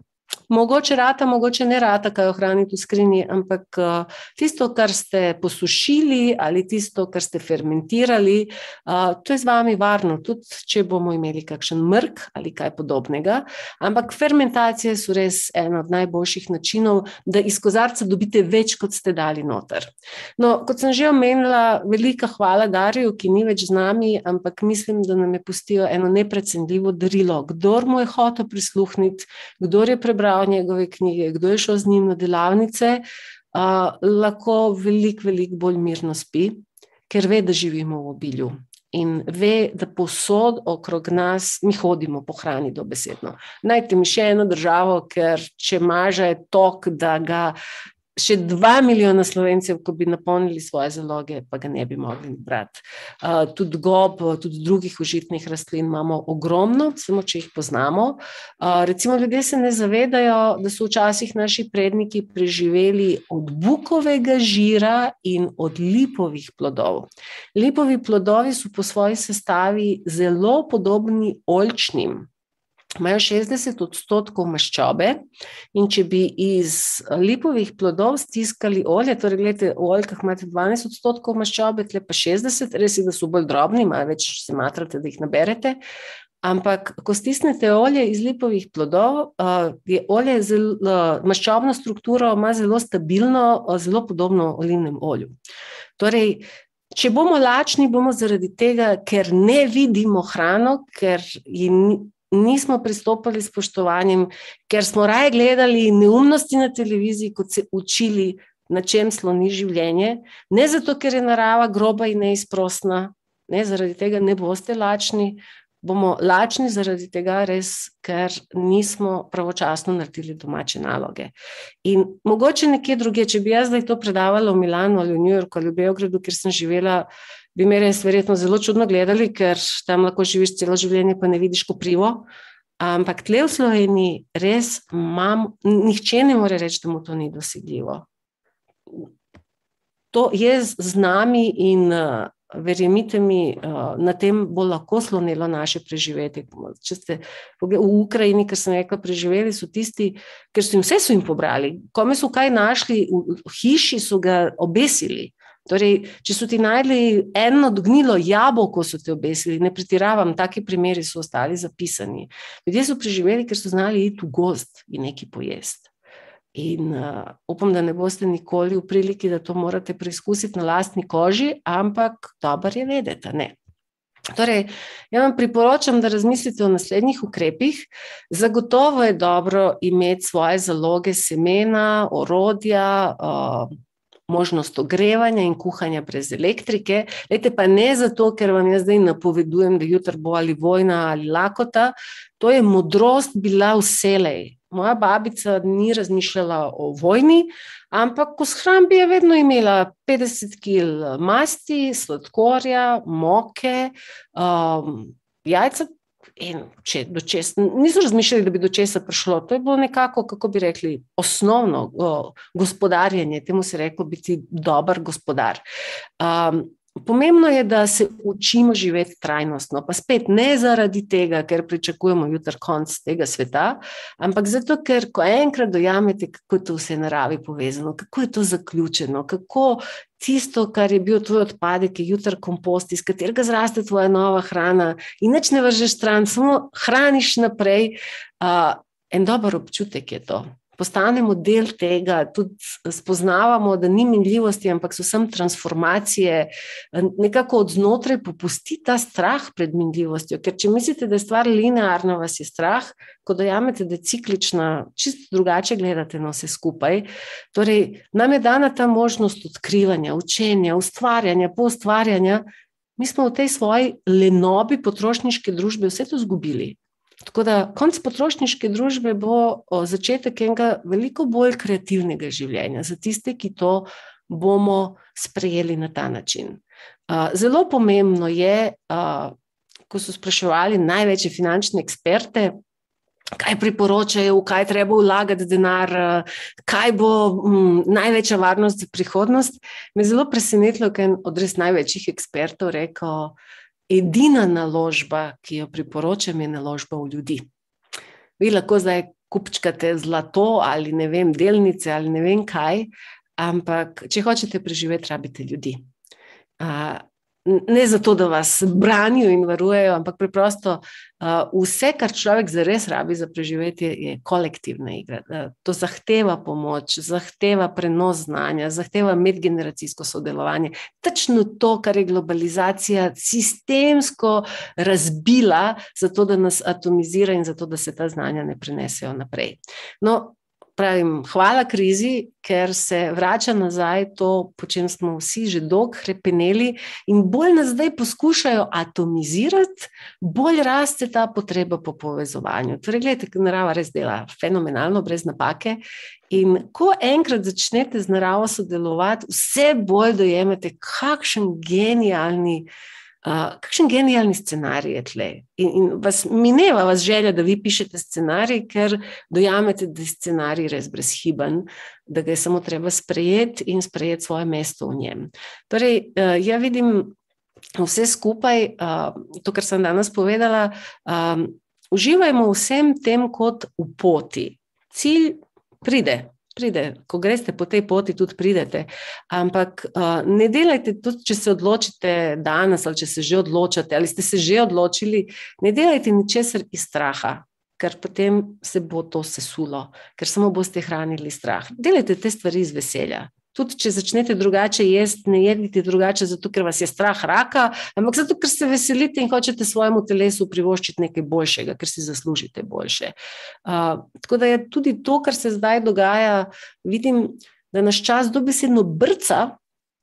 Mogoče rata, mogoče ne rata, kaj ohraniti v skrinji, ampak uh, tisto, kar ste posušili ali tisto, kar ste fermentirali, uh, to je z vami varno, tudi če bomo imeli kakšen mrk ali kaj podobnega. Ampak fermentacije so res en od najboljših načinov, da iz kozarca dobite več, kot ste dali noter. No, kot sem že omenila, velika hvala Darju, ki ni več z nami, ampak mislim, da nam je pustilo eno neprecenljivo darilo. Kdor mu je hotel prisluhniti, kdor je prebral prebral njegove knjige, kdo je šel z njim na delavnice, uh, lahko veliko, veliko bolj mirno spi, ker ve, da živimo v obilju. In ve, da posod okrog nas mi hodimo po hrani, dobesedno. Najte mi še eno državo, ker če maža je tok, da ga še dva milijona slovencev, ko bi napolnili svoje zaloge, pa ga ne bi mogli brati. Uh, tudi gob, tudi drugih užitnih rastlin imamo ogromno, samo če jih poznamo. Uh, recimo, ljudje se ne zavedajo, da so včasih naši predniki preživeli od bukovega žira in od lipovih plodov. Lipovi plodovi so po svoji sestavi zelo podobni oljčnim imajo 60 odstotkov maščobe, in če bi iz lipovih plodov stiskali olje, torej, gledite, v oljkah imate 12 odstotkov maščobe, tle pa 60, res je, da so bolj drobni, malo več se matrate, da jih naberete. Ampak, ko stisnete olje iz lipovih plodov, je olje zelo, maščobno strukturo ima zelo stabilno, zelo podobno olivnem olju. Torej, če bomo lačni, bomo zaradi tega, ker ne vidimo hrano, ker ji nismo pristopili s spoštovanjem, ker smo raje gledali neumnosti na televiziji, kot se učili, na čem sloni življenje. Ne zato, ker je narava groba in neizprostna, ne, zaradi tega ne boste lačni. Bomo lačni zaradi tega, res, ker nismo pravočasno naredili domače naloge. In mogoče nekje druge, če bi jaz zdaj to predavala v Milano ali v New Yorku ali v Beogradu, kjer sem živela, bi me res verjetno zelo čudno gledali, ker tam lahko živiš celo življenje, pa ne vidiš koprivo. Ampak tle v Sloveniji res imam, nihče ne more reči, da mu to ni dosegljivo. To je z nami in verjemite mi, na tem bo lahko slonilo naše preživetje. Če ste v Ukrajini, ker sem rekla, preživeli so tisti, ker so jim vse so jim pobrali. Kome so kaj našli, v hiši so ga obesili. Torej, če so ti najdli eno gnilo jabolko, so te obesili, ne pretiravam, taki primeri so ostali zapisani. Ljudje so preživeli, ker so znali iti v gost in nekaj pojesti. In uh, upam, da ne boste nikoli v priliki, da to morate preizkusiti na lastni koži, ampak dobro je vedeti, ne. Torej, jaz vam priporočam, da razmislite o naslednjih ukrepih. Zagotovo je dobro imeti svoje zaloge semena, orodja, uh, možnost ogrevanja in kuhanja brez elektrike. Lejte pa ne zato, ker vam jaz zdaj napovedujem, da jutri bo ali vojna ali lakota. To je modrost bila vselej. Moja babica ni razmišljala o vojni, ampak v shrambi je vedno imela 50 kg masti, sladkorja, moke, um, jajca, In če do česa, niso razmišljali, da bi do česa prišlo. To je bilo nekako, kako bi rekli, osnovno o, gospodarjenje, temu se reko biti dober gospodar. Um, Pomembno je, da se učimo živeti trajnostno, pa spet ne zaradi tega, ker pričakujemo jutri konc tega sveta, ampak zato, ker ko enkrat dojamete, kako je to vse naravi povezano, kako je to zaključeno, kako tisto, kar je bil tvoj odpadek, je jutri kompost, iz katerega zraste tvoja nova hrana in nič ne vržeš stran, samo hraniš naprej. Uh, en dober občutek je to postanemo del tega, tudi spoznavamo, da ni minljivosti, ampak so sem transformacije, nekako od znotraj popusti ta strah pred minljivostjo. Ker če mislite, da je stvar linearna, vas je strah, ko dojamete, da je ciklična, čisto drugače gledate na vse skupaj. Torej, nam je dana ta možnost odkrivanja, učenja, ustvarjanja, poustvarjanja. Mi smo v tej svoji lenobi potrošniške družbe vse to izgubili. Tako da konc potrošniške družbe bo začetek enega veliko bolj kreativnega življenja za tiste, ki to bomo sprejeli na ta način. Zelo pomembno je, ko so spraševali največje finančne eksperte, kaj priporočajo, v kaj treba vlagati denar, kaj bo m, največja varnost za prihodnost. Me zelo presenetilo, ker je od res največjih ekspertov rekel, edina naložba, ki jo priporočam, je naložba v ljudi. Vi lahko zdaj kupčkate zlato ali ne vem, delnice ali ne vem kaj, ampak če hočete preživeti, rabite ljudi. Uh, ne zato, da vas branijo in varujejo, ampak preprosto uh, vse, kar človek zares rabi za preživetje, je kolektivna igra. Uh, to zahteva pomoč, zahteva prenos znanja, zahteva medgeneracijsko sodelovanje. Točno to, kar je globalizacija sistemsko razbila, zato da nas atomizira in zato da se ta znanja ne prenesejo naprej. No, pravim, hvala krizi, ker se vrača nazaj to, po čem smo vsi že dolgo krepeneli, in bolj nas zdaj poskušajo atomizirati, bolj raste ta potreba po povezovanju. Torej, gledajte, narava res dela fenomenalno, brez napake. In ko enkrat začnete z naravo sodelovati, vse bolj dojemate, kakšen genialni kakšen genialni scenarij je tle. In, in vas mineva vas želja, da vi pišete scenarij, ker dojamete, da je scenarij res brezhiben, da ga je samo treba sprejeti in sprejeti svoje mesto v njem. Torej, uh, ja vidim vse skupaj, uh, to, kar sem danes povedala, um, uživajmo vsem tem kot v poti. Cilj pride, pride, ko greste po tej poti, tudi pridete. Ampak uh, ne delajte, tudi če se odločite danes, ali če se že odločate, ali ste se že odločili, ne delajte ničesar iz straha. Ker potem se bo to sesulo, ker samo boste hranili strah. Delajte te stvari iz veselja. Tudi če začnete drugače jesti, ne jedite drugače, zato ker vas je strah raka, ampak zato ker se veselite in hočete svojemu telesu privoščiti nekaj boljšega, ker si zaslužite boljše. Uh, tako da je tudi to, kar se zdaj dogaja, vidim, da naš čas dobesedno brca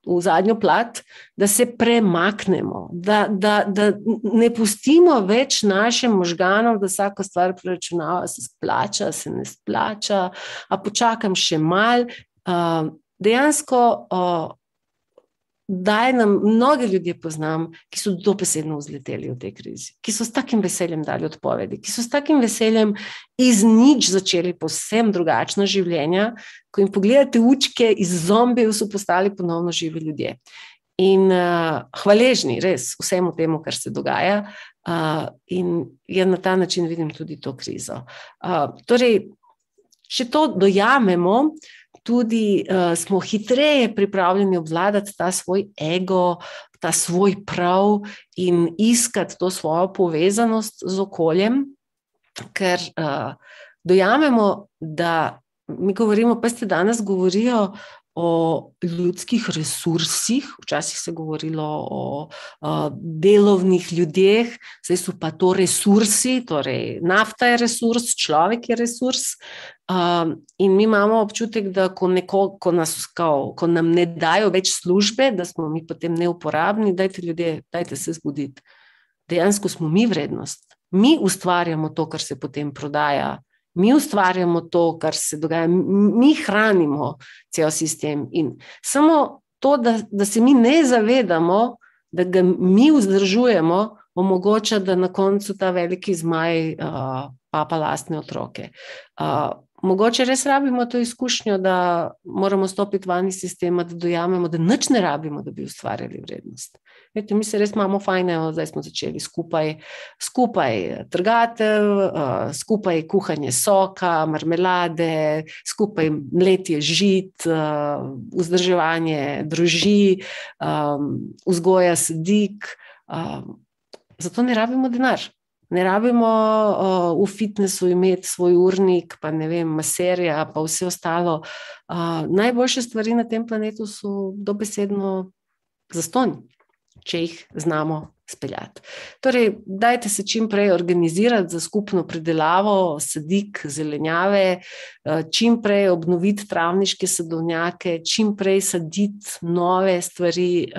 v zadnjo plat, da se premaknemo, da, da, da ne pustimo več našim možganom, da vsako stvar preračunava, se splača, se ne splača, a počakam še mal. Uh, dejansko uh, Daj nam, mnoge ljudi poznam, ki so dobesedno vzleteli v tej krizi, ki so s takim veseljem dali odpovedi, ki so s takim veseljem iz nič začeli posebno drugačno življenje. Ko jim pogledate učke iz zombijev, so postali ponovno živi ljudje. In uh, hvaležni res vsemu temu, kar se dogaja, uh, in ja na ta način vidim tudi to krizo. Uh, torej, če to dojamemo, uh, tudi uh, smo hitreje pripravljeni obvladati ta svoj ego, ta svoj prav in iskati to svojo povezanost z okoljem, ker uh, dojamemo, da mi govorimo, pa ste danes govorijo o ljudskih resursih, včasih se je govorilo o, o delovnih ljudeh, zdaj so pa to resursi, torej nafta je resurs, človek je resurs. Um, in mi imamo občutek, da ko, neko, ko, nas, ko, ko nam ne dajo več službe, da smo mi potem neuporabni, dajte ljudje, dajte se zbuditi. Dejansko smo mi vrednost. Mi ustvarjamo to, kar se potem prodaja mi ustvarjamo to, kar se dogaja, mi hranimo cel sistem. In samo to, da, da se mi ne zavedamo, da ga mi vzdržujemo, omogoča, da na koncu ta veliki zmaj uh, papa lastne otroke. Uh, mogoče res rabimo to izkušnjo, da moramo stopiti van iz sistema, da dojamemo, da nič ne rabimo, da bi ustvarjali vrednost. Vete, mi se res imamo fajn, zdaj smo začeli skupaj, skupaj trgatev, skupaj kuhanje soka, marmelade, skupaj mletje žit, vzdrževanje druži, vzgoja sedik. Zato ne rabimo denar. Ne rabimo uh, v fitnesu imeti svoj urnik, pa ne vem, maserja, pa vse ostalo. Uh, najboljše stvari na tem planetu so dobesedno zastonj, če jih znamo speljati. Torej, dajte se čim prej organizirati za skupno predelavo sadik, zelenjave, čim prej obnoviti travniške sadovnjake, čim prej saditi nove stvari.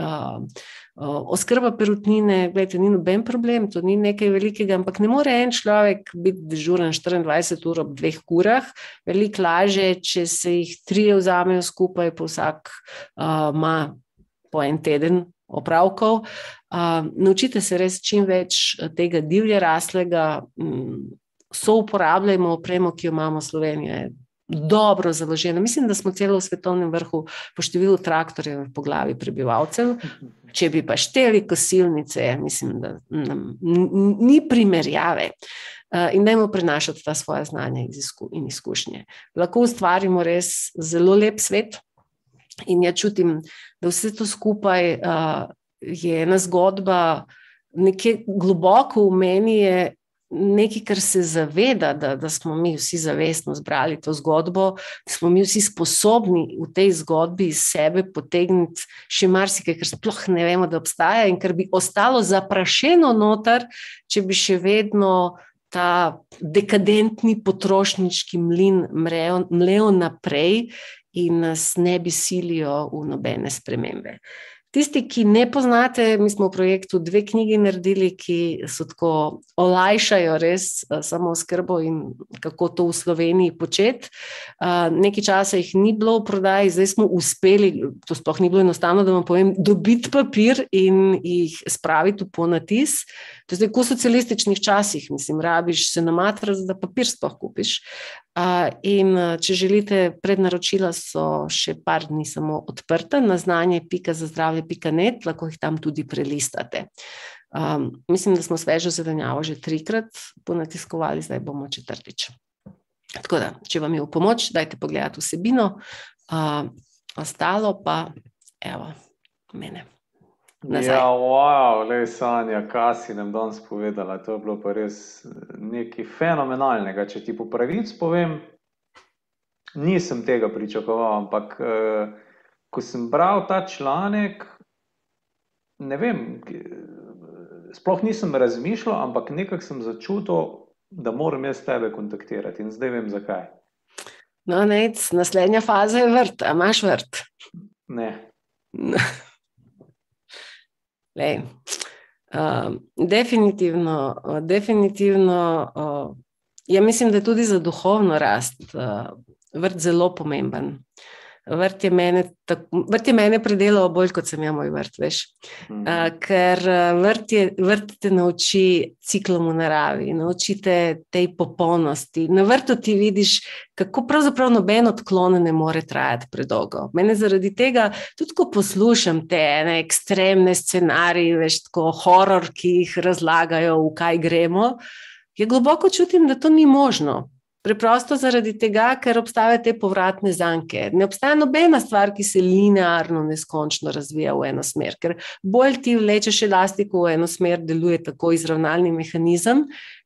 Oskrba perutnine, gledajte, ni noben problem, to ni nekaj velikega, ampak ne more en človek biti dežuren 24 ur ob dveh urah. Veliko laže, če se jih tri vzamejo skupaj, pa vsak uh, ima po en teden opravkov. Uh, naučite se res čim več tega divje raslega, um, so uporabljajmo opremo, ki jo imamo v Sloveniji dobro založena. Mislim, da smo celo v svetovnem vrhu po številu traktorjev po glavi prebivalcev. Če bi pa šteli kosilnice, mislim, da nam, ni primerjave. In dajmo prenašati ta svoje znanje in izkušnje. Lahko ustvarimo res zelo lep svet. In jaz čutim, da vse to skupaj uh, je ena zgodba, nekje globoko v meni je nekaj, kar se zaveda, da, da smo mi vsi zavestno zbrali to zgodbo, da smo mi vsi sposobni v tej zgodbi iz sebe potegniti še marsikaj, kar sploh ne vemo, da obstaja in kar bi ostalo zaprašeno noter, če bi še vedno. Ta dekadentni potrošniški mlin mlejo naprej in nas ne bi silijo v nobene spremembe. Uh, Tisti, ki ne poznate, mi smo v projektu dve knjigi naredili, ki so tako olajšajo res uh, samo skrbo in kako to v Sloveniji početi. Uh, nekaj časa jih ni bilo v prodaji, zdaj smo uspeli, to sploh ni bilo enostavno, da vam povem, dobiti papir in jih spraviti v ponatis. To je zdaj, v socialističnih časih, mislim, rabiš se namatrati, da papir sploh kupiš. In če želite, prednaročila so še par dni samo odprta na znanje.zazdravje.net, lahko jih tam tudi prelistate. Um, mislim, da smo svežo zelenjavo že trikrat ponatiskovali, zdaj bomo četrtič. Tako da, če vam je v pomoč, dajte pogledati vsebino, uh, ostalo pa, evo, mene. Nazaj. Ja, wow, le Sanja, kaj si nam danes povedala. To je bilo pa res nekaj fenomenalnega. Če ti po pravici povem, nisem tega pričakoval, ampak uh, ko sem bral ta članek, ne vem, sploh nisem razmišljal, ampak nekako sem začutil, da moram jaz tebe kontaktirati in zdaj vem zakaj. No, nec, naslednja faza je vrt, a imaš vrt? Ne. Lej, uh, definitivno, uh, definitivno uh, ja mislim, da je tudi za duhovno rast uh, vrt zelo pomemben. Vrt je mene, vrt je mene predelal bolj kot sem jaz moj vrt, veš. Uh, ker vrt, je, vrt te nauči ciklom v naravi, nauči te tej popolnosti. Na vrtu ti vidiš, kako pravzaprav noben odklon ne more trajati predolgo. Mene zaradi tega, tudi ko poslušam te ne, ekstremne scenarije, veš, tako horor, ki jih razlagajo, v kaj gremo, je globoko čutim, da to ni možno. Preprosto zaradi tega, ker obstajajo te povratne zanke. Ne obstaja nobena stvar, ki se linearno, neskončno razvija v eno smer, ker bolj ti vlečeš elastiko v eno smer, deluje tako izravnalni mehanizem,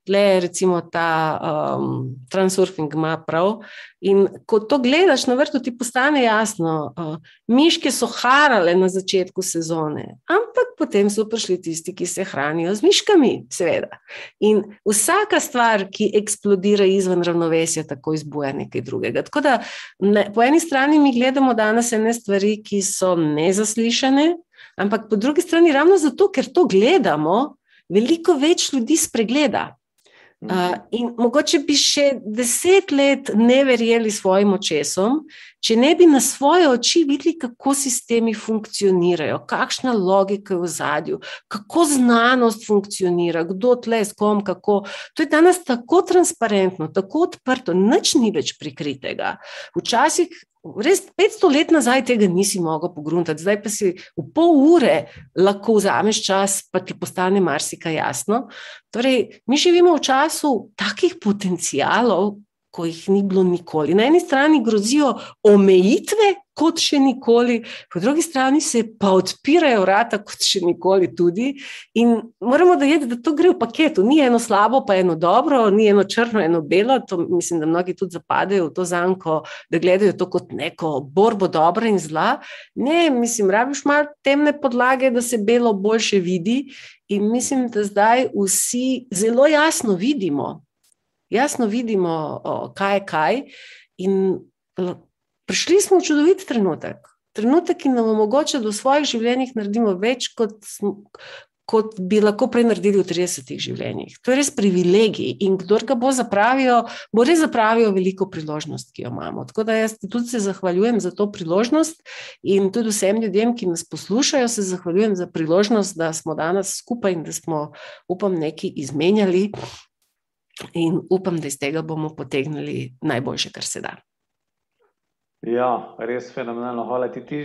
le recimo ta um, transurfing ima prav. In ko to gledaš na vrtu, ti postane jasno, uh, miške so harale na začetku sezone, ampak potem so prišli tisti, ki se hranijo z miškami, seveda. In vsaka stvar, ki eksplodira izven ravnovesja, tako izbuja nekaj drugega. Tako da ne, po eni strani mi gledamo danes ene stvari, ki so nezaslišane, ampak po drugi strani ravno zato, ker to gledamo. Veliko več ljudi spregleda. Uh, in mogoče bi še deset let ne verjeli svojim očesom, če ne bi na svoje oči videli, kako sistemi funkcionirajo, kakšna logika je v zadju, kako znanost funkcionira, kdo tle s kom, kako. To je danes tako transparentno, tako odprto, nič ni več prikritega. Včasih Res 500 let nazaj tega nisi mogel pogruntati, zdaj pa si v pol ure lahko vzameš čas, pa ti postane marsikaj jasno. Torej, mi živimo v času takih potencijalov, ko jih ni bilo nikoli. Na eni strani grozijo omejitve, kot še nikoli, po drugi strani se pa odpirajo vrata, kot še nikoli. Tudi. In moramo dojeti, da to gre v paketu. Ni eno slabo, pa eno dobro, ni eno črno, eno belo. To, mislim, da mnogi tudi zapadajo v to zanko, da gledajo to kot neko borbo dobra in zla. Ne, mislim, rabiš malo temne podlage, da se belo boljše vidi. In mislim, da zdaj vsi zelo jasno vidimo, jasno vidimo, kaj je kaj. In prišli smo v čudovit trenutek. Trenutek, ki nam omogoča, da v svojih življenjih naredimo več, kot, kot bi lahko prej naredili v 30 življenjih. To je res privilegij in kdo ga bo zapravil, bo res zapravil veliko priložnost, ki jo imamo. Tako da jaz tudi se zahvaljujem za to priložnost in tudi vsem ljudem, ki nas poslušajo, se zahvaljujem za priložnost, da smo danes skupaj in da smo, upam, nekaj izmenjali in upam, da iz tega bomo potegnili najboljše, kar se da. Ja, res fenomenalno. Hvala ti. ti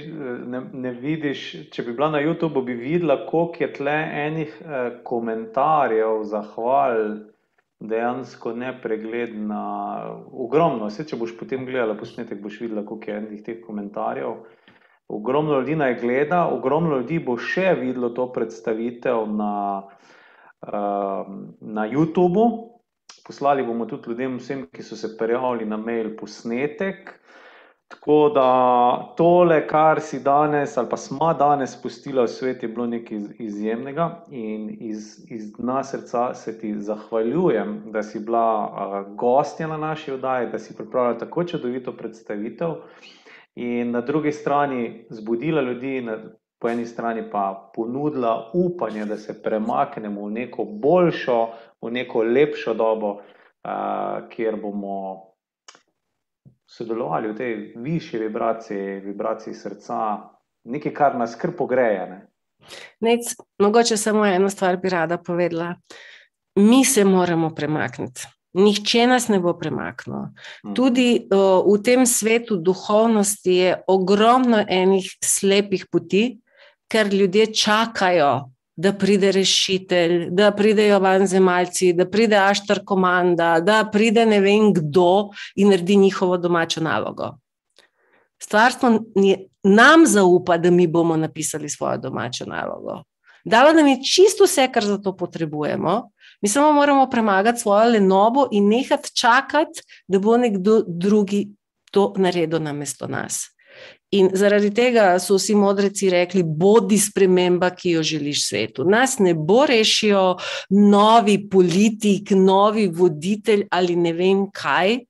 ne, ne vidiš, če bi bila na YouTubu, bi videla, koliko je tle enih eh, komentarjev, zahval, dejansko nepregledna. Ogromno, vse, če boš potem gledala posnetek, boš videla, koliko je enih teh komentarjev. Ogromno ljudi naj gleda, ogromno ljudi bo še videlo to predstavitev na, uh, na YouTubu. Poslali bomo tudi ljudem, vsem, ki so se prijavili na mail, posnetek. Tako da tole, kar si danes, ali pa smo danes spustili v svet, je bilo nekaj izjemnega. In iz, iz dna srca se ti zahvaljujem, da si bila uh, gostja na naši oddaji, da si pripravila tako čudovito predstavitev. In na drugi strani zbudila ljudi, na, po eni strani pa ponudila upanje, da se premaknemo v neko boljšo, v neko lepšo dobo, uh, kjer bomo sodelovali v tej višji vibraciji, vibraciji srca, nekaj, kar nas kar pogreje. Ne? Nec, mogoče samo eno stvar bi rada povedala. Mi se moramo premakniti. Nihče nas ne bo premaknil. Mhm. Tudi o, v tem svetu duhovnosti je ogromno enih slepih poti, ker ljudje čakajo, da pride rešitelj, da pridejo van zemalci, da pride aštar komanda, da pride ne vem kdo in naredi njihovo domačo nalogo. Stvarstvo nam zaupa, da mi bomo napisali svojo domačo nalogo. Dala nam je čisto vse, kar za to potrebujemo. Mi samo moramo premagati svojo lenobo in nehati čakati, da bo nekdo drugi to naredil na mesto nas. In zaradi tega so vsi modreci rekli: bodi sprememba, ki jo želiš svetu. Nas ne bo rešil novi politik, novi voditelj ali ne vem kaj.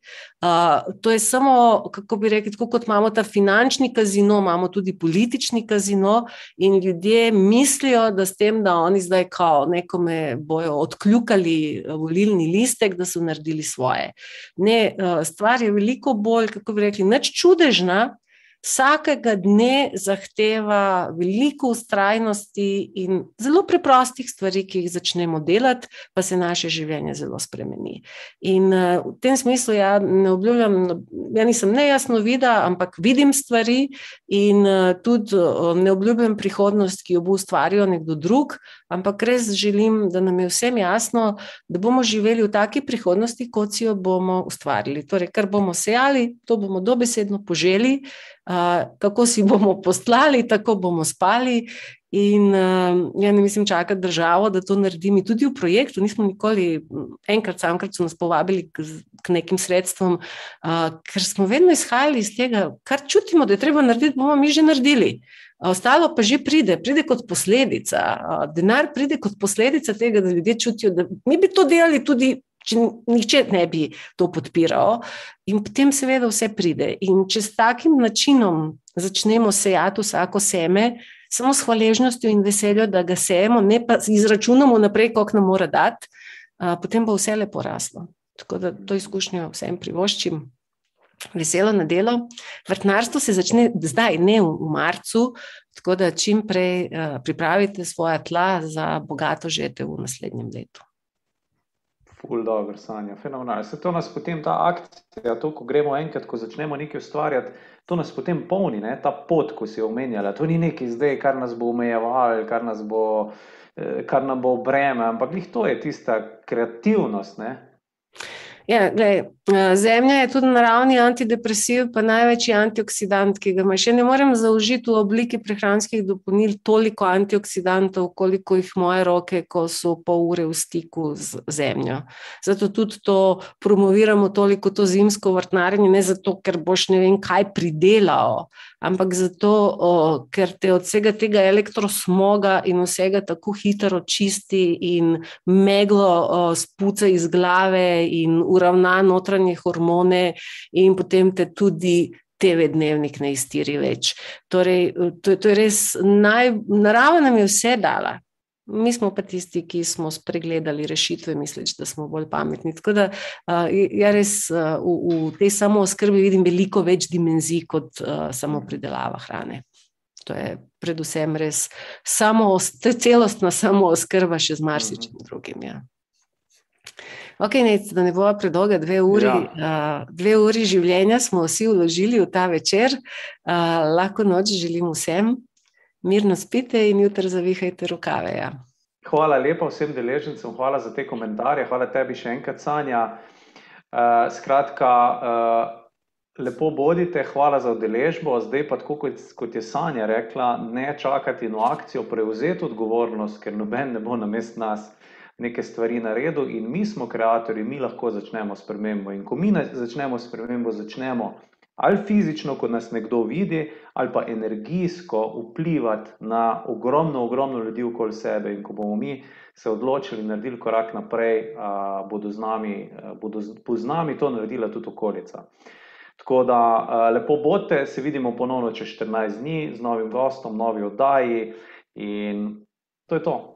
Uh, to je samo, kako bi rekli, tako kot imamo ta finančni kazino, imamo tudi politični kazino, in ljudje mislijo, da s tem, da oni zdaj kao nekome bojo odkljukali volilni listek, da so naredili svoje. Ne, uh, stvar je veliko bolj, kako bi rekli, nič čudežna, vsakega dne zahteva veliko ustrajnosti in zelo preprostih stvari, ki jih začnemo delati, pa se naše življenje zelo spremeni. In uh, v tem smislu, ja, ne obljubljam, ja nisem nejasno videla, ampak vidim stvari in uh, tudi uh, ne obljubljam prihodnost, ki jo bo ustvaril nekdo drug, ampak res želim, da nam je vsem jasno, da bomo živeli v taki prihodnosti, kot si jo bomo ustvarili. Torej, kar bomo sejali, to bomo dobesedno poželi kako si bomo poslali, tako bomo spali. In uh, ja, ne mislim čakati državo, da to naredi. Mi tudi v projektu nismo nikoli, enkrat, samkrat so nas povabili k, k nekim sredstvom, uh, ker smo vedno izhajali iz tega, kar čutimo, da je treba narediti, bomo mi že naredili. Ostalo pa že pride, pride kot posledica. Denar pride kot posledica tega, da ljudje čutijo, da mi bi to delali tudi nihče ne bi to podpiral. In potem, seveda, vse pride. In če s takim načinom začnemo sejati vsako seme, samo s hvaležnostjo in veseljo, da ga sejemo, ne pa izračunamo naprej, koliko nam mora dati, potem bo vse lepo raslo. Tako da to izkušnjo vsem privoščim. Veselo na delo. Vrtnarstvo se začne zdaj, ne v marcu, tako da čim prej pripravite svoje tla za bogato žetev v naslednjem letu. Ful, dobro, Sanja, fenomenalno. Se to nas potem ta akcija, to, ko gremo enkrat, ko začnemo nekaj ustvarjati, to nas potem polni, ne? ta pot, ko si omenjala. To ni nekaj zdaj, kar nas bo omejevalo, kar, eh, kar nam bo breme, ampak njih to je tista kreativnost. Ne? Ja, gledaj, zemlja je tudi naravni antidepresiv, pa največji antioksidant, ki ga ima. Še ne morem zaužiti v obliki prehranskih dopolnil toliko antioksidantov, koliko jih moje roke, ko so pol ure v stiku z zemljo. Zato tudi to promoviramo toliko to zimsko vrtnarjenje, ne zato, ker boš ne vem kaj pridelal, ampak zato, o, ker te od vsega tega elektrosmoga in vsega tako hitro čisti in meglo o, spuca iz glave in uravna notranje hormone, in potem te tudi TV dnevnik ne iztiri več. Torej, to, to je res naj, narava nam je vse dala. Mi smo pa tisti, ki smo spregledali rešitve, misleč, da smo bolj pametni. Tako da ja res v, v tej samo oskrbi vidim veliko več dimenzij kot samo pridelava hrane. To je predvsem res samo, celostna samo oskrba še z marsičem mhm. drugim. Ja. Ok, ne, da ne bo predolga, dve uri, ja. uh, dve uri življenja smo vsi vložili v ta večer. Uh, lahko noč želim vsem, mirno spite in jutri zavihajte rokave. Ja. Hvala lepa vsem deležnicam, hvala za te komentarje, hvala tebi še enkrat, Sanja. Uh, skratka, uh, lepo bodite, hvala za udeležbo. Zdaj pa, tako kot, kot je Sanja rekla, ne čakati na akcijo, prevzeti odgovornost, ker noben ne bo na mest nas neke stvari naredil in mi smo ustvarjalci, mi lahko začnemo s premembo. In ko mi začnemo s premembo, začnemo ali fizično, ko nas nekdo vidi, ali pa energijsko vplivati na ogromno, ogromno ljudi okoli sebe. In ko bomo mi se odločili in naredili korak naprej, a, bodo z nami, bodo z, bo z nami to naredila tudi okolica. Tako da lepo bote, se vidimo ponovno čez 14 dni z novim gostom, novi oddaji in to je to.